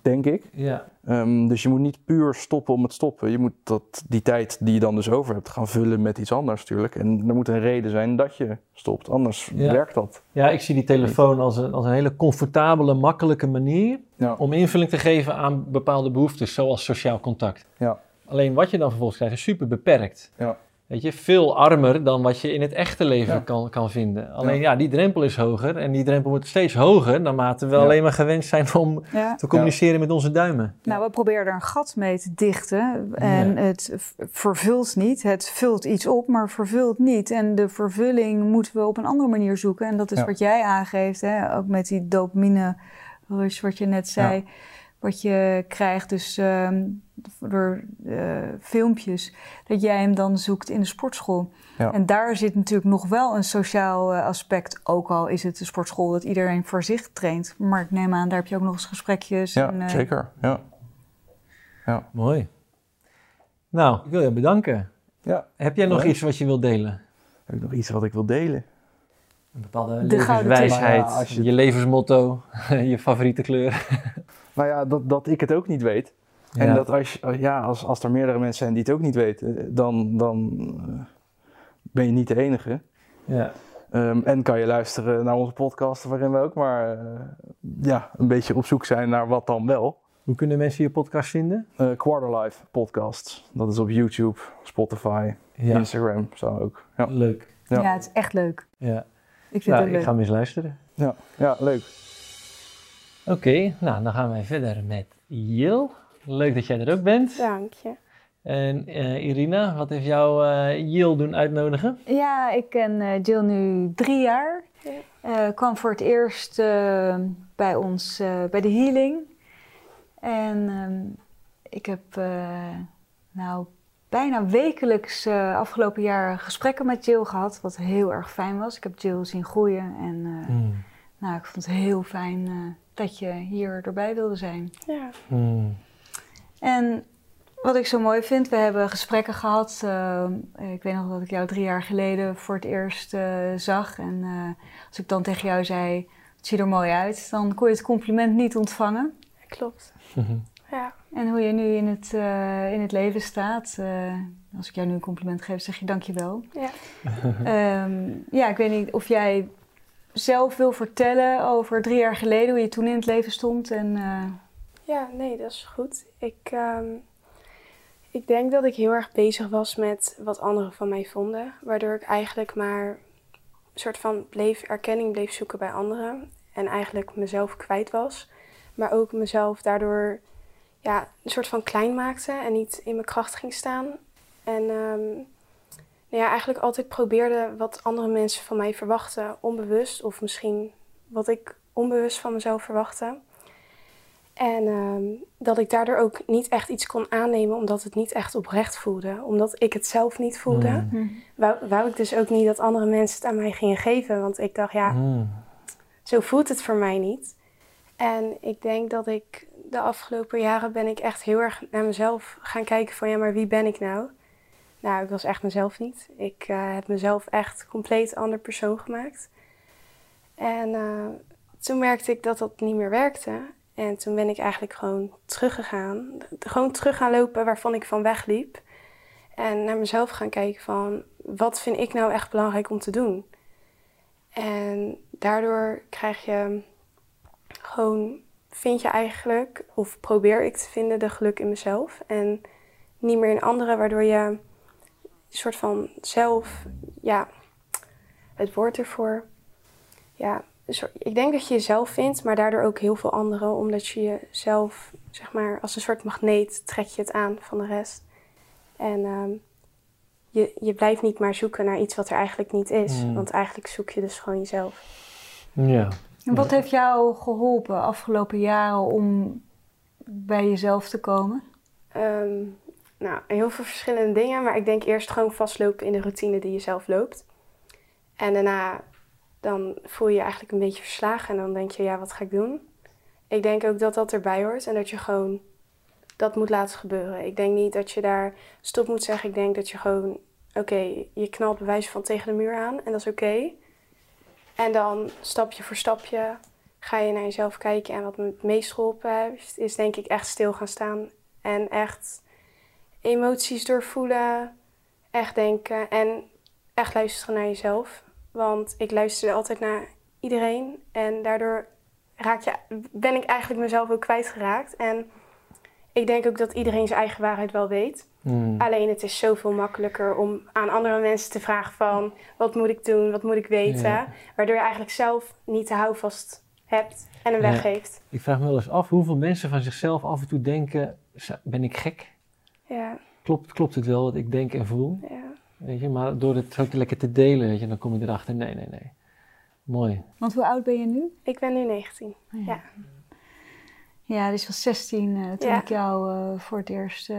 denk ik. Ja. Ehm, dus je moet niet puur stoppen om het stoppen. Je moet dat, die tijd die je dan dus over hebt gaan vullen met iets anders natuurlijk. En er moet een reden zijn dat je stopt, anders Ja. werkt dat. ja, ik zie die telefoon als een, als een hele comfortabele, makkelijke manier Ja. om invulling te geven aan bepaalde behoeftes, zoals sociaal contact. Ja. Alleen wat je dan vervolgens krijgt is super beperkt. Ja. Weet je, veel armer dan wat je in het echte leven Ja. kan, kan vinden. Alleen ja. die drempel is hoger en die drempel wordt steeds hoger naarmate we Ja. alleen maar gewend zijn om ja. te communiceren met onze duimen. Nou, we proberen er een gat mee te dichten. En Ja. het vervult niet. Het vult iets op, maar vervult niet. En de vervulling moeten we op een andere manier zoeken. En dat is Ja. wat jij aangeeft, hè? ook met die dopamine rush wat je net zei. Wat je krijgt, dus ehm, door eh, filmpjes, dat jij hem dan zoekt in de sportschool. Ja. En daar zit natuurlijk nog wel een sociaal eh, aspect, ook al is het de sportschool dat iedereen voor zich traint. Maar ik neem aan, daar heb je ook nog eens gesprekjes. Ja, en, eh, zeker. Ja. Ja. Mooi. Nou, ik wil je bedanken. ja. Heb jij nog Leuk. iets wat je wilt delen? Heb ik nog iets wat ik wil delen? Een bepaalde De levenswijsheid, ja, je- je levensmotto, [laughs] je favoriete kleur. Nou ja, dat, dat ik het ook niet weet. En Ja. dat als, ja, als, als er meerdere mensen zijn die het ook niet weten, dan, dan eh, ben je niet de enige. Ja. Ehm, en kan je luisteren naar onze podcast, waarin we ook maar eh, ja, een beetje op zoek zijn naar wat dan wel. Hoe kunnen mensen je podcast vinden? Eh Quarterlife podcasts. Dat is op YouTube, Spotify, Ja, Instagram, zo ook. Ja, leuk. ja. Ja. het is echt leuk. Ja. Ik vind Nou, het ik leuk. ga hem eens luisteren. ja, ja leuk. Oké, nou dan gaan wij verder met Jil. Leuk dat jij er ook bent. Dank je. En eh, Irina, wat heeft jou eh Jil doen uitnodigen? Ja, ik ken eh, Jill nu drie jaar. Ja. Eh, kwam voor het eerst eh, bij ons eh, bij de healing. En ehm, ik heb eh, nou bijna wekelijks eh, afgelopen jaar gesprekken met Jill gehad, wat heel erg fijn was. Ik heb Jill zien groeien en eh, Hmm. nou, ik vond het heel fijn eh, dat je hier erbij wilde zijn. Ja. Hmm. En wat ik zo mooi vind, we hebben gesprekken gehad. eh, ik weet nog dat ik jou drie jaar geleden voor het eerst eh, zag. En eh, als ik dan tegen jou zei, het ziet er mooi uit, dan kon je het compliment niet ontvangen. Klopt. Ja. En hoe je nu in het, eh, in het leven staat, eh, als ik jou nu een compliment geef, zeg je dankjewel. Ja. Ehm ja, ik weet niet of jij zelf wil vertellen over drie jaar geleden, hoe je toen in het leven stond. En, eh, Ja, nee, dat is goed. Ik, ehm, ik denk dat ik heel erg bezig was met wat anderen van mij vonden. Waardoor ik eigenlijk maar een soort van bleef, erkenning bleef zoeken bij anderen. En eigenlijk mezelf kwijt was. Maar ook mezelf daardoor ja, een soort van klein maakte en niet in mijn kracht ging staan. En nou ja, eigenlijk altijd probeerde wat andere mensen van mij verwachten, onbewust. Of misschien wat ik onbewust van mezelf verwachtte. En ehm, dat ik daardoor ook niet echt iets kon aannemen, omdat het niet echt oprecht voelde. Omdat ik het zelf niet voelde, Hmm. wou, wou ik dus ook niet dat andere mensen het aan mij gingen geven. Want ik dacht, ja, Hmm. zo voelt het voor mij niet. En ik denk dat ik de afgelopen jaren ben ik echt heel erg naar mezelf gaan kijken van ja, maar wie ben ik nou? Nou, ik was echt mezelf niet. Ik eh, heb mezelf echt compleet ander persoon gemaakt. En eh, toen merkte ik dat dat niet meer werkte. En toen ben ik eigenlijk gewoon teruggegaan. Gewoon terug gaan lopen waarvan ik van wegliep. En naar mezelf gaan kijken van wat vind ik nou echt belangrijk om te doen? En daardoor krijg je gewoon, vind je eigenlijk, of probeer ik te vinden, de geluk in mezelf. En niet meer in anderen, waardoor je soort van zelf, ja, het woord ervoor, ja, soort- ik denk dat je jezelf vindt, maar daardoor ook heel veel anderen, omdat je jezelf, zeg maar, als een soort magneet trek je het aan van de rest. En ehm, je, je blijft niet maar zoeken naar iets wat er eigenlijk niet is, Mm. want eigenlijk zoek je dus gewoon jezelf. Ja. En wat heeft jou geholpen afgelopen jaren om bij jezelf te komen? Ehm, nou, heel veel verschillende dingen, maar ik denk eerst gewoon vastlopen in de routine die je zelf loopt. En daarna dan voel je je eigenlijk een beetje verslagen en dan denk je, ja, wat ga ik doen? Ik denk ook dat dat erbij hoort en dat je gewoon dat moet laten gebeuren. Ik denk niet dat je daar stop moet zeggen. Ik denk dat je gewoon, oké, je knalt bewijs van tegen de muur aan en dat is oké. En dan stapje voor stapje ga je naar jezelf kijken. En wat me het meest geholpen heeft, is denk ik echt stil gaan staan. En echt emoties doorvoelen. Echt denken en echt luisteren naar jezelf. Want ik luisterde altijd naar iedereen. En daardoor raak je, ben ik eigenlijk mezelf ook kwijtgeraakt. En ik denk ook dat iedereen zijn eigen waarheid wel weet. Hmm. Alleen het is zoveel makkelijker om aan andere mensen te vragen van... wat moet ik doen, wat moet ik weten? Ja. Waardoor je eigenlijk zelf niet de houvast hebt en hem Ja. weggeeft. Ik vraag me wel eens af hoeveel mensen van zichzelf af en toe denken: "Za- ben ik gek? Ja, Klopt, klopt het wel wat ik denk en voel? ja. Weet je, maar door het ook lekker te delen, weet je, dan kom je erachter: nee, nee, nee. Mooi. Want hoe oud ben je nu? Ik ben nu 19. Ja. Ja, dus was 16 uh, toen Ja. ik jou uh, voor het eerst uh,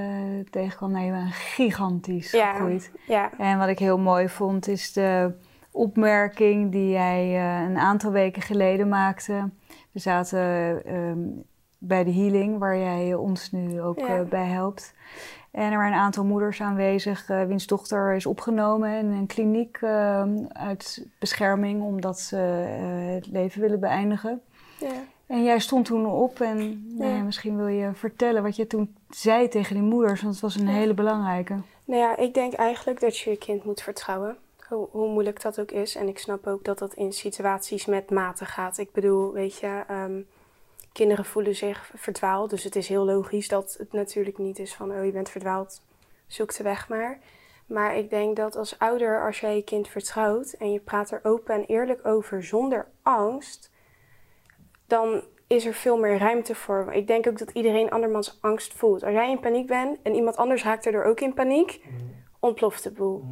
tegenkwam. Nou, je bent gigantisch Ja. gegroeid. Ja, En wat ik heel mooi vond is de opmerking die jij uh, een aantal weken geleden maakte. We zaten um, bij de healing, waar jij ons nu ook Ja. uh, bij helpt. En er waren een aantal moeders aanwezig, uh, wiens dochter is opgenomen in een kliniek uh, uit bescherming, omdat ze uh, het leven willen beëindigen. ja. En jij stond toen op en nou ja, Ja. misschien wil je vertellen wat je toen zei tegen die moeders, want het was een Ja. hele belangrijke. Nou ja, ik denk eigenlijk dat je je kind moet vertrouwen. Hoe, hoe moeilijk dat ook is. En ik snap ook dat dat in situaties met mate gaat. Ik bedoel, weet je, ehm, kinderen voelen zich verdwaald. Dus het is heel logisch dat het natuurlijk niet is van, oh je bent verdwaald, zoek de weg maar. Maar ik denk dat als ouder, als jij je kind vertrouwt en je praat er open en eerlijk over zonder angst, dan is er veel meer ruimte voor. Ik denk ook dat iedereen andermans angst voelt. Als jij in paniek bent en iemand anders raakt erdoor ook in paniek, ontploft de boel.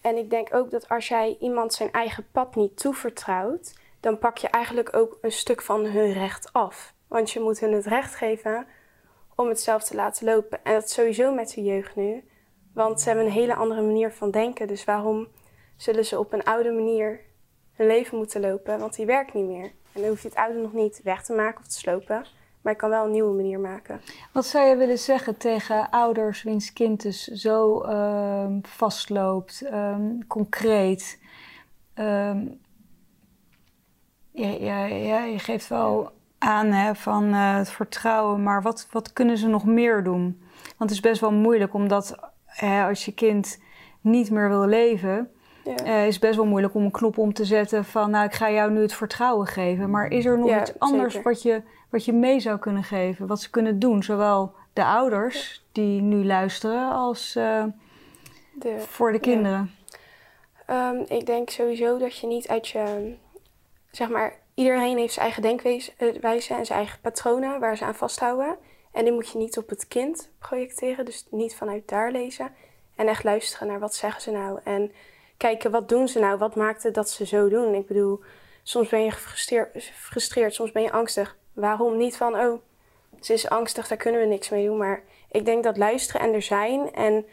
En ik denk ook dat als jij iemand zijn eigen pad niet toevertrouwt, dan pak je eigenlijk ook een stuk van hun recht af. Want je moet hun het recht geven om het zelf te laten lopen. En dat is sowieso met de jeugd nu. Want ze hebben een hele andere manier van denken. Dus waarom zullen ze op een oude manier hun leven moeten lopen? Want die werkt niet meer. En dan hoef je het oude nog niet weg te maken of te slopen. Maar je kan wel een nieuwe manier maken. Wat zou je willen zeggen tegen ouders wiens kind dus zo ehm, vastloopt, ehm, concreet? Ehm, ja, je geeft wel aan hè, van eh, het vertrouwen, maar wat, wat kunnen ze nog meer doen? Want het is best wel moeilijk, omdat hè, als je kind niet meer wil leven, Ja. eh, is best wel moeilijk om een knop om te zetten van, nou, ik ga jou nu het vertrouwen geven. Maar is er nog Ja, iets anders zeker. wat je, wat je mee zou kunnen geven? Wat ze kunnen doen, zowel de ouders die nu luisteren, als eh, De, voor de kinderen? Ehm, ik denk sowieso dat je niet uit je. Zeg maar, iedereen heeft zijn eigen denkwijze en zijn eigen patronen waar ze aan vasthouden. En die moet je niet op het kind projecteren, dus niet vanuit daar lezen. En echt luisteren naar wat zeggen ze nou. En kijken wat doen ze nou, wat maakt het dat ze zo doen. Ik bedoel, soms ben je gefrustreerd, soms ben je angstig. Waarom niet van, oh, ze is angstig, daar kunnen we niks mee doen. Maar ik denk dat luisteren en er zijn en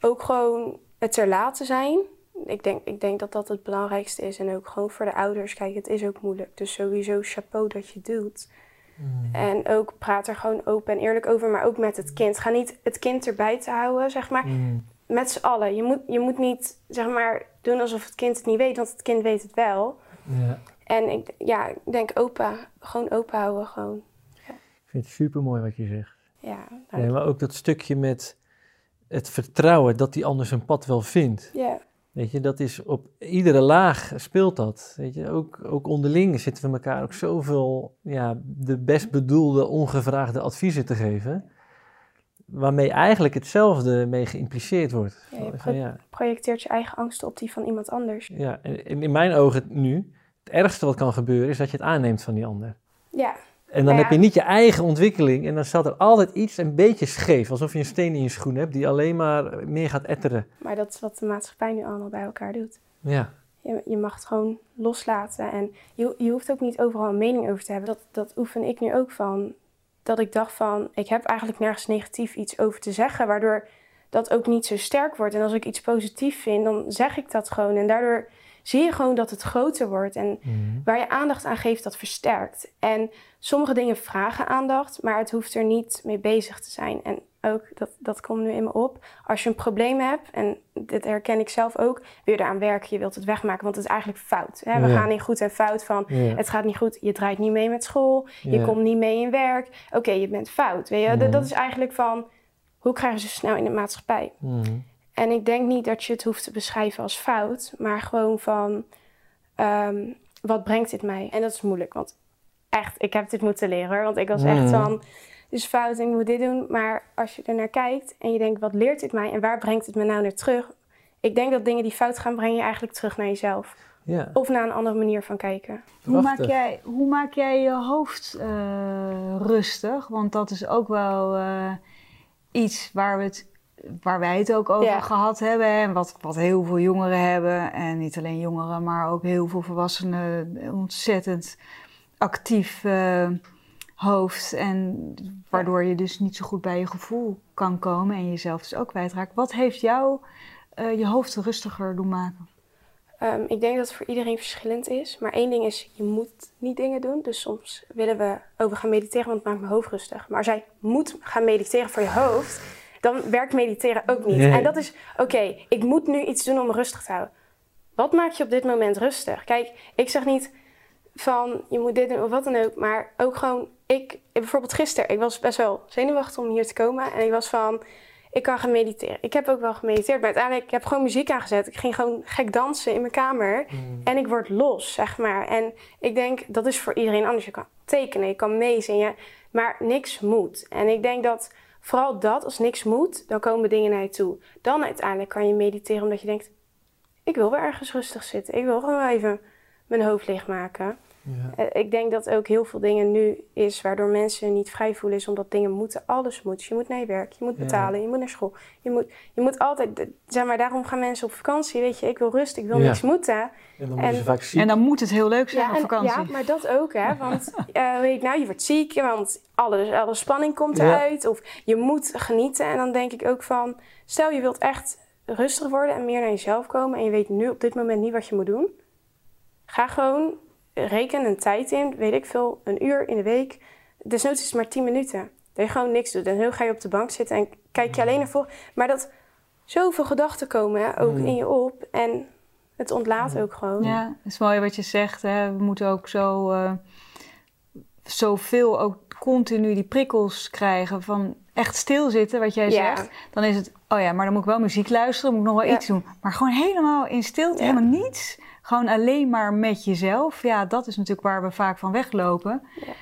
ook gewoon het er laten zijn. Ik denk, ik denk dat dat het belangrijkste is. En ook gewoon voor de ouders. Kijk, het is ook moeilijk. Dus sowieso chapeau dat je doet. En ook praat er gewoon open en eerlijk over. Maar ook met het kind. Ga niet het kind erbij te houden, zeg maar. Met z'n allen. Je moet, je moet niet, zeg maar, doen alsof het kind het niet weet. Want het kind weet het wel. Ja. En ik, ja, ik denk open. Gewoon open houden, gewoon. Ik vind het super mooi wat je zegt. Ja, Ja, maar ook dat stukje met het vertrouwen dat die ander zijn pad wel vindt. ja. Weet je, dat is op iedere laag speelt dat. Weet je, ook, ook onderling zitten we elkaar ook zoveel ja, de best bedoelde, ongevraagde adviezen te geven. Waarmee eigenlijk hetzelfde mee geïmpliceerd wordt. Ja, je Van, pro- ja, projecteert je eigen angsten op die van iemand anders. ja, en in mijn ogen nu, het ergste wat kan gebeuren is dat je het aanneemt van die ander. Ja, En dan heb je niet je eigen ontwikkeling en dan staat er altijd iets een beetje scheef. Alsof je een steen in je schoen hebt die alleen maar meer gaat etteren. maar dat is wat de maatschappij nu allemaal bij elkaar doet. Ja, Je, je mag het gewoon loslaten. En je, je hoeft ook niet overal een mening over te hebben. Dat, dat oefen ik nu ook van. Dat ik dacht van, ik heb eigenlijk nergens negatief iets over te zeggen. Waardoor dat ook niet zo sterk wordt. En als ik iets positief vind, dan zeg ik dat gewoon. En daardoor zie je gewoon dat het groter wordt. En waar je aandacht aan geeft, dat versterkt. En sommige dingen vragen aandacht, maar het hoeft er niet mee bezig te zijn. En ook, dat, dat komt nu in me op, als je een probleem hebt, en dit herken ik zelf ook, wil je eraan werken, je wilt het wegmaken, want het is eigenlijk fout. Hè? We Ja. gaan in goed en fout van, Ja. het gaat niet goed, je draait niet mee met school, je komt niet mee in werk, oké, je bent fout. Weet je? Dat- Mhm. Dat is eigenlijk van, hoe krijgen ze snel in de maatschappij? Mhm. En ik denk niet dat je het hoeft te beschrijven als fout, maar gewoon van ehm, wat brengt dit mij? En dat is moeilijk, want echt, ik heb dit moeten leren hoor. Want ik was echt Mhm. van, dit is fout en ik moet dit doen. Maar als je er naar kijkt en je denkt, wat leert dit mij en waar brengt het me nou naar terug? Ik denk dat dingen die fout gaan, breng je eigenlijk terug naar jezelf. ja. Of naar een andere manier van kijken. Hoe maak, jij, hoe maak jij je hoofd eh, rustig? Want dat is ook wel eh, iets waar, we het, waar wij het ook over Ja. gehad hebben. En wat, wat heel veel jongeren hebben. En niet alleen jongeren, maar ook heel veel volwassenen ontzettend actief eh, hoofd. En waardoor je dus niet zo goed bij je gevoel kan komen en jezelf dus ook kwijtraakt. Wat heeft jou eh, je hoofd rustiger doen maken? Ehm, ik denk dat het voor iedereen verschillend is. Maar één ding is, je moet niet dingen doen. Dus soms willen we over gaan mediteren, want het maakt mijn hoofd rustig. Maar als jij moet gaan mediteren voor je hoofd, dan werkt mediteren ook niet. Nee. En dat is, oké, ik moet nu iets doen om me rustig te houden. Wat maakt je op dit moment rustig? Kijk, ik zeg niet van je moet dit doen of wat dan ook. Maar ook gewoon, ik, bijvoorbeeld gisteren, ik was best wel zenuwachtig om hier te komen. En ik was van, ik kan gaan mediteren. Ik heb ook wel gemediteerd, maar uiteindelijk, ik heb gewoon muziek aangezet. Ik ging gewoon gek dansen in mijn kamer. En ik word los, zeg maar. En ik denk, dat is voor iedereen anders. Je kan tekenen, je kan meezingen, maar niks moet. En ik denk dat vooral dat, als niks moet, dan komen dingen naar je toe. Dan uiteindelijk kan je mediteren omdat je denkt, ik wil wel ergens rustig zitten. Ik wil gewoon even mijn hoofd leegmaken. Ja. Eh, Ik denk dat ook heel veel dingen nu is waardoor mensen niet vrij voelen, is omdat dingen moeten. Alles moet. Je moet naar je werk, je moet Ja. betalen, je moet naar school. Je moet, je moet altijd, zeg maar, daarom gaan mensen op vakantie. Weet je, ik wil rust, ik wil Ja. niks moeten. En dan En- worden ze vaak ziek. En dan moet het heel leuk zijn op vakantie. ja, maar dat ook, hè. Want [laughs] eh, weet ik, nou, je wordt ziek, want alle, alle spanning komt Ja. eruit. Of je moet genieten. En dan denk ik ook van, stel je wilt echt rustig worden en meer naar jezelf komen. En je weet nu op dit moment niet wat je moet doen. Ga gewoon, reken een tijd in, weet ik veel, een uur in de week. Desnoods is het maar 10 minuten. Dat je gewoon niks doet. En heel ga je op de bank zitten en kijk je alleen naar voren. Maar dat zoveel gedachten komen hè, ook Mm. in je op. En het ontlaat ook gewoon. Ja, het is mooi wat je zegt. Hè. We moeten ook zo eh, zoveel ook continu die prikkels krijgen van echt stilzitten, wat jij Ja. zegt. Dan is het, oh ja, maar dan moet ik wel muziek luisteren, moet ik nog wel Ja. iets doen. Maar gewoon helemaal in stilte, Ja. helemaal niets. Gewoon alleen maar met jezelf. Ja, dat is natuurlijk waar we vaak van weglopen. Ja.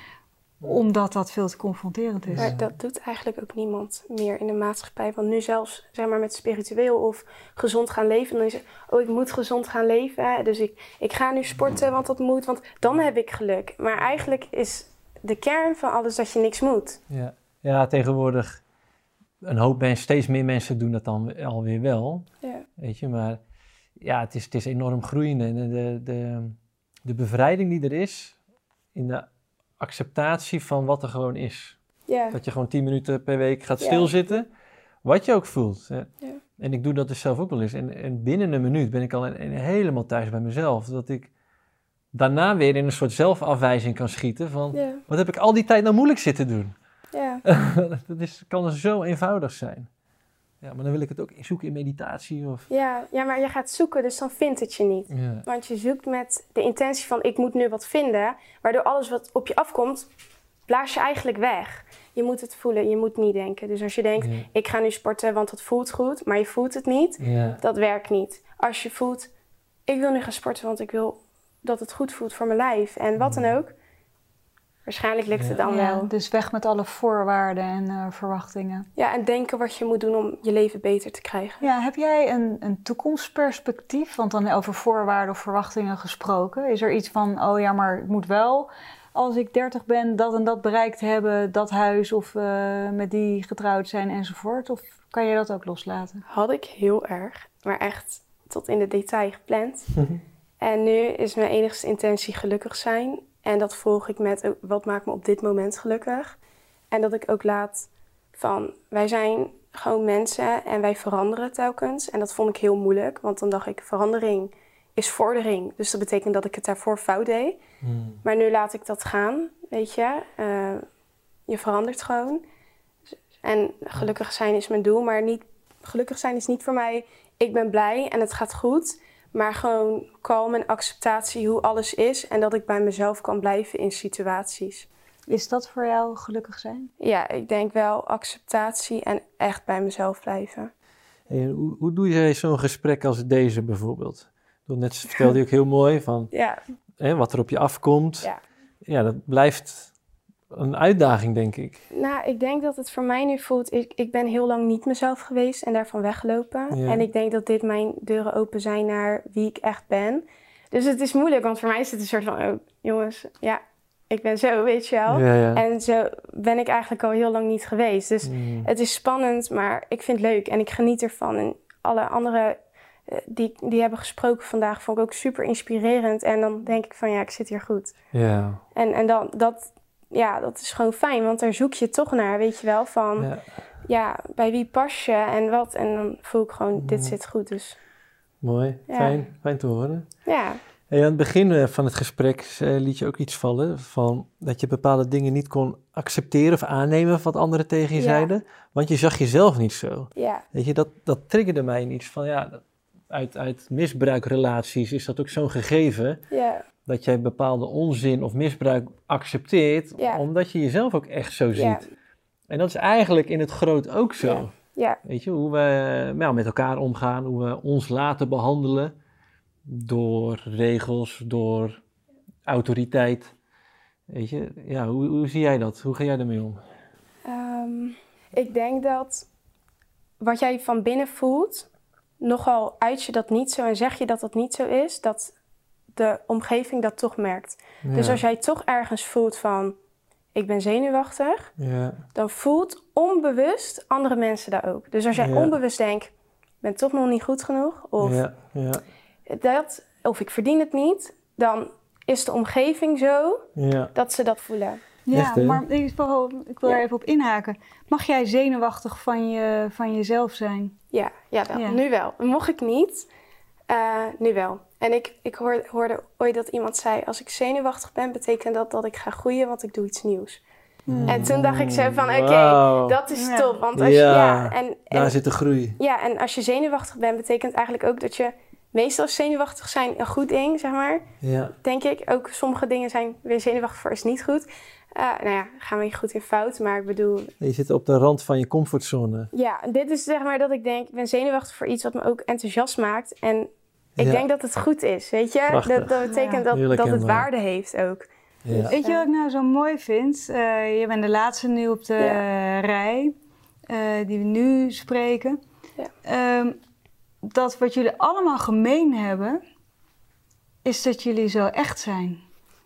Omdat dat veel te confronterend is. Maar dat doet eigenlijk ook niemand meer in de maatschappij. Want nu zelfs, zeg maar, met spiritueel of gezond gaan leven, dan is het, oh, ik moet gezond gaan leven. Dus ik, ik ga nu sporten, want dat moet, want dan heb ik geluk. Maar eigenlijk is de kern van alles dat je niks moet. Ja. ja, tegenwoordig een hoop mensen, steeds meer mensen doen dat dan alweer wel. Ja. Weet je, maar ja, het is, het is enorm groeiende. En de, de, de bevrijding die er is in de acceptatie van wat er gewoon is. Dat je gewoon tien minuten per week gaat stilzitten, wat je ook voelt. En ik doe dat dus zelf ook wel eens. En, en binnen een minuut ben ik al helemaal thuis bij mezelf. Dat ik daarna weer in een soort zelfafwijzing kan schieten van... Wat heb ik al die tijd nou moeilijk zitten doen? [laughs] Dat is, kan zo eenvoudig zijn. Ja, maar dan wil ik het ook zoeken in meditatie of... Ja. ja, maar je gaat zoeken, dus dan vindt het je niet. Ja. Want je zoekt met de intentie van ik moet nu wat vinden, waardoor alles wat op je afkomt, blaas je eigenlijk weg. Je moet het voelen, je moet niet denken. Dus als je denkt, Ja. ik ga nu sporten, want het voelt goed, maar je voelt het niet, Ja. dat werkt niet. Als je voelt, ik wil nu gaan sporten, want ik wil dat het goed voelt voor mijn lijf en wat dan ook, waarschijnlijk lukt het dan wel. dus weg met alle voorwaarden en eh, verwachtingen. Ja, en denken wat je moet doen om je leven beter te krijgen. Ja, heb jij een, een toekomstperspectief? Want dan over voorwaarden of verwachtingen gesproken. Is er iets van, oh ja, maar ik moet wel als ik 30 ben dat en dat bereikt hebben, dat huis of eh, met die getrouwd zijn enzovoort? Of kan je dat ook loslaten? Had ik heel erg, maar echt tot in de detail gepland. En nu is mijn enigste intentie gelukkig zijn. En dat volg ik met ook, wat maakt me op dit moment gelukkig. En dat ik ook laat van wij zijn gewoon mensen en wij veranderen telkens. En dat vond ik heel moeilijk, want dan dacht ik verandering is vordering. Dus dat betekent dat ik het daarvoor fout deed. Hmm. Maar nu laat ik dat gaan, weet je. Eh, je verandert gewoon. En gelukkig zijn is mijn doel, maar niet, gelukkig zijn is niet voor mij... ik ben blij en het gaat goed, maar gewoon kalm en acceptatie hoe alles is... en dat ik bij mezelf kan blijven in situaties. Is dat voor jou gelukkig zijn? Ja, ik denk wel acceptatie en echt bij mezelf blijven. En hoe, hoe doe jij zo'n gesprek als deze bijvoorbeeld? Want Net vertelde je ook heel mooi van [laughs] Ja, hè, wat er op je afkomt. Ja. ja, dat blijft een uitdaging, denk ik. nou, ik denk dat het voor mij nu voelt... ik, ik ben heel lang niet mezelf geweest en daarvan weggelopen. Ja. En ik denk dat dit mijn deuren open zijn naar wie ik echt ben. Dus het is moeilijk, want voor mij is het een soort van... oh, jongens, ja, ik ben zo, weet je wel. Ja, ja. En zo ben ik eigenlijk al heel lang niet geweest. Dus Mm. het is spannend, maar ik vind het leuk en ik geniet ervan. En alle anderen eh, die, die hebben gesproken vandaag vond ik ook super inspirerend. En dan denk ik van ja, ik zit hier goed. ja. En, en dan, dat ja, dat is gewoon fijn, want daar zoek je toch naar, weet je wel, van ja, Ja, bij wie pas je en wat. En dan voel ik gewoon, dit Ja. zit goed. Dus mooi. Fijn, fijn te horen. ja, Hey, aan het begin eh, van het gesprek eh, liet je ook iets vallen van dat je bepaalde dingen niet kon accepteren of aannemen wat anderen tegen je Ja. zeiden, want je zag jezelf niet zo. ja, Weet je, dat, dat triggerde mij in iets van ja, uit, uit misbruikrelaties is dat ook zo'n gegeven ja, dat jij bepaalde onzin of misbruik accepteert, Ja. omdat je jezelf ook echt zo Ja. ziet. En dat is eigenlijk in het groot ook zo. Ja. ja, Weet je, hoe we nou, met elkaar omgaan, hoe we ons laten behandelen door regels, door autoriteit. Weet je, ja, hoe, hoe zie jij dat? Hoe ga jij ermee om? Ehm, ik denk dat wat jij van binnen voelt, nogal uit je dat niet zo en zeg je dat dat niet zo is, dat de omgeving dat toch merkt. Dus als jij toch ergens voelt van, ik ben zenuwachtig, ja, dan voelt onbewust andere mensen dat ook. Dus als jij Ja. onbewust denkt, ik ben toch nog niet goed genoeg, of, ja, ja, dat, of ik verdien het niet, dan is de omgeving zo ja. dat ze dat voelen. Ja, Echt, maar ik wil, ik wil Ja. er even op inhaken. Mag jij zenuwachtig van, je, van jezelf zijn? Ja, ja, wel. Ja. nu wel. Mocht ik niet, eh, nu wel. En ik, ik hoor, hoorde ooit dat iemand zei, als ik zenuwachtig ben, betekent dat dat ik ga groeien, want ik doe iets nieuws. En toen dacht ik zo van, oké, dat is Ja. top. Want als je, Ja, ja, en, Daar en, zit de groei. ja, en als je zenuwachtig bent, betekent eigenlijk ook dat je, meestal is zenuwachtig zijn een goed ding, zeg maar. Ja, Denk ik. Ook sommige dingen zijn weer zenuwachtig voor is niet goed. Eh, nou ja, gaan we goed in fout. Maar ik bedoel, je zit op de rand van je comfortzone. ja, dit is zeg maar dat ik denk, ik ben zenuwachtig voor iets wat me ook enthousiast maakt. En ik Ja. denk dat het goed is, weet je? Prachtig. Dat, dat betekent Ja. dat, dat het herkenbaar. waarde heeft ook. Ja. Weet je wat ik nou zo mooi vind? Eh, je bent de laatste nu op de Ja. rij eh, die we nu spreken. Ja. Ehm, dat wat jullie allemaal gemeen hebben, is dat jullie zo echt zijn.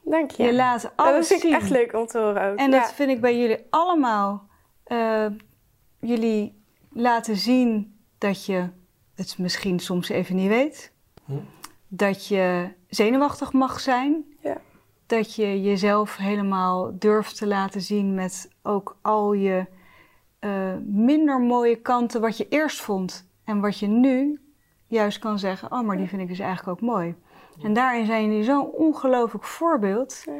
Dank je. Je laat dat alles vind ik zien. echt leuk om te horen ook. En ja. dat vind ik bij jullie allemaal. eh, jullie laten zien dat je het misschien soms even niet weet. Hm. Dat je zenuwachtig mag zijn. Ja. Dat je jezelf helemaal durft te laten zien met ook al je eh, minder mooie kanten wat je eerst vond. En wat je nu juist kan zeggen, oh maar die vind ik dus eigenlijk ook mooi. En daarin zijn jullie zo'n ongelooflijk voorbeeld. Ja.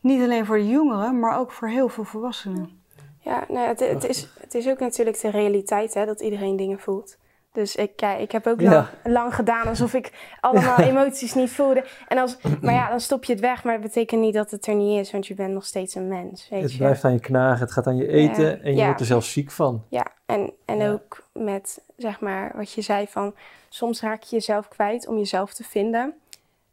Niet alleen voor de jongeren, maar ook voor heel veel volwassenen. Ja, nou, het, het, is, het is ook natuurlijk de realiteit hè, dat iedereen dingen voelt. Dus ik, ja, ik heb ook Ja. lang, lang gedaan alsof ik allemaal emoties niet voelde. En als, maar ja, dan stop je het weg. Maar dat betekent niet dat het er niet is, want je bent nog steeds een mens. Weet Het je? blijft aan je knagen, het gaat aan je eten Ja. en je Ja. wordt er zelfs ziek van. Ja, en, en Ja. ook met, zeg maar, wat je zei van... Soms raak je jezelf kwijt om jezelf te vinden.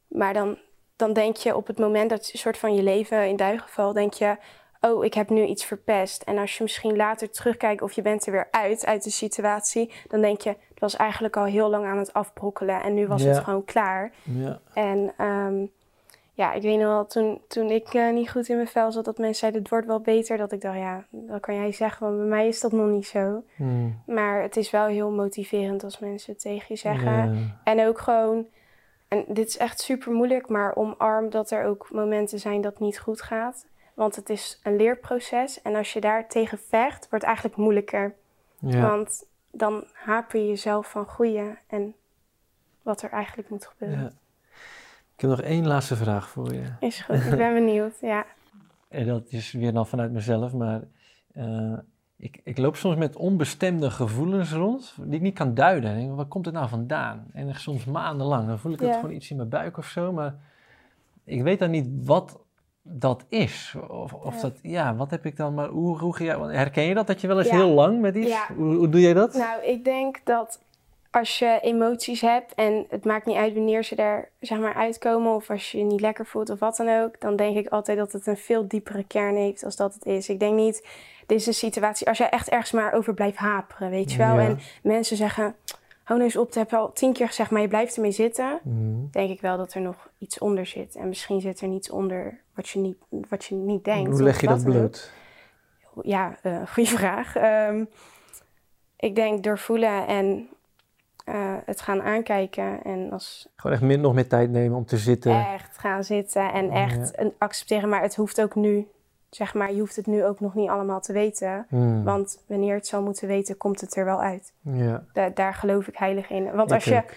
Maar dan, dan denk je op het moment dat je een soort van je leven in duigenval... denk je, oh, ik heb nu iets verpest. En als je misschien later terugkijkt of je bent er weer uit, uit de situatie... dan denk je, het was eigenlijk al heel lang aan het afbrokkelen... en nu was Ja. het gewoon klaar. Ja, En ehm, ja, ik weet nog wel, toen, toen ik eh, niet goed in mijn vel zat... dat mensen zeiden, het wordt wel beter. Dat ik dacht, ja, dat kan jij zeggen, want bij mij is dat nog niet zo. Hm. Maar het is wel heel motiverend als mensen het tegen je zeggen. Ja. En ook gewoon, en dit is echt super moeilijk, maar omarm dat er ook momenten zijn dat het niet goed gaat. Want het is een leerproces. En als je daar tegen vecht, wordt het eigenlijk moeilijker. Ja. Want dan haper je jezelf van groeien en wat er eigenlijk moet gebeuren. Ja. Ik heb nog één laatste vraag voor je. Is goed, ik ben [laughs] benieuwd. Ja. En dat is weer dan vanuit mezelf, maar eh, ik, ik loop soms met onbestemde gevoelens rond, die ik niet kan duiden. Ik denk, waar komt het nou vandaan? En soms maandenlang, dan voel ik het gewoon iets in mijn buik of zo, maar ik weet dan niet wat dat is. Of, of Ja. dat, ja, wat heb ik dan, maar hoe, hoe want herken je dat, dat je wel eens Ja. heel lang met iets, hoe, hoe doe jij dat? Nou, ik denk dat als je emoties hebt en het maakt niet uit wanneer ze er zeg maar uitkomen of als je je niet lekker voelt of wat dan ook, dan denk ik altijd dat het een veel diepere kern heeft als dat het is. Ik denk niet, dit is een situatie, als jij echt ergens maar over blijft haperen, weet je wel. Ja. En mensen zeggen, hou nou eens op, dat heb je al tien keer gezegd, maar je blijft ermee zitten. Mhm. Denk ik wel dat er nog iets onder zit. En misschien zit er niets onder wat je niet, wat je niet denkt. Hoe leg je dat bloot? Ja, eh [laughs] goede vraag. Ehm, ik denk doorvoelen en eh, het gaan aankijken. En als Gewoon echt min, nog meer tijd nemen om te zitten. echt gaan zitten en echt accepteren. Maar het hoeft ook nu zeg maar, je hoeft het nu ook nog niet allemaal te weten. Hmm. Want wanneer het zal moeten weten, komt het er wel uit. Ja, Da- daar geloof ik heilig in. Want ik als je ook.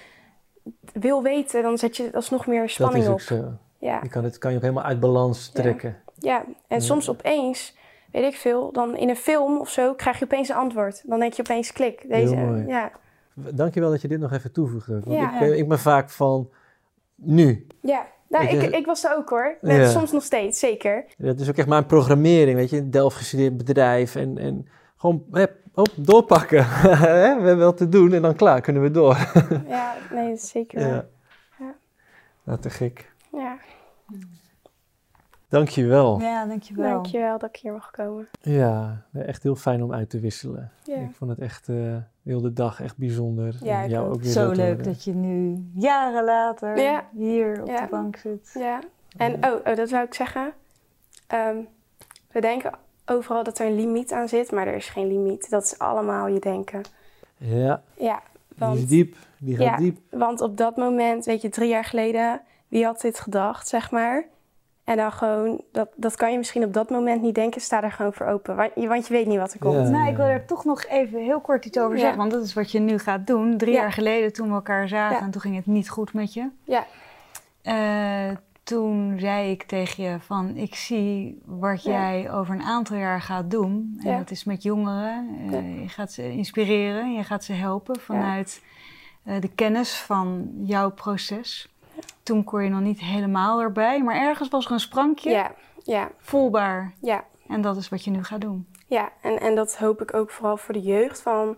wil weten, dan zet je alsnog meer dat spanning is ook op. zo. Ja. Je kan het kan je ook helemaal uit balans trekken. ja, en Ja. soms opeens, weet ik veel, dan in een film of zo krijg je opeens een antwoord. Dan denk je opeens klik. Deze, Heel mooi. Ja, Dankjewel dat je dit nog even toevoegt. ook, Want ik, ben, ik ben vaak van nu. ja. Nou, Ik, ik, ik was daar ook hoor. Net Ja. Soms nog steeds, zeker. Dat is ook echt mijn programmering, weet je. Een Delft gestudeerd bedrijf en, en gewoon hup, hop, doorpakken. [laughs] Hè, We hebben wel te doen en dan klaar, kunnen we door. Ja, nee, zeker. Ja. Ja. Nou, te gek. Ja. Dankjewel. Ja, dankjewel. Dankjewel dat ik hier mag komen. Ja, echt heel fijn om uit te wisselen. Ja. Ik vond het echt uh, heel de dag echt bijzonder. Ja, En jou ook. ook weer Zo leuk dat je nu jaren later Ja. hier op Ja. de bank zit. Ja. En oh, oh, dat wou ik zeggen. Ehm, we denken overal dat er een limiet aan zit, maar er is geen limiet. Dat is allemaal je denken. Ja, Ja, die is want, diep. Die gaat Ja. diep. want op dat moment, weet je, drie jaar geleden, wie had dit gedacht, zeg maar? En dan gewoon, dat, dat kan je misschien op dat moment niet denken, sta er gewoon voor open. Want je, want je weet niet wat er komt. Ja. Nou, ik wil er toch nog even heel kort iets over Ja. zeggen, want dat is wat je nu gaat doen. Drie Ja. jaar geleden toen we elkaar zagen Ja. en toen ging het niet goed met je. Ja. Eh, toen zei ik tegen je van, ik zie wat Ja. jij over een aantal jaar gaat doen. En Ja. dat is met jongeren. Eh, Ja. Je gaat ze inspireren, je gaat ze helpen vanuit eh, de kennis van jouw proces. Toen kon je nog niet helemaal erbij, maar ergens was er een sprankje Ja, ja, voelbaar. ja. En dat is wat je nu gaat doen. Ja, en, en dat hoop ik ook vooral voor de jeugd. Van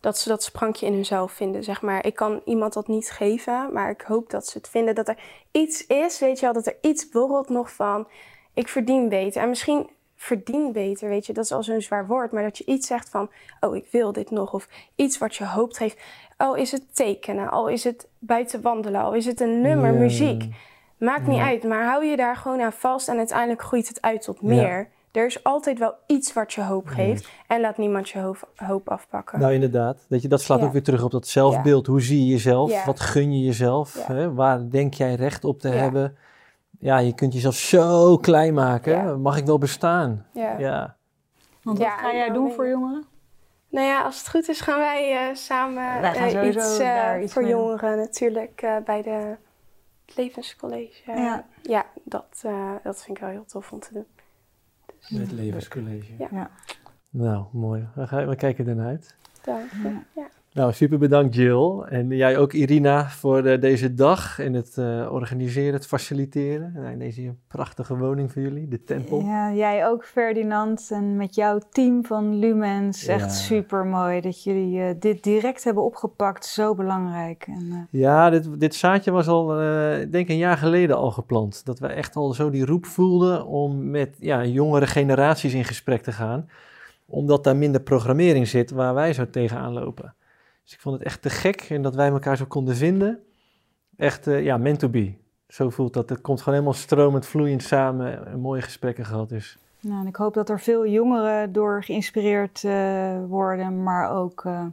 dat ze dat sprankje in hunzelf vinden, zeg maar. Ik kan iemand dat niet geven, maar ik hoop dat ze het vinden. Dat er iets is, weet je wel, dat er iets borrelt nog van... Ik verdien beter. En misschien verdien beter, weet je. Dat is al zo'n zwaar woord. Maar dat je iets zegt van, oh, ik wil dit nog. Of iets wat je hoopt geeft. Al is het tekenen, al is het buiten wandelen, al is het een nummer, Ja. muziek. Maakt niet Ja. uit, maar hou je daar gewoon aan vast en uiteindelijk groeit het uit tot meer. Er is altijd wel iets wat je hoop geeft en laat niemand je hoop, hoop afpakken. Nou, inderdaad. Dat, je, dat slaat Ja. ook weer terug op dat zelfbeeld. Hoe zie je jezelf? Ja. Wat gun je jezelf? Ja. Hè? Waar denk jij recht op te Ja. hebben? Ja, je kunt jezelf zo klein maken. Ja. Mag ik wel bestaan? ja. Ja. Want Ja, wat ga jij doen voor jongeren? Nou ja, als het goed is gaan wij eh, samen Wij gaan eh, iets, eh, daar iets voor mee jongeren natuurlijk eh, bij de het Levenscollege. Ja. ja dat, eh, dat vind ik wel heel tof om te doen. Het levenscollege. Ja. Ja. Nou, mooi. We, gaan, we kijken ernaar uit. Dank je. Ja. Nou, super bedankt Jill. En jij ook Irina voor eh, deze dag en het eh, organiseren, het faciliteren. Nou, in deze prachtige woning voor jullie, de tempel. Ja, jij ook Ferdinand en met jouw team van Lumens. Ja. Echt super mooi dat jullie eh, dit direct hebben opgepakt. Zo belangrijk. En, Ja, dit, dit zaadje was al, ik denk een jaar geleden al geplant. Dat we echt al zo die roep voelden om met ja, jongere generaties in gesprek te gaan. Omdat daar minder programmering zit waar wij zo tegenaan lopen. Dus ik vond het echt te gek en dat wij elkaar zo konden vinden. Echt, eh, ja, meant to be. Zo voelt dat. Het komt gewoon helemaal stromend, vloeiend samen. en Mooie gesprekken gehad dus. nou, en ik hoop dat er veel jongeren door geïnspireerd eh, worden. Maar ook eh,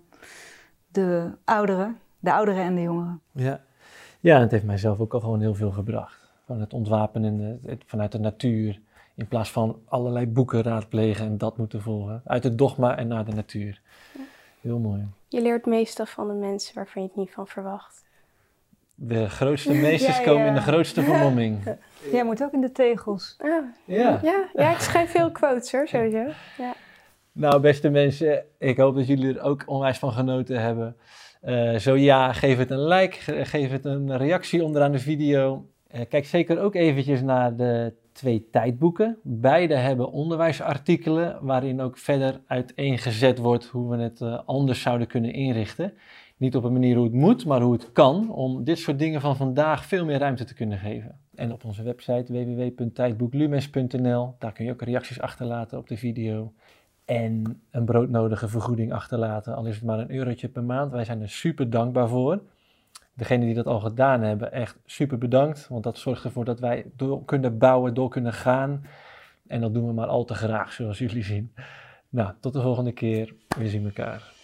de ouderen. De ouderen en de jongeren. Ja. ja, en het heeft mijzelf ook al gewoon heel veel gebracht. Van het ontwapenen het- het- vanuit de natuur. In plaats van allerlei boeken raadplegen en dat moeten volgen. Uit het dogma en naar de natuur. Heel mooi. Je leert meestal van de mensen waarvan je het niet van verwacht. De grootste [laughs] meesters Ja, komen ja. in de grootste vermomming. [laughs] Jij moet ook in de tegels. Ja. ja, ja, ik schrijf veel quotes hoor, sowieso. Ja. Nou, beste mensen, ik hoop dat jullie er ook onwijs van genoten hebben. Eh, zo ja, geef het een like, ge- geef het een reactie onderaan de video. Eh, kijk zeker ook eventjes naar de twee tijdboeken. Beide hebben onderwijsartikelen waarin ook verder uiteengezet wordt hoe we het eh, anders zouden kunnen inrichten. Niet op een manier hoe het moet, maar hoe het kan om dit soort dingen van vandaag veel meer ruimte te kunnen geven. En op onze website www.tijdboeklumens.nl, daar kun je ook reacties achterlaten op de video en een broodnodige vergoeding achterlaten, al is het maar een eurotje per maand. Wij zijn er super dankbaar voor. Degenen die dat al gedaan hebben, echt super bedankt, want dat zorgt ervoor dat wij door kunnen bouwen, door kunnen gaan. En dat doen we maar al te graag, zoals jullie zien. Nou, tot de volgende keer. We zien elkaar.